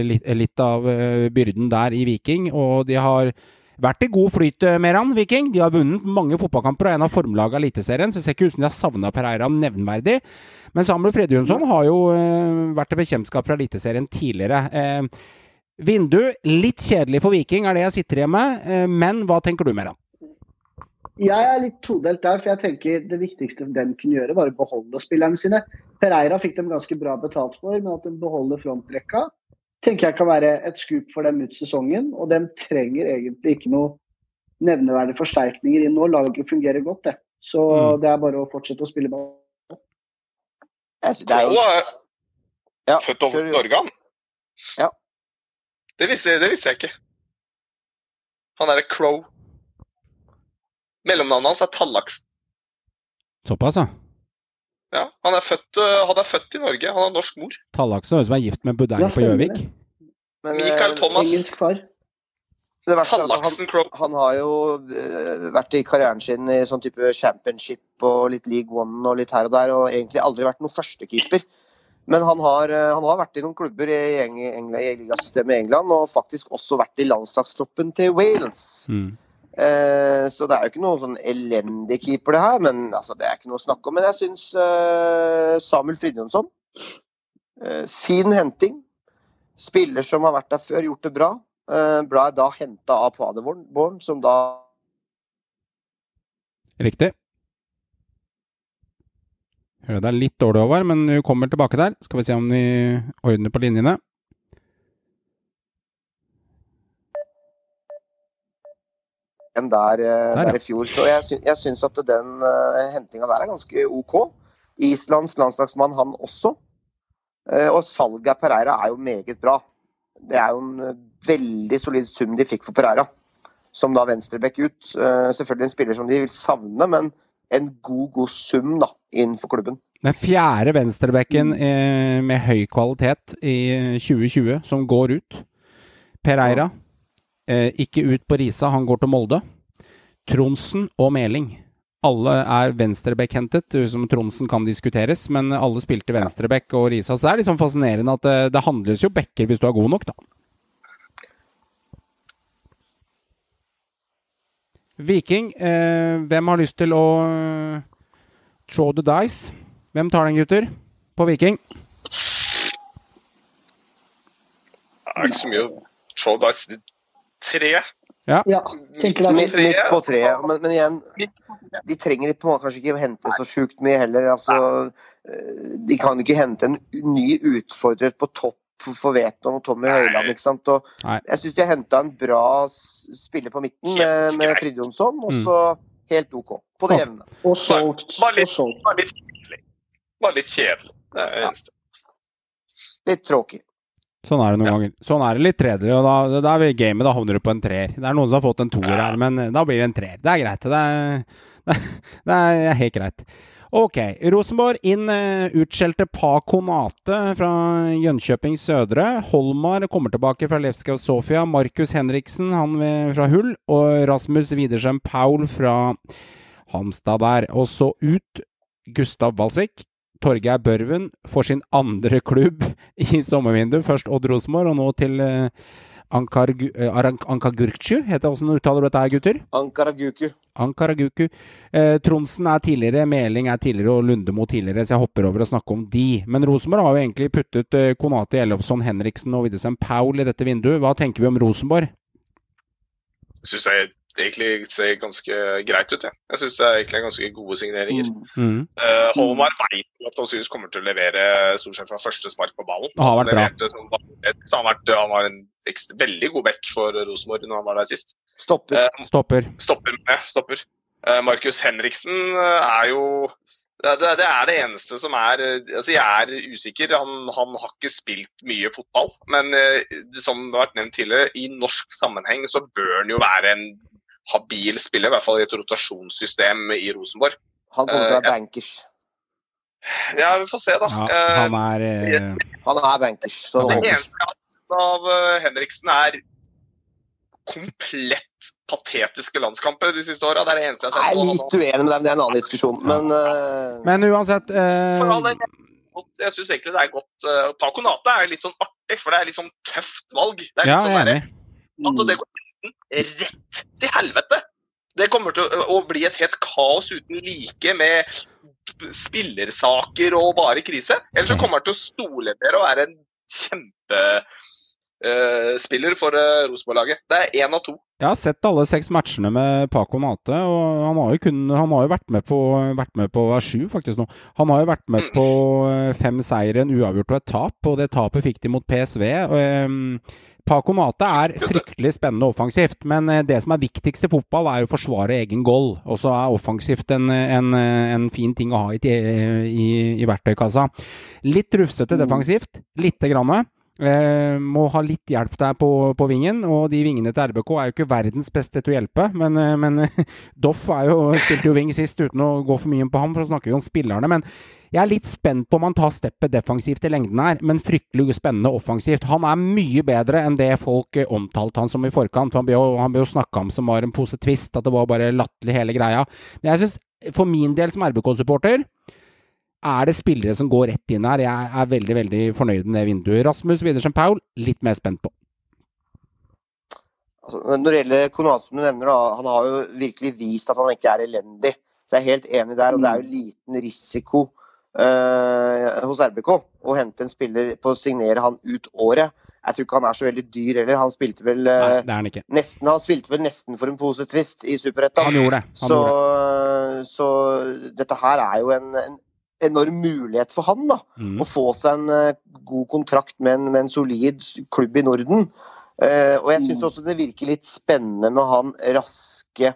litt, litt av byrden der i Viking, og de har vært i god flyt Meran Viking. De har vunnet mange fotballkamper og er en av formlagene av Eliteserien, så det ser ikke ut som de har savna Pereira nevnverdig. Men Samuel Fredjonsson har jo eh, vært til bekjentskap fra Eliteserien tidligere. Eh, vindu litt kjedelig for Viking, er det jeg sitter igjen med. Eh, men hva tenker du, Meran? Jeg er litt todelt der, for jeg tenker det viktigste de kunne gjøre, var å beholde spillerne sine. Pereira fikk dem ganske bra betalt for, men at de beholder frontrekka, tenker jeg kan være et skup for dem ut sesongen. Og de trenger egentlig ikke noe nevneverdige forsterkninger inn nå. Laget fungerer godt, det. Så Mm. det er bare å fortsette å spille ball. Jeg synes er er Ja, født over kjør, jo. Norge, han. Ja. Det visste, det visste jeg ikke. Han er Crow. Mellomnavnet hans er Tallaks. Såpass, ja. Ja, han er, født, øh, han er født i Norge. Han har norsk mor. Tallaksen høres ut som er gift med Budeir Ja, på Gjøvik. Men, Mikael eh, Thomas. Engelsk far. det verste han, Tallaksen Crow. han har jo eh, vært i karrieren sin i sånn type championship og litt League One og litt her og der, og egentlig aldri vært noen førstekeeper. Men han har, eh, han har vært i noen klubber i, Eng England, i ligasystemet i England, og faktisk også vært i landslagstroppen til Wales. Mm. Eh, så det er jo ikke noe sånn elendig keeper, det her. Men altså, det er ikke noe å snakke om. Men jeg syns eh, Samuel Fridjonsson eh, Fin henting. Spiller som har vært der før, gjort det bra. Ble er da henta av Paderborn, som da Riktig. Hører det er litt dårlig, over, men hun kommer tilbake der. Skal vi se om de ordner på linjene. en der, eh, Der, der i fjor. Så jeg, sy jeg syns at den uh, hentinga der er ganske OK. Islands landslagsmann, han også. Eh, og salget av Pereira er jo meget bra. Det er jo en eh, veldig solid sum de fikk for Pereira, som da venstreback ut. Eh, selvfølgelig en spiller som de vil savne, men en god, god sum da, innenfor klubben. Den fjerde venstrebekken eh, med høy kvalitet i 2020 som går ut. Pereira. Eh, ikke ut på Risa, han går til Molde. Tronsen og Meling. Alle er venstrebekk-hentet, som Tronsen kan diskuteres, men alle spilte venstrebekk og Risa. Så det er litt sånn fascinerende at det, det handles jo bekker hvis du er god nok, da. Viking, eh, hvem har lyst til å eh, throw the dice? Hvem tar den, gutter? På Viking? Det er ikke så mye å throw dice. Tre. Ja. Ja, tenker Midt, midt på treet. Men, men igjen, de trenger på en måte kanskje ikke hente så sjukt mye heller. Altså, eh, de kan ikke hente en ny utfordrer på topp for Veton og Tommy Høiland. ikke sant? Og jeg syns de har henta en bra spiller på midten med, med greit. Fridtjonsson, og Mm. så helt OK. På det jevne. Og solgt. Bare Og litt, solgt. litt kjedelig. Bare litt kjedelig. Det er det Ja. eneste. Litt tråkig. Sånn er det noen Ja. ganger. Sånn er det litt tredje, og da, da er vi gamet. Da havner du på en treer. Det er noen som har fått en toer her, men eh, da blir det en treer. Det er greit. Det er, det er helt greit. Ok. Rosenborg inn uh, utskjelte Pa Konate fra Jönköping Sødre. Holmar kommer tilbake fra Levska Sofia. Markus Henriksen han fra Hull. Og Rasmus Widersen Paul fra Hamstad der. Og så ut Gustav Walsvik. Torgeir Børven får sin andre klubb i sommervinduet. Først Odd Rosenborg, og nå til uh, Ankar, uh, Ankagurkcu, heter det. Hvordan uttaler du dette her, gutter? Ankara Guku. Ankaraguku. Eh, Tronsen er tidligere, Meling er tidligere og Lundemo tidligere, så jeg hopper over å snakke om de. Men Rosenborg har jo egentlig puttet eh, Konati, Ellefsson, Henriksen og Widdesheim Paul i dette vinduet. Hva tenker vi om Rosenborg? Syns jeg egentlig ser ganske greit ut, jeg. Jeg syns det er egentlig ganske gode signeringer. Mm. Mm. Uh, Holmar veit at han synes kommer til å levere stort sett fra første spark på ballen. Og har vært bra. Leverte han, har vært, han var en ekstra, veldig god back for Rosenborg når han var der sist. Stopper. Uh, Stopper. stopper med, stopper. Uh, Markus Henriksen eh, er jo det, det, det er det eneste som er eh, Altså, jeg er usikker. Han, han har ikke spilt mye fotball. Men eh, det, som det har vært nevnt tidligere, i norsk sammenheng så bør han jo være en habil spiller, i hvert fall i et rotasjonssystem i Rosenborg. Han kommer til å Eh, være bankers. Ja, vi får se, da. Ja, Eh, han er uh... Han er bankers. Så det eneste av eh, Henriksen, er komplett patetiske landskamper de siste åra. Det er det eneste jeg har sett. Jeg er litt uenig med deg, men det er en annen diskusjon. Men uh... Men uansett uh... Jeg syns egentlig det er godt. Uh, Paco Nate er litt sånn artig, for det er litt sånn tøft valg. Det er Ja, sånn, jeg er enig. Altså, det går rett til helvete. Det kommer til å, bli et helt kaos uten like med spillersaker og bare krise. Eller så kommer det til å stole mer og være en kjempe spiller for eh, Rosenborg-laget. Det er én av to. Jeg har sett alle seks matchene med Paco Nate, og han har jo, kun, han har jo vært med på vært med på sju, faktisk nå. Han har jo vært med på eh, fem seire, en uavgjort og et tap, og det tapet fikk de mot PSV. Og, um, Paco Nate er fryktelig spennende offensivt, men eh, det som er viktigst i fotball, er å forsvare egen goal. Og så er offensivt en, en, en, fin ting å ha i, i, i verktøykassa. Litt rufsete defensivt, lite grann. Eh, må ha litt hjelp der på, på, vingen, og de vingene til RBK er jo ikke verdens beste til å hjelpe. Men, eh, men Doff spilte jo ving sist uten å gå for mye på ham, for å snakke om spillerne. Men jeg er litt spent på om han tar steppet defensivt i lengden her, men fryktelig spennende offensivt. Han er mye bedre enn det folk eh, omtalte han som i forkant. Han ble jo, han jo snakka om som var en pose twist, at det var bare latterlig hele greia. Men jeg syns, for min del som RBK-supporter er det spillere som går rett inn her? Jeg er veldig veldig fornøyd med det vinduet. Rasmus Widersen Paul, litt mer spent på. Altså, når det gjelder Konat, som du nevner, da, han har jo virkelig vist at han ikke er elendig. Så jeg er helt enig der. Og det er jo liten risiko uh, hos RBK å hente en spiller på å signere han ut året. Jeg tror ikke han er så veldig dyr heller. Han spilte vel, Nei, er han. Nesten, han spilte vel nesten for en pose twist i Superettan. Han gjorde det. Han så, så dette her er jo en, en enorm mulighet for han da, Mm. å få seg en uh, god kontrakt med en, med en solid klubb i Norden. Uh, og jeg syns også det virker litt spennende med han raske,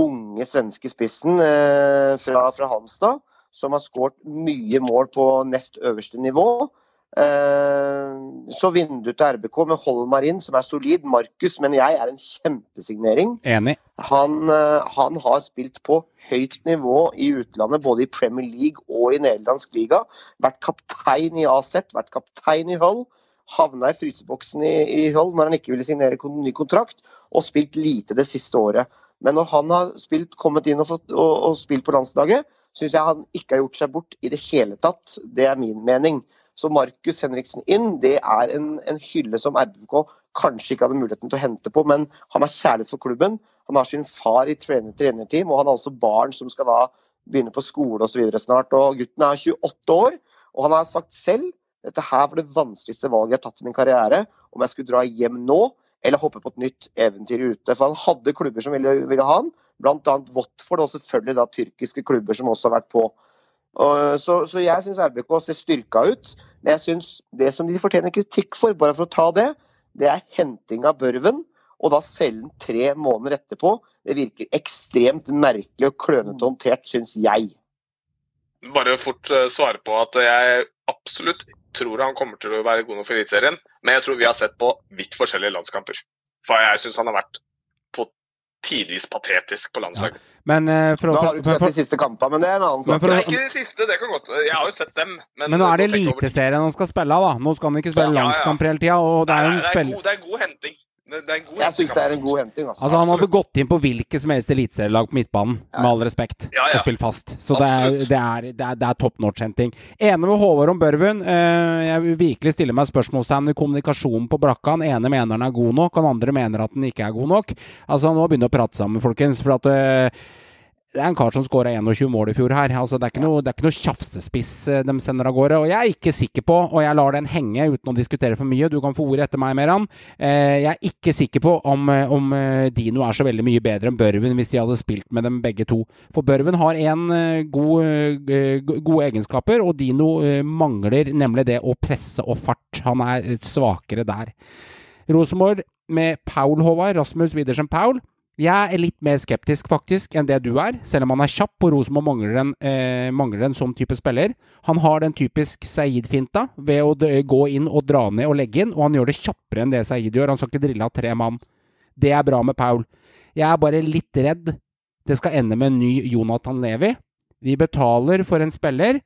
unge svenske spissen uh, fra, fra Halmstad, som har skåret mye mål på nest øverste nivå. Så vindu til RBK med Holmar inn, som er solid. Markus, men jeg er en kjempesignering. Enig. Han, eh, han, har spilt på høyt nivå i utlandet, både i Premier League og i nederlandsk liga. Vært kaptein i AZ, vært kaptein i Hull. Havna i fryseboksen i, i Hull når han ikke ville signere ny kontrakt, og spilt lite det siste året. Men når han har spilt, kommet inn og, fått, og, og spilt på landslaget, syns jeg han ikke har gjort seg bort i det hele tatt. Det er min mening. Så Markus Henriksen inn, det er en, en hylle som RBK kanskje ikke hadde muligheten til å hente på, men han har kjærlighet for klubben. Han har sin far i trener, trenerteam, og han har også barn som skal da begynne på skole osv. snart. Og Gutten er 28 år, og han har sagt selv dette her var det vanskeligste valget jeg har tatt i min karriere. Om jeg skulle dra hjem nå eller hoppe på et nytt eventyr ute. For han hadde klubber som ville, ville ha han, bl.a. Watford og selvfølgelig da tyrkiske klubber som også har vært på. Og, så, så, jeg syns RBK ser styrka ut. Men jeg syns det som de fortjener kritikk for, bare for å ta det, det er henting av Børven. Og da selge den tre måneder etterpå. Det virker ekstremt merkelig og klønete håndtert, syns jeg. Bare fort uh, svare på at jeg absolutt tror han kommer til å være god nok for Eliteserien. Men jeg tror vi har sett på vidt forskjellige landskamper. For jeg syns han har vært tidvis patetisk på landslaget. Ja. Men, uh, for, da har du ikke sett de siste kampene, men det er en annen sak. Nei, ikke de siste, det kan godt Jeg har jo sett dem. Men, men nå er det Eliteserien han skal spille av, da. Nå skal han ikke spille ja, landskamper hele tida. Det, er, det, det er god henting. Det, det er god jeg syns det er en god henting. Altså. altså han hadde gått inn på hvilket som helst eliteserielag på midtbanen, ja. med all respekt, ja, ja. og spilt fast. Så det er, det er, det er, er top notch-henting. Enig med Håvard om Børven. Uh, jeg vil virkelig stille meg spørsmålstegn ved kommunikasjonen på brakka. Den ene mener den er god nok, han andre mener at den ikke er god nok. Altså, nå begynner å prate sammen, folkens. for at uh, det er en kar som skåra 21 mål i fjor her. Altså, det, er ikke noe, det er ikke noe tjafsespiss de sender av gårde. Og jeg er ikke sikker på, og jeg lar den henge uten å diskutere for mye, du kan få ordet etter meg, Meran. Jeg er ikke sikker på om, om Dino er så veldig mye bedre enn Børven hvis de hadde spilt med dem begge to. For Børven har én god, gode egenskaper, og Dino mangler nemlig det å presse og fart. Han er svakere der. Rosenborg med Paul Håvard, Rasmus Widersen Paul. Jeg er litt mer skeptisk faktisk enn det du er, selv om han er kjapp og Rosenborg mangler, eh, mangler en sånn type spiller. Han har den typisk Saeed-finta ved å gå inn og dra ned og legge inn, og han gjør det kjappere enn det Saeed gjør. Han skal ikke drille av tre mann. Det er bra med Paul. Jeg er bare litt redd det skal ende med en ny Jonathan Levi. Vi betaler for en spiller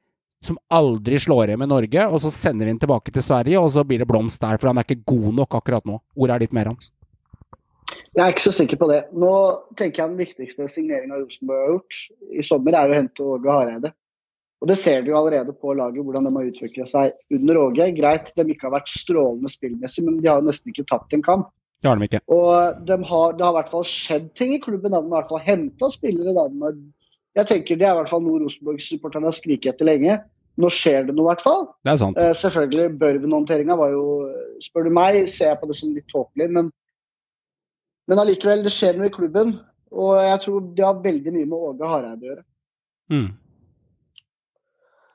som aldri slår hjem i Norge, og så sender vi den tilbake til Sverige, og så blir det blomst der, for han er ikke god nok akkurat nå. Ordet er litt mer Meran. Jeg er ikke så sikker på det. Nå tenker jeg den viktigste signeringa Rosenborg har gjort i sommer, er å hente Åge Hareide. Og Det ser du jo allerede på laget, hvordan de har utvikla seg under Åge. Greit, de ikke har vært strålende spillmessig, men de har nesten ikke tapt en kamp. Det har de ikke. Og de har, det har i hvert fall skjedd ting i klubben. De har i hvert fall henta spillere. De har, jeg tenker Det er i hvert fall noe Rosenborg-supporterne har skriket etter lenge. nå skjer det noe, i hvert fall. Det er sant. Eh, selvfølgelig, Børven-håndteringa var jo Spør du meg, ser jeg på det som litt tåpelig, men, men allikevel, det skjer noe i klubben. Og jeg tror det har veldig mye med Åge Hareide å gjøre. Mm.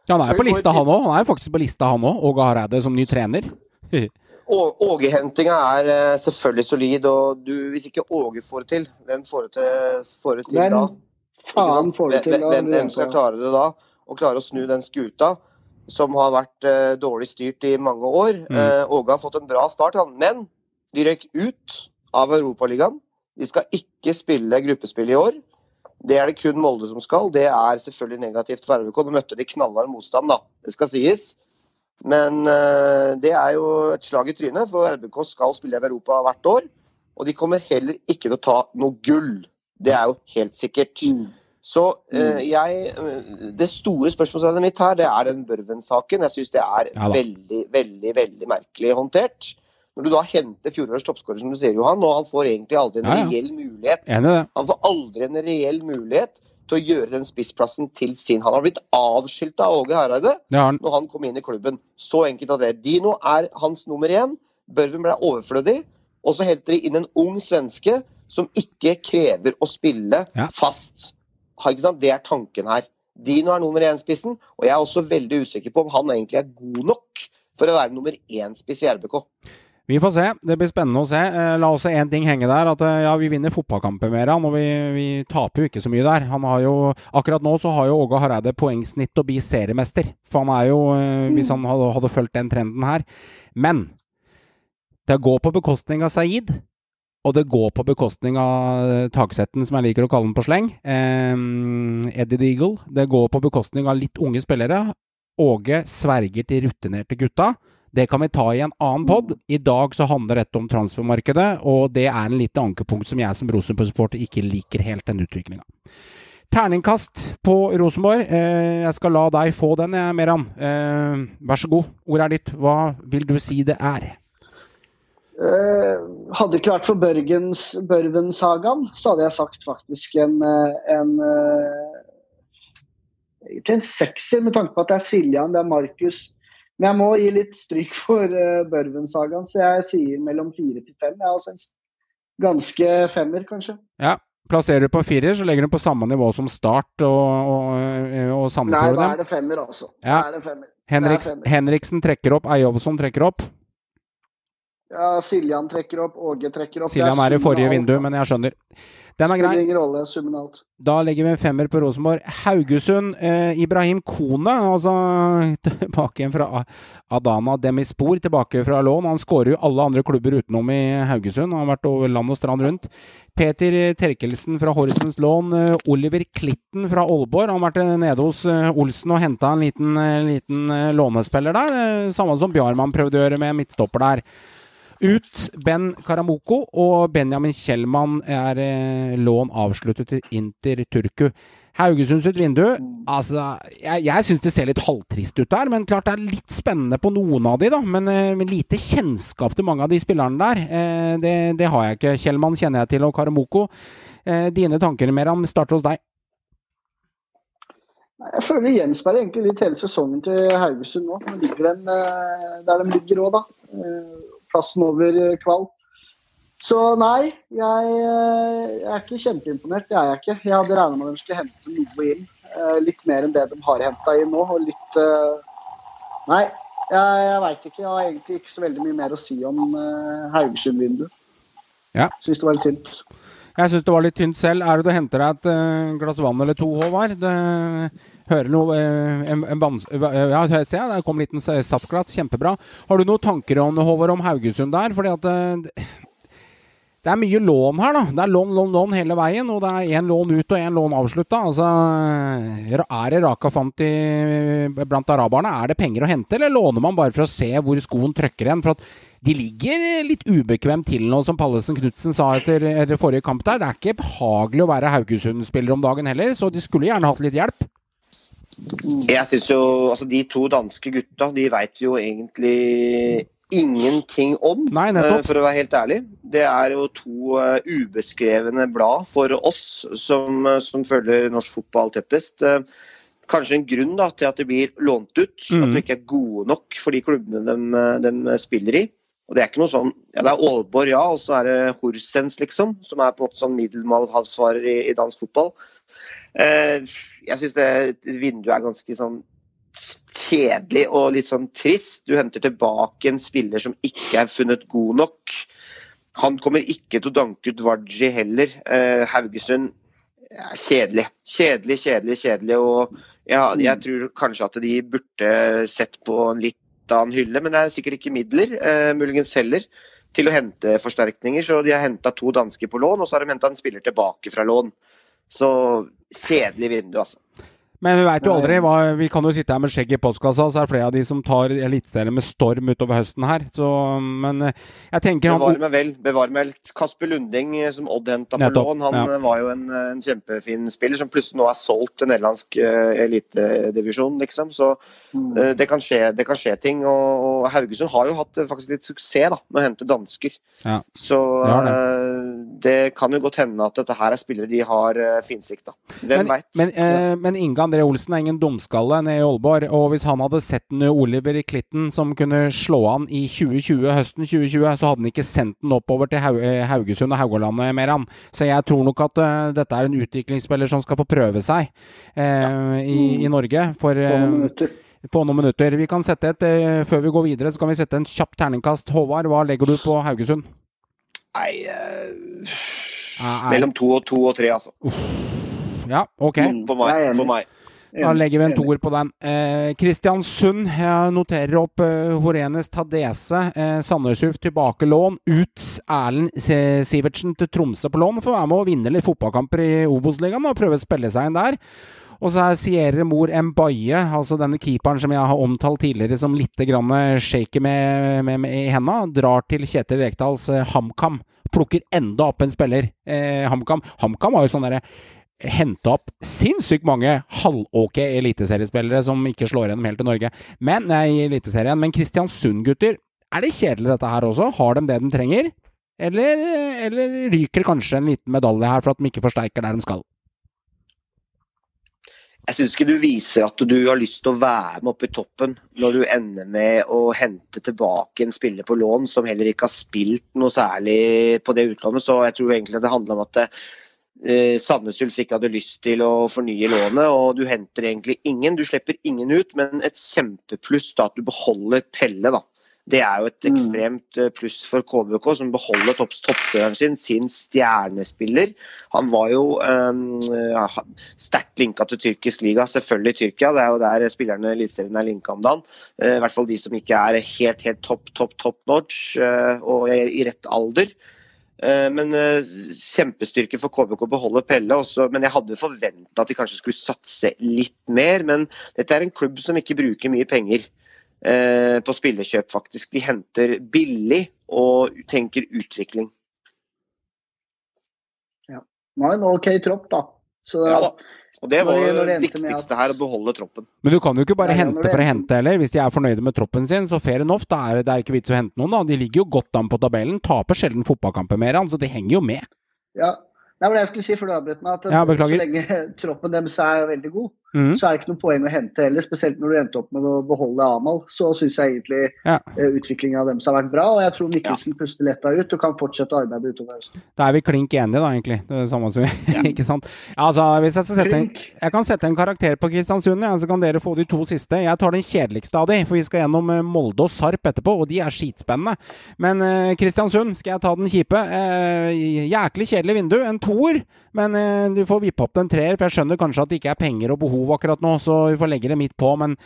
Ja, han er jo på lista, han òg. Han er faktisk på lista, han òg. Åge Hareide som ny trener. Åge-hentinga er eh, selvfølgelig solid, og du, hvis ikke Åge får det til, hvem får det til, får det til Hvem da? faen får det til? Hvem, hvem, hvem skal klare det da? Og klare å snu den skuta som har vært uh, dårlig styrt i mange år. Mm. Uh, Åge har fått en bra start, han. men de røyk ut av Europaligaen. De skal ikke spille gruppespill i år. Det er det kun Molde som skal. Det er selvfølgelig negativt for RBK. Nå møtte de knallhard motstand, da. Det skal sies. Men eh, det er jo et slag i trynet, for RBK skal spille i Europa hvert år. Og de kommer heller ikke til å ta noe gull. Det er jo helt sikkert. Så eh, jeg eh, Det store spørsmålstegnet mitt her, det er den Børven-saken. Jeg syns det er Ja veldig, veldig, veldig merkelig håndtert. Når du da henter fjorårets toppskårer, som du sier, Johan, og han får egentlig aldri en Ja, ja. reell mulighet han får aldri en reell mulighet til å gjøre den spissplassen til sin. Han har blitt avskilta av Åge Hareide han. når han kom inn i klubben. Så enkelt av det. Dino er hans nummer én. Børven ble overflødig. Og så henter de inn en ung svenske som ikke krever å spille Ja. fast. Det er tanken her. Dino er nummer én-spissen, og jeg er også veldig usikker på om han egentlig er god nok for å være nummer én-spiss i RBK. Vi får se. Det blir spennende å se. Eh, La også én ting henge der. At eh, ja, vi vinner fotballkamper med han, og vi, vi taper jo ikke så mye der. Han har jo, akkurat nå så har jo Åge Hareide poengsnitt å bli seriemester. For han er jo, eh, hvis han hadde, hadde fulgt den trenden her. Men det går på bekostning av Saeed. Og det går på bekostning av Taksetten, som jeg liker å kalle den på sleng. Eh, Eddie Deagle. Det går på bekostning av litt unge spillere. Åge sverger til rutinerte gutta. Det kan vi ta i en annen pod. I dag så handler dette om transfermarkedet, og det er en lite ankepunkt som jeg som Rosenborg-supporter ikke liker helt, den utviklinga. Terningkast på Rosenborg. Eh, jeg skal la deg få den, jeg, Meran. Eh, vær så god. Ordet er ditt. Hva vil du si det er? Eh, hadde det ikke vært for Børgens, Børven-sagaen, så hadde jeg sagt faktisk en, en Egentlig en sekser, med tanke på at det er Siljan, det er Markus. Men jeg må gi litt stryk for uh, Børven-sagaen, så jeg sier mellom fire til fem. Jeg er også en ganske femmer, kanskje. Ja. Plasserer du på firer, så legger du på samme nivå som Start og, og, og Sandefjord. Nei, da er det femmer, altså. Ja. Da er det femmer. Henriks, Det er femmer. Henriksen trekker opp, Eyolfsson trekker opp. Ja, Siljan trekker opp, Åge trekker opp. Siljan er i forrige vindu, men jeg skjønner. Den er grei. Spiller ingen rolle, summen alt. Da legger vi en femmer på Rosenborg. Haugesund, eh, Ibrahim Kone, altså tilbake igjen fra Adana Demispor, tilbake fra lån. Han skårer jo alle andre klubber utenom i Haugesund. Han har vært over land og strand rundt. Peter Terkelsen fra Horsens lån. eh, Oliver Klitten fra Aalborg. Han har vært eh, nede hos eh, Olsen og henta en liten, liten lånespiller der. Samme som Bjarmann prøvde å gjøre med midtstopper der. Ut Ben Karamoko, og Benjamin Kjellmann er eh, lån avsluttet til Inter Turku. Haugesund sitt vindu altså, Jeg, jeg syns det ser litt halvtrist ut der, men klart det er litt spennende på noen av de, da. Men eh, lite kjennskap til mange av de spillerne der. Eh, det, det har jeg ikke. Kjellmann kjenner jeg til, og Karamoko. Eh, dine tanker, Meram, starter hos deg. Jeg føler det gjenspeiler egentlig litt hele sesongen til Haugesund nå. Eh, der de ligger òg, da. Plassen over eh, Så nei, jeg, eh, jeg er ikke kjempeimponert. Det er jeg ikke. Jeg hadde regna med at de skulle hente noe inn. eh, Litt mer enn det de har henta inn nå. Og litt Nei, jeg, jeg veit ikke. Jeg har egentlig ikke så veldig mye mer å si om Haugesund-vinduet. Ja. Syns det var litt tynt. Jeg syns det var litt tynt selv. Er det du henter deg et glass vann eller to, Håvard? Det hører noe eh, en, en vann, Ja, jeg der kom en liten saftglass. Kjempebra. Har du noen tanker om Håvard, om Haugesund der? Fordi at eh, det er mye lån her, da. Det er lån, lån, lån hele veien. Og det er én lån ut og én lån avslutta. Altså, er det Raka fant i, blant araberne? Er det penger å hente, eller låner man bare for å se hvor skoen trykker igjen? For at de ligger litt ubekvemt til nå, som Pallesen Knutsen sa etter, etter forrige kamp der. Det er ikke behagelig å være Haugesund-spiller om dagen heller, så de skulle gjerne hatt litt hjelp. Jeg synes jo, altså De to danske gutta de veit jo egentlig ingenting om, Nei, eh, for å være helt ærlig. Det er jo to eh, ubeskrevne blad for oss som, eh, som følger norsk fotball tettest. Kanskje en grunn da, til at de blir lånt ut. Mm. At de ikke er gode nok for de klubbene de, de spiller i. Og det er ikke noe sånn Ja, det er Aalborg, ja, og så er det Horsens, liksom. Som er på en måte sånn middelmålhavsfarer i, i dansk fotball. Eh, jeg syns vinduet er ganske sånn kjedelig og litt sånn trist. Du henter tilbake en spiller som ikke er funnet god nok. Han kommer ikke til å danke ut Varji heller. Eh, Haugesund ja, kjedelig. Kjedelig, kjedelig, kjedelig. Og ja, jeg tror kanskje at de burde sett på en litt annen hylle, men det er sikkert ikke midler, eh, muligens heller, til å hente forsterkninger. Så de har henta to dansker på lån, og så har de henta en spiller tilbake fra lån. Så kjedelig vindu, altså. Men vi veit jo aldri. Hva, vi kan jo sitte her med skjegg i postkassa, så er det flere av de som tar Eliteserien med storm utover høsten her. Så, men eh, jeg tenker Bevare meg vel. Bevare meg vel. Kasper Lunding, eh, som Odd henta på lån, han ja. eh, var jo en, en kjempefin spiller som plutselig nå er solgt til nederlandsk uh, elitedivisjon, liksom. Så eh, det, kan skje, det kan skje ting. Og, og Haugesund har jo hatt eh, faktisk litt suksess da, med å hente dansker. Ja. Så Det har det. eh, det kan jo godt hende at dette her er spillere de har uh, finsikta. Hvem men, veit? men, eh, men Inge André Olsen er ingen dumskalle nede i Aalborg. Og hvis han hadde sett en Oliver i Klitten som kunne slå an i 2020, høsten 2020, så hadde han ikke sendt den oppover til eh, Haugesund og Haugalandet mer, han. Så jeg tror nok at uh, dette er en utviklingsspiller som skal få prøve seg eh, i, i Norge. For, På noen minutter. på noen minutter. Vi kan sette et, Før vi går videre, så kan vi sette en kjapp terningkast. Håvard, hva legger du på Haugesund? Nei Er- er- Mellom to og to og tre, altså. Ja, ok. For meg. For meg. Da legger vi en toer på den. Eh, Kristiansund. Jeg noterer opp eh, Horenes Tadese. Eh, Sandneshuf tilbake lån. Ut Erlend Sivertsen til Tromsø på lån. Får være med å vinne litt fotballkamper i Obos-ligaen og prøve å spille seg inn der. Og så er Sierre Mor Mbaye, altså denne keeperen som jeg har omtalt tidligere som litt grann shaker med, med, med i henda, drar til Kjetil Rekdals eh, HamKam. Plukker enda opp en spiller. Eh, HamKam HamKam har jo sånn derre henta opp sinnssykt mange halv-ok eliteseriespillere som ikke slår gjennom helt til Norge. Men, nei, Eliteserien. Men Kristiansund-gutter, er det kjedelig dette her også? Har de det de trenger? Eller, eller ryker kanskje en liten medalje her for at de ikke forsterker der de skal? Jeg syns ikke du viser at du har lyst til å være med oppe i toppen når du ender med å hente tilbake en spiller på lån som heller ikke har spilt noe særlig på det utlånet. Så jeg tror egentlig det handler om at eh, Sandnes Ulf ikke hadde lyst til å fornye lånet, og du henter egentlig ingen. Du slipper ingen ut, men et kjempepluss da at du beholder Pelle, da. Det er jo et ekstremt eh, pluss for KBK, som beholder topp, toppspilleren sin, sin stjernespiller. Han var jo um, sterkt linka til tyrkisk liga, selvfølgelig Tyrkia. Det er jo der spillerne i Eliteserien er linka om dagen. Uh, I hvert fall de som ikke er helt, helt topp, topp, topp notch uh, og i rett alder. Eh, Men eh, kjempestyrke for KBK å beholde Pelle. Også, men jeg hadde forventa at de kanskje skulle satse litt mer. Men dette er en klubb som ikke bruker mye penger eh, på spillekjøp, faktisk. De henter billig og tenker utvikling. Nå har en OK tropp, da. Så Ja da. Og det var det- det viktigste her, å beholde troppen. Men du kan jo ikke bare Nei, hente for å hente heller. Hvis de er fornøyde med troppen sin, så fair enough. Da er det, det er ikke vits å hente noen, da. De ligger jo godt an på tabellen. Taper sjelden fotballkamper mer, så de henger jo med. Ja. Det var det jeg skulle si for du avbrøt meg. At Ja, så lenge troppen deres er veldig god, Mhm. så er det ikke noe poeng å hente heller. Spesielt når du endte opp med å beholde Amal. Så syns jeg egentlig Ja. eh, utviklingen av deres har vært bra. Og jeg tror Mikkelsen puster letta ut og kan fortsette arbeidet utover høsten. Da er vi klink enige, da, egentlig. Det er det samme som vi Ikke sant? Altså, hvis jeg skal sette en, jeg kan sette en karakter på Kristiansund, ja, så kan dere få de to siste. Jeg tar den kjedeligste av de, for vi skal gjennom eh, Molde og Sarp etterpå, og de er skitspennende. Men eh, Kristiansund, skal jeg ta den kjipe? Eh, jæklig kjedelig vindu. En toer. Men eh, du får vippe opp den en treer, for jeg skjønner kanskje at det ikke er penger og behov akkurat nå, så vi får legge det midt på. men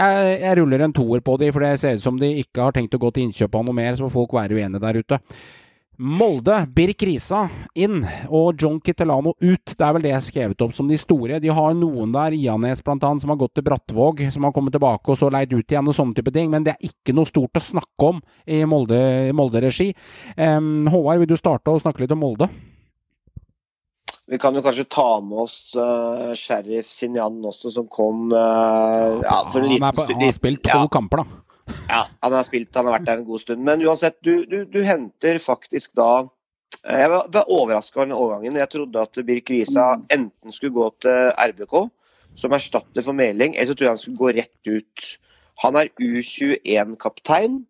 jeg, jeg ruller en toer på de, for det ser ut som de ikke har tenkt å gå til innkjøp av noe mer, så får folk være uenige der ute. Molde, Birk Risa inn og John Kittelano ut. Det er vel det jeg har skrevet opp som de store. De har noen der, Ianes annet, som har gått til Brattvåg, som har kommet tilbake og så leid ut igjen og sånne type ting. Men det er ikke noe stort å snakke om i Molde-regi. Molde um, Håvard, vil du starte og snakke litt om Molde? Vi kan jo kanskje ta med oss uh, Sheriff Sinjan også, som kom uh, ja, for en liten stund. han har spilt tolv kamper, da. Ja, han har spilt, han har vært der en god stund. Men uansett, du, du, du henter faktisk da eh, Jeg var, var overraska over den overgangen. Jeg trodde at Birk Risa enten skulle gå til RBK, som erstatter for Meling. eller så trodde jeg han skulle gå rett ut. Han er U21-kaptein.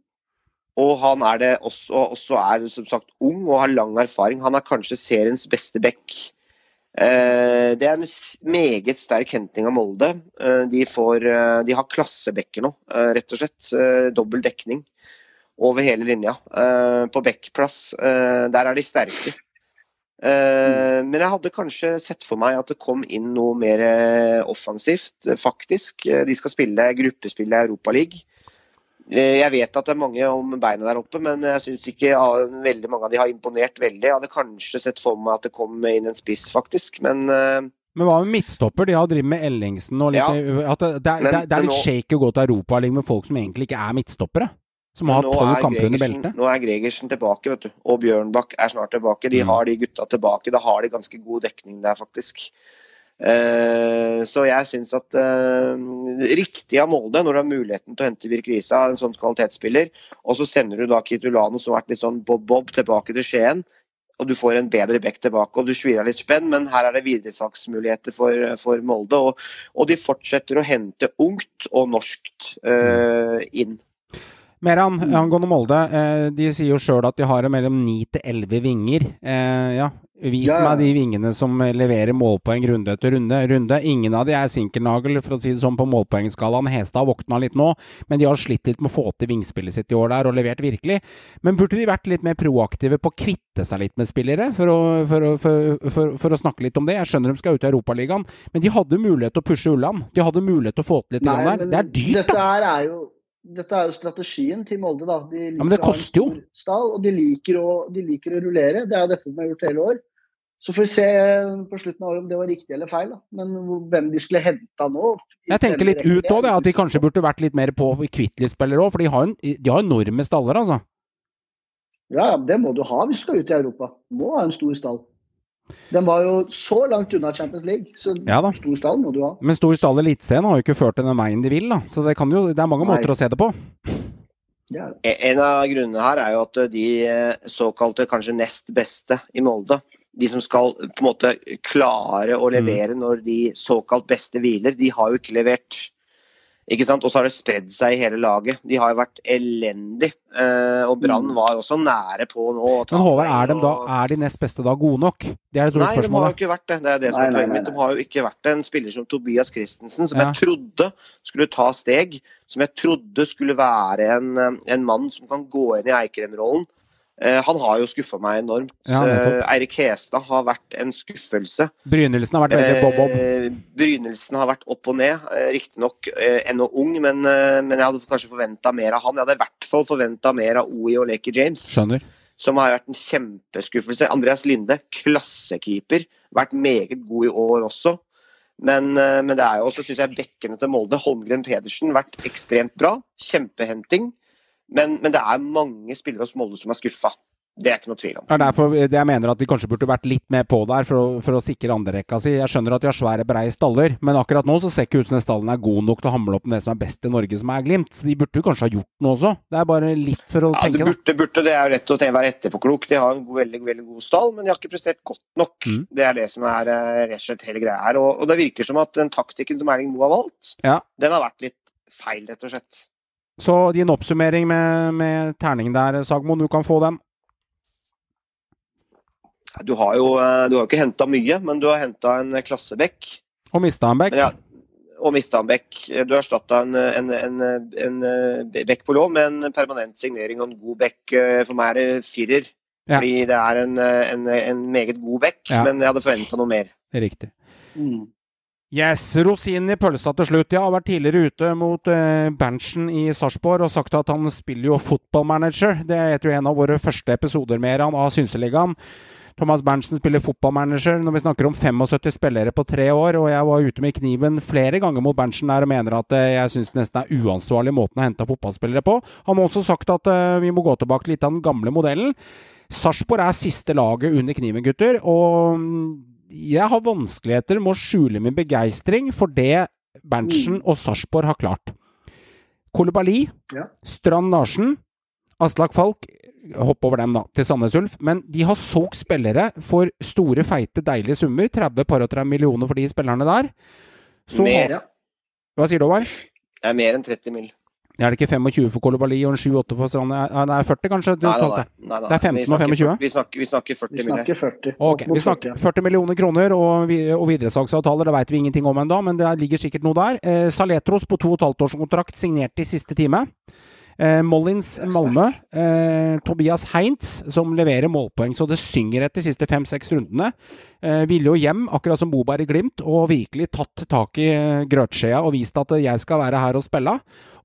Og han er det også, også er som sagt ung og har lang erfaring. Han er kanskje seriens beste back. Eh, det er en meget sterk henting av Molde. Eh, de, får, eh, de har klassebekker nå, rett og slett. Dobbel dekning over hele linja. På backplass, eh, der er de sterke. Eh, men jeg hadde kanskje sett for meg at det kom inn noe mer offensivt, faktisk. De skal spille gruppespill i Europaligaen. Jeg vet at det er mange om beina der oppe, men jeg syns ikke ja, veldig mange av de har imponert veldig. Jeg hadde kanskje sett for meg at det kom inn en spiss, faktisk, men eh, Men hva med midtstopper? De har drevet med Ellingsen og litt Ja. det, det, er- Men- det, det er litt nå- shake å gå til Europaligaen med folk som egentlig ikke er midtstoppere. Som har tolv er kamper under beltet. Nå er Gregersen tilbake, vet du. Og Bjørnbakk er snart tilbake. De Mm. har de gutta tilbake. Da har de ganske god dekning der, faktisk. Eh, så jeg syns at eh, riktig av Molde, når du har muligheten til å hente Virkrisa, en sånn kvalitetsspiller, og så sender du da Kitulano, som har vært litt sånn bob-bob, tilbake til Skien, og du får en bedre bekk tilbake, og du svirer litt spenn, men her er det videresalgsmuligheter for, for Molde. Og, og de fortsetter å hente ungt og norskt uh, inn. Meran, angående Molde. Eh, de sier jo sjøl at de har mellom ni til elleve vinger. Eh, ja. Vis Ja. meg de vingene som leverer målpoeng runde etter runde. runde. Ingen av de er sinkernagel, for å si det sånn, på målpoengskalaen. Hestad våkna litt nå, men de har slitt litt med å få til vingspillet sitt i år der, og levert virkelig. Men burde de vært litt mer proaktive på å kvitte seg litt med spillere, for å, for, for, for, å snakke litt om det? Jeg skjønner de skal ut i Europaligaen, men de hadde mulighet til å pushe Ulland. De hadde mulighet til å få til litt Nei, der. Det er dyrt, dette da! her er jo dette er jo strategien til Molde. da. De liker men det koster jo. Stall, og de liker, å, de liker å rullere. Det er jo dette de har gjort hele år. Så får vi se på slutten av året om det var riktig eller feil. da. Men hvem de skulle henta nå Jeg tenker litt ut òg, det at de kanskje burde vært litt mer på Kvitli-spillere òg. For de har, en, de har enorme staller, altså. Ja, ja, det må du ha hvis du skal ut i Europa. Du må ha en stor stall. Den var jo så langt unna Champions League, så Ja da. stor stall må du ha. Men stor stall i Eliteserien har jo ikke ført til den veien de vil, da. Så det, kan jo, det er mange Nei. måter å se det på. Ja. En av grunnene her er jo at de eh, såkalte kanskje nest beste i Molde, de som skal på en måte klare å levere når de såkalt beste hviler, de har jo ikke levert. Ikke sant? Og så har det spredd seg i hele laget. De har jo vært elendig. Eh, og Brann var også nære på nå. å ta Men Håvard, er de, da, er de nest beste da gode nok? Det er det store Nei, de har jo ikke vært det. Det er det som Nei, er poenget mitt. De har jo ikke vært det. En spiller som Tobias Christensen, som Ja. jeg trodde skulle ta steg. Som jeg trodde skulle være en, eh, en mann som kan gå inn i Eikrem-rollen. Eh, han har jo skuffa meg enormt. Ja. Eh, Eirik Hestad har vært en skuffelse. Brynildsen har vært veldig bob-bob. Eh, Brynildsen har vært opp og ned. Riktignok ennå ung, men, men jeg hadde kanskje forventa mer av han. Jeg hadde i hvert fall forventa mer av OI og Leki James Skjønner. som har vært en kjempeskuffelse. Andreas Linde, klassekeeper, vært meget god i år også. Men, men det er jo også, syns jeg, bekkene til Molde, Holmgren Pedersen, vært ekstremt bra. Kjempehenting. Men, men det er mange spillere hos Molde som er skuffa. Det er ikke noe tvil om. Det er derfor jeg mener at de kanskje burde vært litt mer på der for å, for å sikre andrerekka si. Jeg skjønner at de har svære, breie staller, men akkurat nå så ser ikke ut som den stallen er god nok til å hamle opp med det som er best i Norge, som er Glimt. Så de burde jo kanskje ha gjort noe også. Det er bare litt for å Ja, det tenke, Det burde, burde, det er jo rett å være etterpåklok. De har en god, veldig, veldig god stall, men de har ikke prestert godt nok. Mm. Det er det som er eh, rett og slett hele greia her. Og, og det virker som at den taktikken som Erling Moe har valgt, Ja. den har vært litt feil, rett og slett. Så din oppsummering med, med terning der, Sagmo, du kan få den. Du har jo eh, du har ikke henta mye, men du har henta en klassebekk. Og mista en bekk. Ja, og mista en bekk. Du har erstatta en, en, en, en, eh, bekk på lån med en permanent signering og en god bekk. Eh, For meg er det firer. Ja. Fordi det er en, eh, en, en meget god bekk, Ja. men jeg hadde forventa noe mer. Riktig. Yes, rosinen i pølsa til slutt. Jeg har vært tidligere ute mot eh, Berntsen i Sarpsborg og sagt at han spiller jo fotballmanager. Det er jo en av våre første episoder med han av Synseligaen. Thomas Berntsen spiller fotballmanager når vi snakker om 75 spillere på tre år, og jeg var ute med kniven flere ganger mot Berntsen der og mener at eh, jeg syns det nesten er uansvarlig måten å hente fotballspillere på. Han har også sagt at eh, vi må gå tilbake til litt av den gamle modellen. Sarpsborg er siste laget under kniven, gutter, og mm, jeg har vanskeligheter med å skjule min begeistring for det Berntsen og Sarpsborg har klart. Kolibali, Ja. Strand Larsen, Aslak Falk Hopp over dem, da, til Sandnes Ulf. Men de har solgt spillere for store, feite, deilige summer. 30 par og 30 millioner for de spillerne der. Så Mer. ja. Hva sier du, Håvard? Det er mer enn 30 mil. Er det ikke 25 for Kolobali og en 7-8 for Strand? Nei, Det er 40, kanskje? Du Nei, nei, nei. det. nei, nei. Det er 15 og 25? Vi snakker, vi snakker 40 Vi snakker 40. Ok, Vi snakker 40. 40 millioner kroner og, vi- og videresalgsavtaler, det vet vi ingenting om ennå, men det ligger sikkert noe der. Eh, Saletros på to og et halvt års kontrakt, signert i siste time. Eh, Mollins Malmö. Eh, Tobias Heinz, som leverer målpoeng så det synger etter de siste fem-seks rundene. Eh, ville jo hjem, akkurat som Boberg i Glimt, og virkelig tatt tak i eh, grøtskjea og vist at jeg skal være her og spille.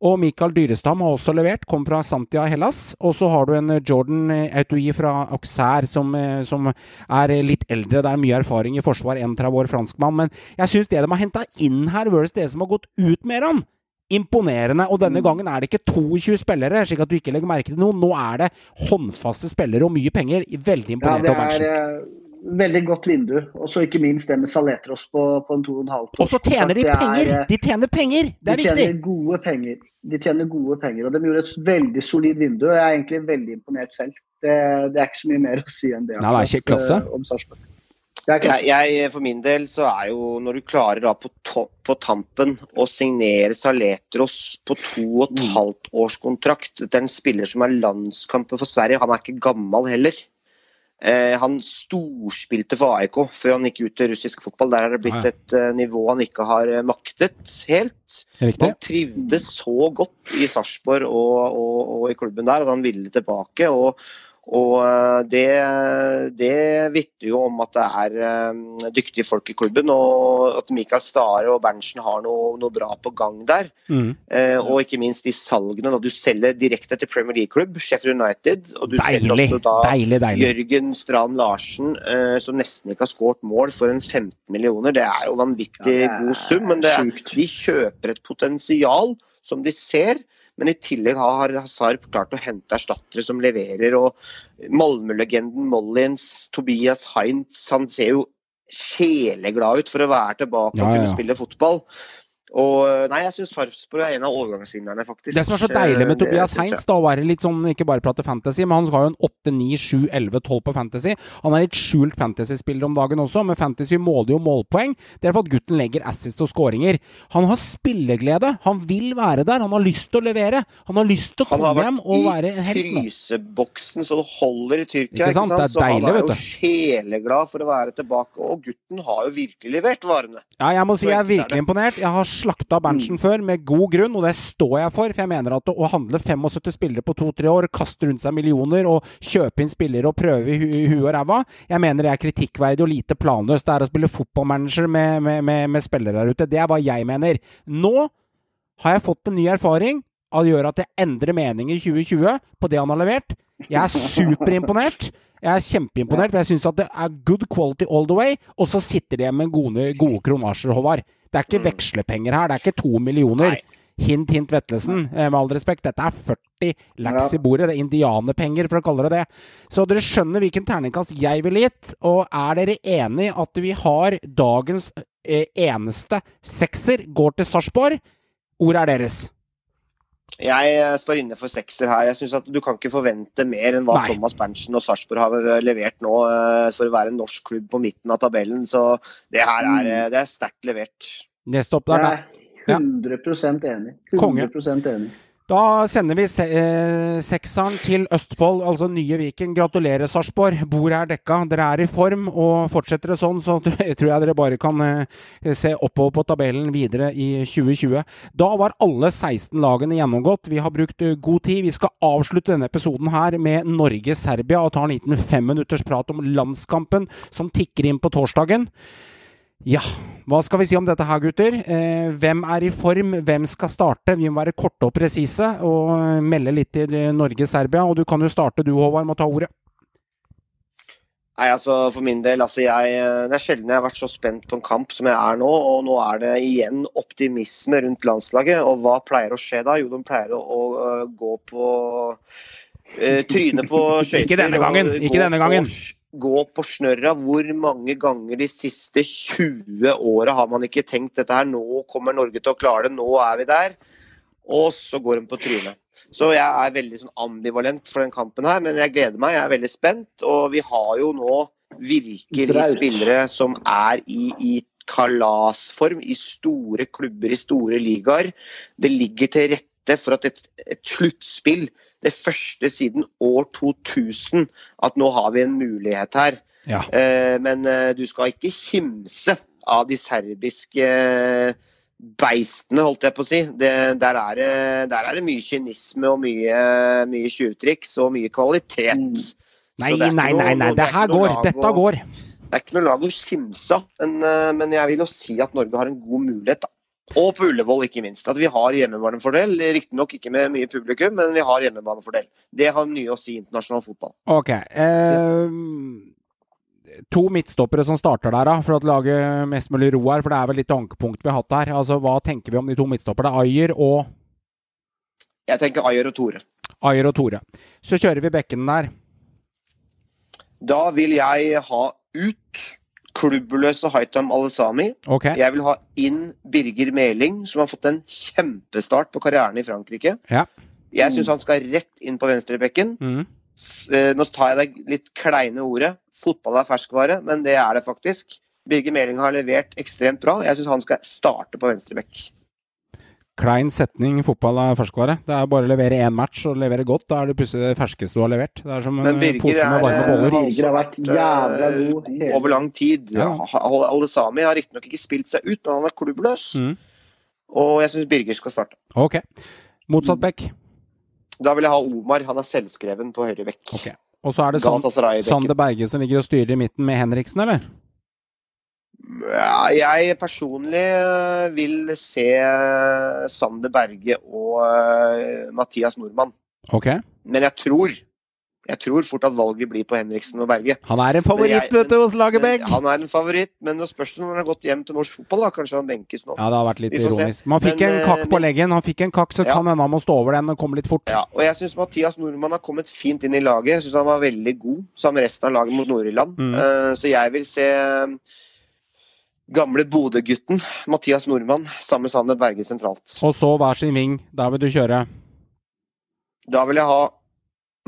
Og Mikael Dyrestam har også levert, kom fra Santia Hellas. Og så har du en eh, Jordan Autoui Autoi fra Auxerre som, eh, som er eh, litt eldre. Det er mye erfaring i forsvar, 31 år franskmann. Men jeg syns det de har henta inn her, versus det som har gått ut med han, imponerende. Og denne gangen er det ikke 22 spillere, slik at du ikke legger merke til noe. Nå er det håndfaste spillere og mye penger. Veldig Ja, imponert det er eh, veldig godt vindu. Og så ikke minst det med Saletros på, på en 2,5 Og så tjener de er, penger! eh, De tjener penger! Det er de viktig! tjener gode penger. De tjener gode penger, og de gjorde et veldig solid vindu. Jeg er egentlig veldig imponert selv. Det, det er ikke så mye mer å si enn det. Nei, det er ikke klasse. eh, Om Sarpsborg. Jeg, jeg, for min del så er jo når du klarer da på, to, på tampen å signere Saletros på to og et halvt års kontrakt Det er en spiller som er landskamper for Sverige. Han er ikke gammel heller. Eh, han storspilte for AIK før han gikk ut til russisk fotball. Der er det blitt et uh, nivå han ikke har eh, maktet helt. Han trivdes så godt i Sarpsborg og, og, og i klubben der at han ville tilbake. og og eh, det, det vitner jo om at det er eh, dyktige folk i klubben, og at Mikael Stare og Berntsen har noe, noe bra på gang der. Mm. Eh, og ikke minst de salgene. Når du selger direkte til Premier League-klubb, Sheffield United, og du selger også da Deilig, deilig. Jørgen Strand Larsen, eh, som nesten ikke har skåret mål, for en 15 millioner. Det er jo vanvittig Ja, er god sum, men det er, de kjøper et potensial som de ser. Men i tillegg har Sarp klart å hente erstattere som leverer. og Malmö-legenden Mollins, Tobias Heinz, han ser jo sjeleglad ut for å være tilbake Ja, og ja, kunne spille fotball. Og nei, jeg syns Sarpsborg er en av overgangsvinnerne, faktisk. Det som er så deilig med Eh, Tobias. Heinz, da, å være litt sånn, ikke bare prate fantasy, men han har jo en 8, 9, 7, 11, 12 på fantasy. Han er litt skjult fantasy-spiller om dagen også, men fantasy måler jo målpoeng. Det er for at gutten legger assist og skåringer. Han har spilleglede. Han vil være der. Han har lyst til å levere. Han har lyst til å komme hjem og være en har helt nå. fryseboksen så det holder i Tyrkia. Ikke sant? Det er Så deilig, han er jo sjeleglad for å være tilbake. Og gutten har jo virkelig levert varene. Ja, jeg må si jeg er virkelig imponert. Jeg har slakta Berntsen før, med god grunn, og det står jeg for. For jeg mener at å handle 75 spillere på to-tre år, kaste rundt seg millioner og kjøpe inn spillere og prøve i hu- huet og ræva, jeg mener det er kritikkverdig og lite planløst. Det er å spille fotballmanager med, med, med, med spillere der ute. Det er hva jeg mener. Nå har jeg fått en ny erfaring av å gjøre at jeg endrer mening i 2020 på det han har levert. Jeg er superimponert. Jeg er kjempeimponert, for jeg syns at det er good quality all the way. Og så sitter de igjen med gode, gode kronasjer, Håvard. Det er ikke vekslepenger her. Det er ikke to millioner. Hint, hint, Vetlesen. Eh, Med all respekt, dette er 40 lax i bordet. Det er indianerpenger, for å kalle det det. Så dere skjønner hvilken terningkast jeg ville gitt. Og er dere enig at vi har dagens eh, eneste sekser går til Sarpsborg? Ordet er deres. Jeg eh, står inne for sekser her. Jeg synes at Du kan ikke forvente mer enn hva Nei. Thomas Berntsen og Sarpsborg har levert nå eh, for å være en norsk klubb på midten av tabellen. Så det her er, eh, det er sterkt levert. Neste opp der. Jeg er 100% enig. Konge. 100 enig. Da sender vi se eh, sekseren til Østfold, altså nye Viken. Gratulerer, Sarpsborg. Bordet er dekka. Dere er i form, og fortsetter det sånn, så tror jeg dere bare kan eh, se oppover på tabellen videre i 2020. Da var alle 16 lagene gjennomgått. Vi har brukt eh, god tid. Vi skal avslutte denne episoden her med Norge-Serbia og ta en liten femminutters prat om landskampen som tikker inn på torsdagen. Ja, hva skal vi si om dette her, gutter? Eh, hvem er i form? Hvem skal starte? Vi må være korte og presise og melde litt til Norge-Serbia. Og du kan jo starte du, Håvard, med å ta ordet. Nei, altså For min del, altså jeg, det er sjelden jeg har vært så spent på en kamp som jeg er nå. Og nå er det igjen optimisme rundt landslaget. Og hva pleier å skje da? Jo, de pleier å, å, gå på uh, trynet på skøyter. Ikke denne gangen, ikke denne gangen. På, gå på snørra. Hvor mange ganger de siste 20 åra har man ikke tenkt dette her? Nå kommer Norge til å klare det, nå er vi der. Og så går de på trynet. Så jeg er veldig sånn ambivalent for den kampen her, men jeg gleder meg. Jeg er veldig spent. Og vi har jo nå virkelig spillere som er i, i kalasform i store klubber i store ligaer. Det ligger til rette for at et, et sluttspill, det første siden år 2000, at nå har vi en mulighet her. Ja. Eh, men eh, du skal ikke kimse av de serbiske eh, beistene, holdt jeg på å si. Det, der, er det, der er det mye kynisme og mye, mye tjuvtriks og mye kvalitet. Nei, det er ikke nei, nei, nei, det er her går. Dette går. Det er ikke noe lag å kimse av, men, men jeg vil jo si at Norge har en god mulighet. da. Og på Ullevål, ikke minst. At vi har hjemmebanefordel. Riktignok ikke med mye publikum, men vi har hjemmebanefordel. Det har mye å si i internasjonal fotball. Ok. Eh, to midtstoppere som starter der, da, for å lage mest mulig ro her. For det er vel litt ankepunkt vi har hatt her. Altså, Hva tenker vi om de to midtstopperne? Ayer og Jeg tenker Ayer og Tore. Ayer og Tore. Så kjører vi bekkene der. Da vil jeg ha ut klubbløse Haitam Alesami. Okay. Jeg vil ha inn Birger Meling, som har fått en kjempestart på karrieren i Frankrike. Ja. Jeg syns han skal rett inn på venstrebekken. Mm. Eh, Nå tar jeg det litt kleine ordet. Fotball er ferskvare, men det er det faktisk. Birger Meling har levert ekstremt bra. Jeg syns han skal starte på venstrebekk. Klein setning. Fotball er ferskvare. Det er bare å levere én match og levere godt. Da er det plutselig det ferskeste du har levert. Det er som en Men eh, Birger pose med varme eh, boller. Birger har vært jævla god over lang tid. Ja. Alle Sami har riktignok ikke spilt seg ut, men han er klubbløs. Mm. Og jeg syns Birger skal starte. Ok. Motsatt bekk. Da vil jeg ha Omar. Han er selvskreven på høyre bekk. Og så er det. Sander Berge som ligger og styrer i midten med Henriksen, eller? Jeg personlig øh, vil se øh, Sander Berge og øh, Mathias Nordmann. Okay. Men jeg tror jeg tror fort at valget blir på Henriksen og Berge. Han er en favoritt, jeg- vet du, hos Lagerbäck! Han er en favoritt, men nå spørs det når han har gått hjem til norsk fotball. da, Kanskje han benkes nå. Ja, det har vært litt ironisk. Man fikk Men, en kakk på leggen. Han fikk en kakk, så Ja. kan hende han må stå over den og komme litt fort. Ja, og jeg syns Mathias Nordmann har kommet fint inn i laget. Jeg syns han var veldig god sammen med resten av laget mot Nord-Irland. Mm. Uh, så jeg vil se eh, gamle Bodø-gutten Mathias Nordmann sammen med Sander Berge sentralt. Og så hver sin ving. Der vil du kjøre. Da vil jeg ha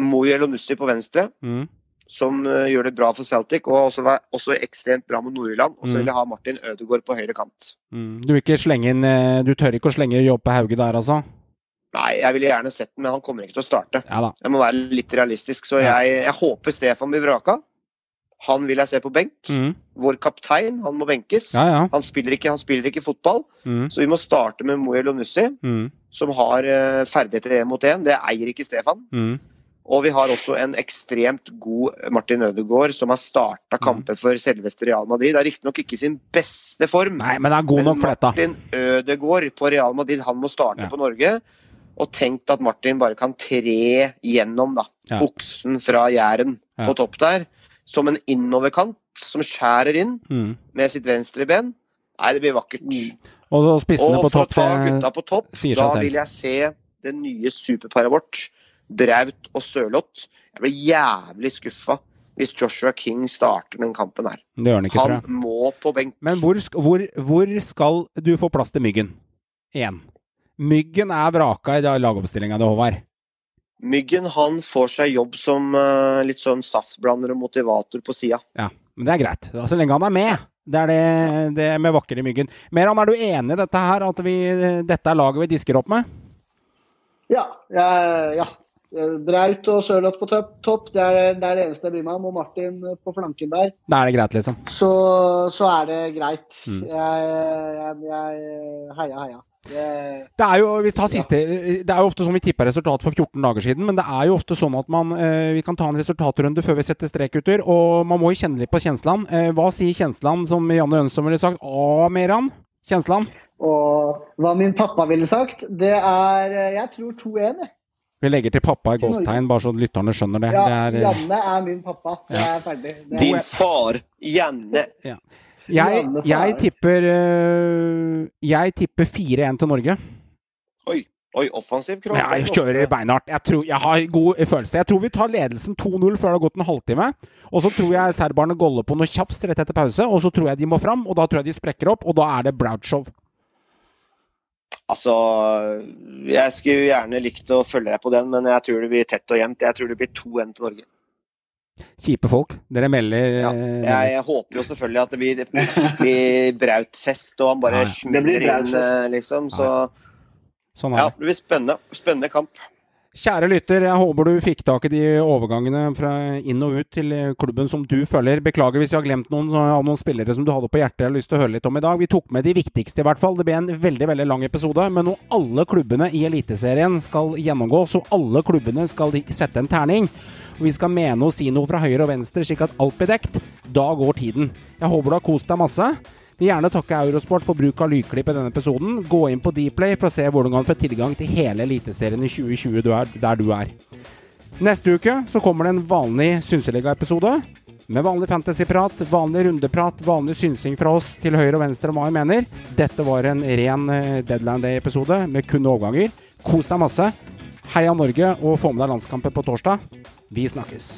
Moy Elonussi på venstre, Mm. som eh, gjør det bra for Celtic, og også, også ekstremt bra mot Nord-Irland. Og så Mm. vil jeg ha Martin Ødegaard på høyre kant. Mm. Du vil ikke slenge inn eh, Du tør ikke å slenge Joppe Hauge der, altså? Nei, jeg ville gjerne sett den, men han kommer ikke til å starte. Ja da. Jeg må være litt realistisk, så jeg, jeg håper Stefan blir vraka. Han vil jeg se på benk. Mm. Vår kaptein, han må benkes. Ja, ja. Han, spiller ikke, han spiller ikke fotball, Mm. så vi må starte med Moe Lonussi, Mm. som har uh, ferdigheter én mot én. Det eier ikke Stefan. Mm. Og vi har også en ekstremt god Martin Ødegaard, som har starta kamper for selveste Real Madrid. Det er riktignok ikke sin beste form, Nei, men er dette. Martin Ødegaard på Real Madrid, han må starte Ja. på Norge. Og tenk at Martin bare kan tre gjennom da, oksen fra Jæren på topp der, som en innoverkant som skjærer inn Mm. med sitt venstre ben. Nei, det blir vakkert. Og så spissene Og på for å topp, ta det gutta på topp, sier da vil jeg se det nye superparet vårt, Braut og Sørloth. Jeg blir jævlig skuffa hvis Joshua King starter den kampen her. Det gjør han ikke, tror Han jeg. må på benk. Men hvor, hvor, hvor skal du få plass til Myggen? Igjen. Myggen er vraka i dag- lagoppstillinga di, Håvard. Myggen han får seg jobb som uh, litt sånn saftblander og motivator på sida. Ja, men det er greit. Så lenge han er med. Det er det, det med vakre Myggen. Meran, er du enig i dette her? At vi, dette er laget vi disker opp med? Ja. jeg- ja. Braut og Sørloth på topp, topp. Det, er, det er det eneste jeg bryr meg om. Og Martin på flanken der. Da er det greit, liksom. Så, så er det greit. Mm. Jeg, jeg, jeg Heia, heia. Det, Det er jo vi tar siste, det er jo ofte sånn vi tippa resultat for 14 dager siden, men det er jo ofte sånn at man eh, Vi kan ta en resultatrunde før vi setter strek, gutter. Og man må jo kjenne litt på Kjensland. Eh, hva sier Kjensland, som Janne Ønstad ville sagt? A, Meran? Kjensland? og hva min pappa ville sagt, det er Jeg tror 2-1, jeg. Vi legger til pappa i gåstegn, bare så lytterne skjønner det. Ja, det er, eh, Janne er min pappa. Det Ja. er ferdig. Det Din er, far, Janne. Jeg, jeg tipper eh, Jeg tipper 4-1 til Norge. Oi, oi, offensiv kropp. Ja, jeg kjører beinhardt. Jeg, tror, jeg har god følelse. Jeg tror vi tar ledelsen 2-0 før det har gått en halvtime. Og så tror jeg serberne goller på noe kjapt rett etter pause. Og så tror jeg de må fram, og da tror jeg de sprekker opp. Og da er det Brout-show. Altså, jeg skulle gjerne likt å følge deg på den, men jeg tror det blir tett og jevnt. Jeg tror det blir 2-1 til Norge. Kjipe folk. Dere melder Ja, eh, jeg, jeg håper jo selvfølgelig at det blir skikkelig Braut-fest, og han bare Ja, ja. Inn, eh, liksom. Så Sånn er ja, det. det blir spennende. Spennende kamp. Kjære lytter, jeg håper du fikk tak i de overgangene fra inn og ut til klubben som du følger. Beklager hvis jeg har glemt noen av noen spillere som du hadde på hjertet jeg har lyst til å høre litt om i dag. Vi tok med de viktigste, i hvert fall. Det ble en veldig veldig lang episode, men nå alle klubbene i Eliteserien skal gjennomgå, så alle klubbene skal sette en terning. Vi skal mene og si noe fra høyre og venstre, slik at alt blir dekt. Da går tiden. Jeg håper du har kost deg masse. Vil gjerne takke Eurosport for bruk av lydklipp i denne episoden. Gå inn på Dplay for å se hvordan du kan få tilgang til hele Eliteserien i 2020 du er, der du er. Neste uke så kommer det en vanlig Synseliga-episode. Med vanlig fantasyprat, vanlig rundeprat, vanlig synsing fra oss til høyre og venstre om hva vi mener. Dette var en ren eh, Deadline Day-episode med kun overganger. Kos deg masse. Heia Norge, og få med deg landskampen på torsdag. Vi snakkes.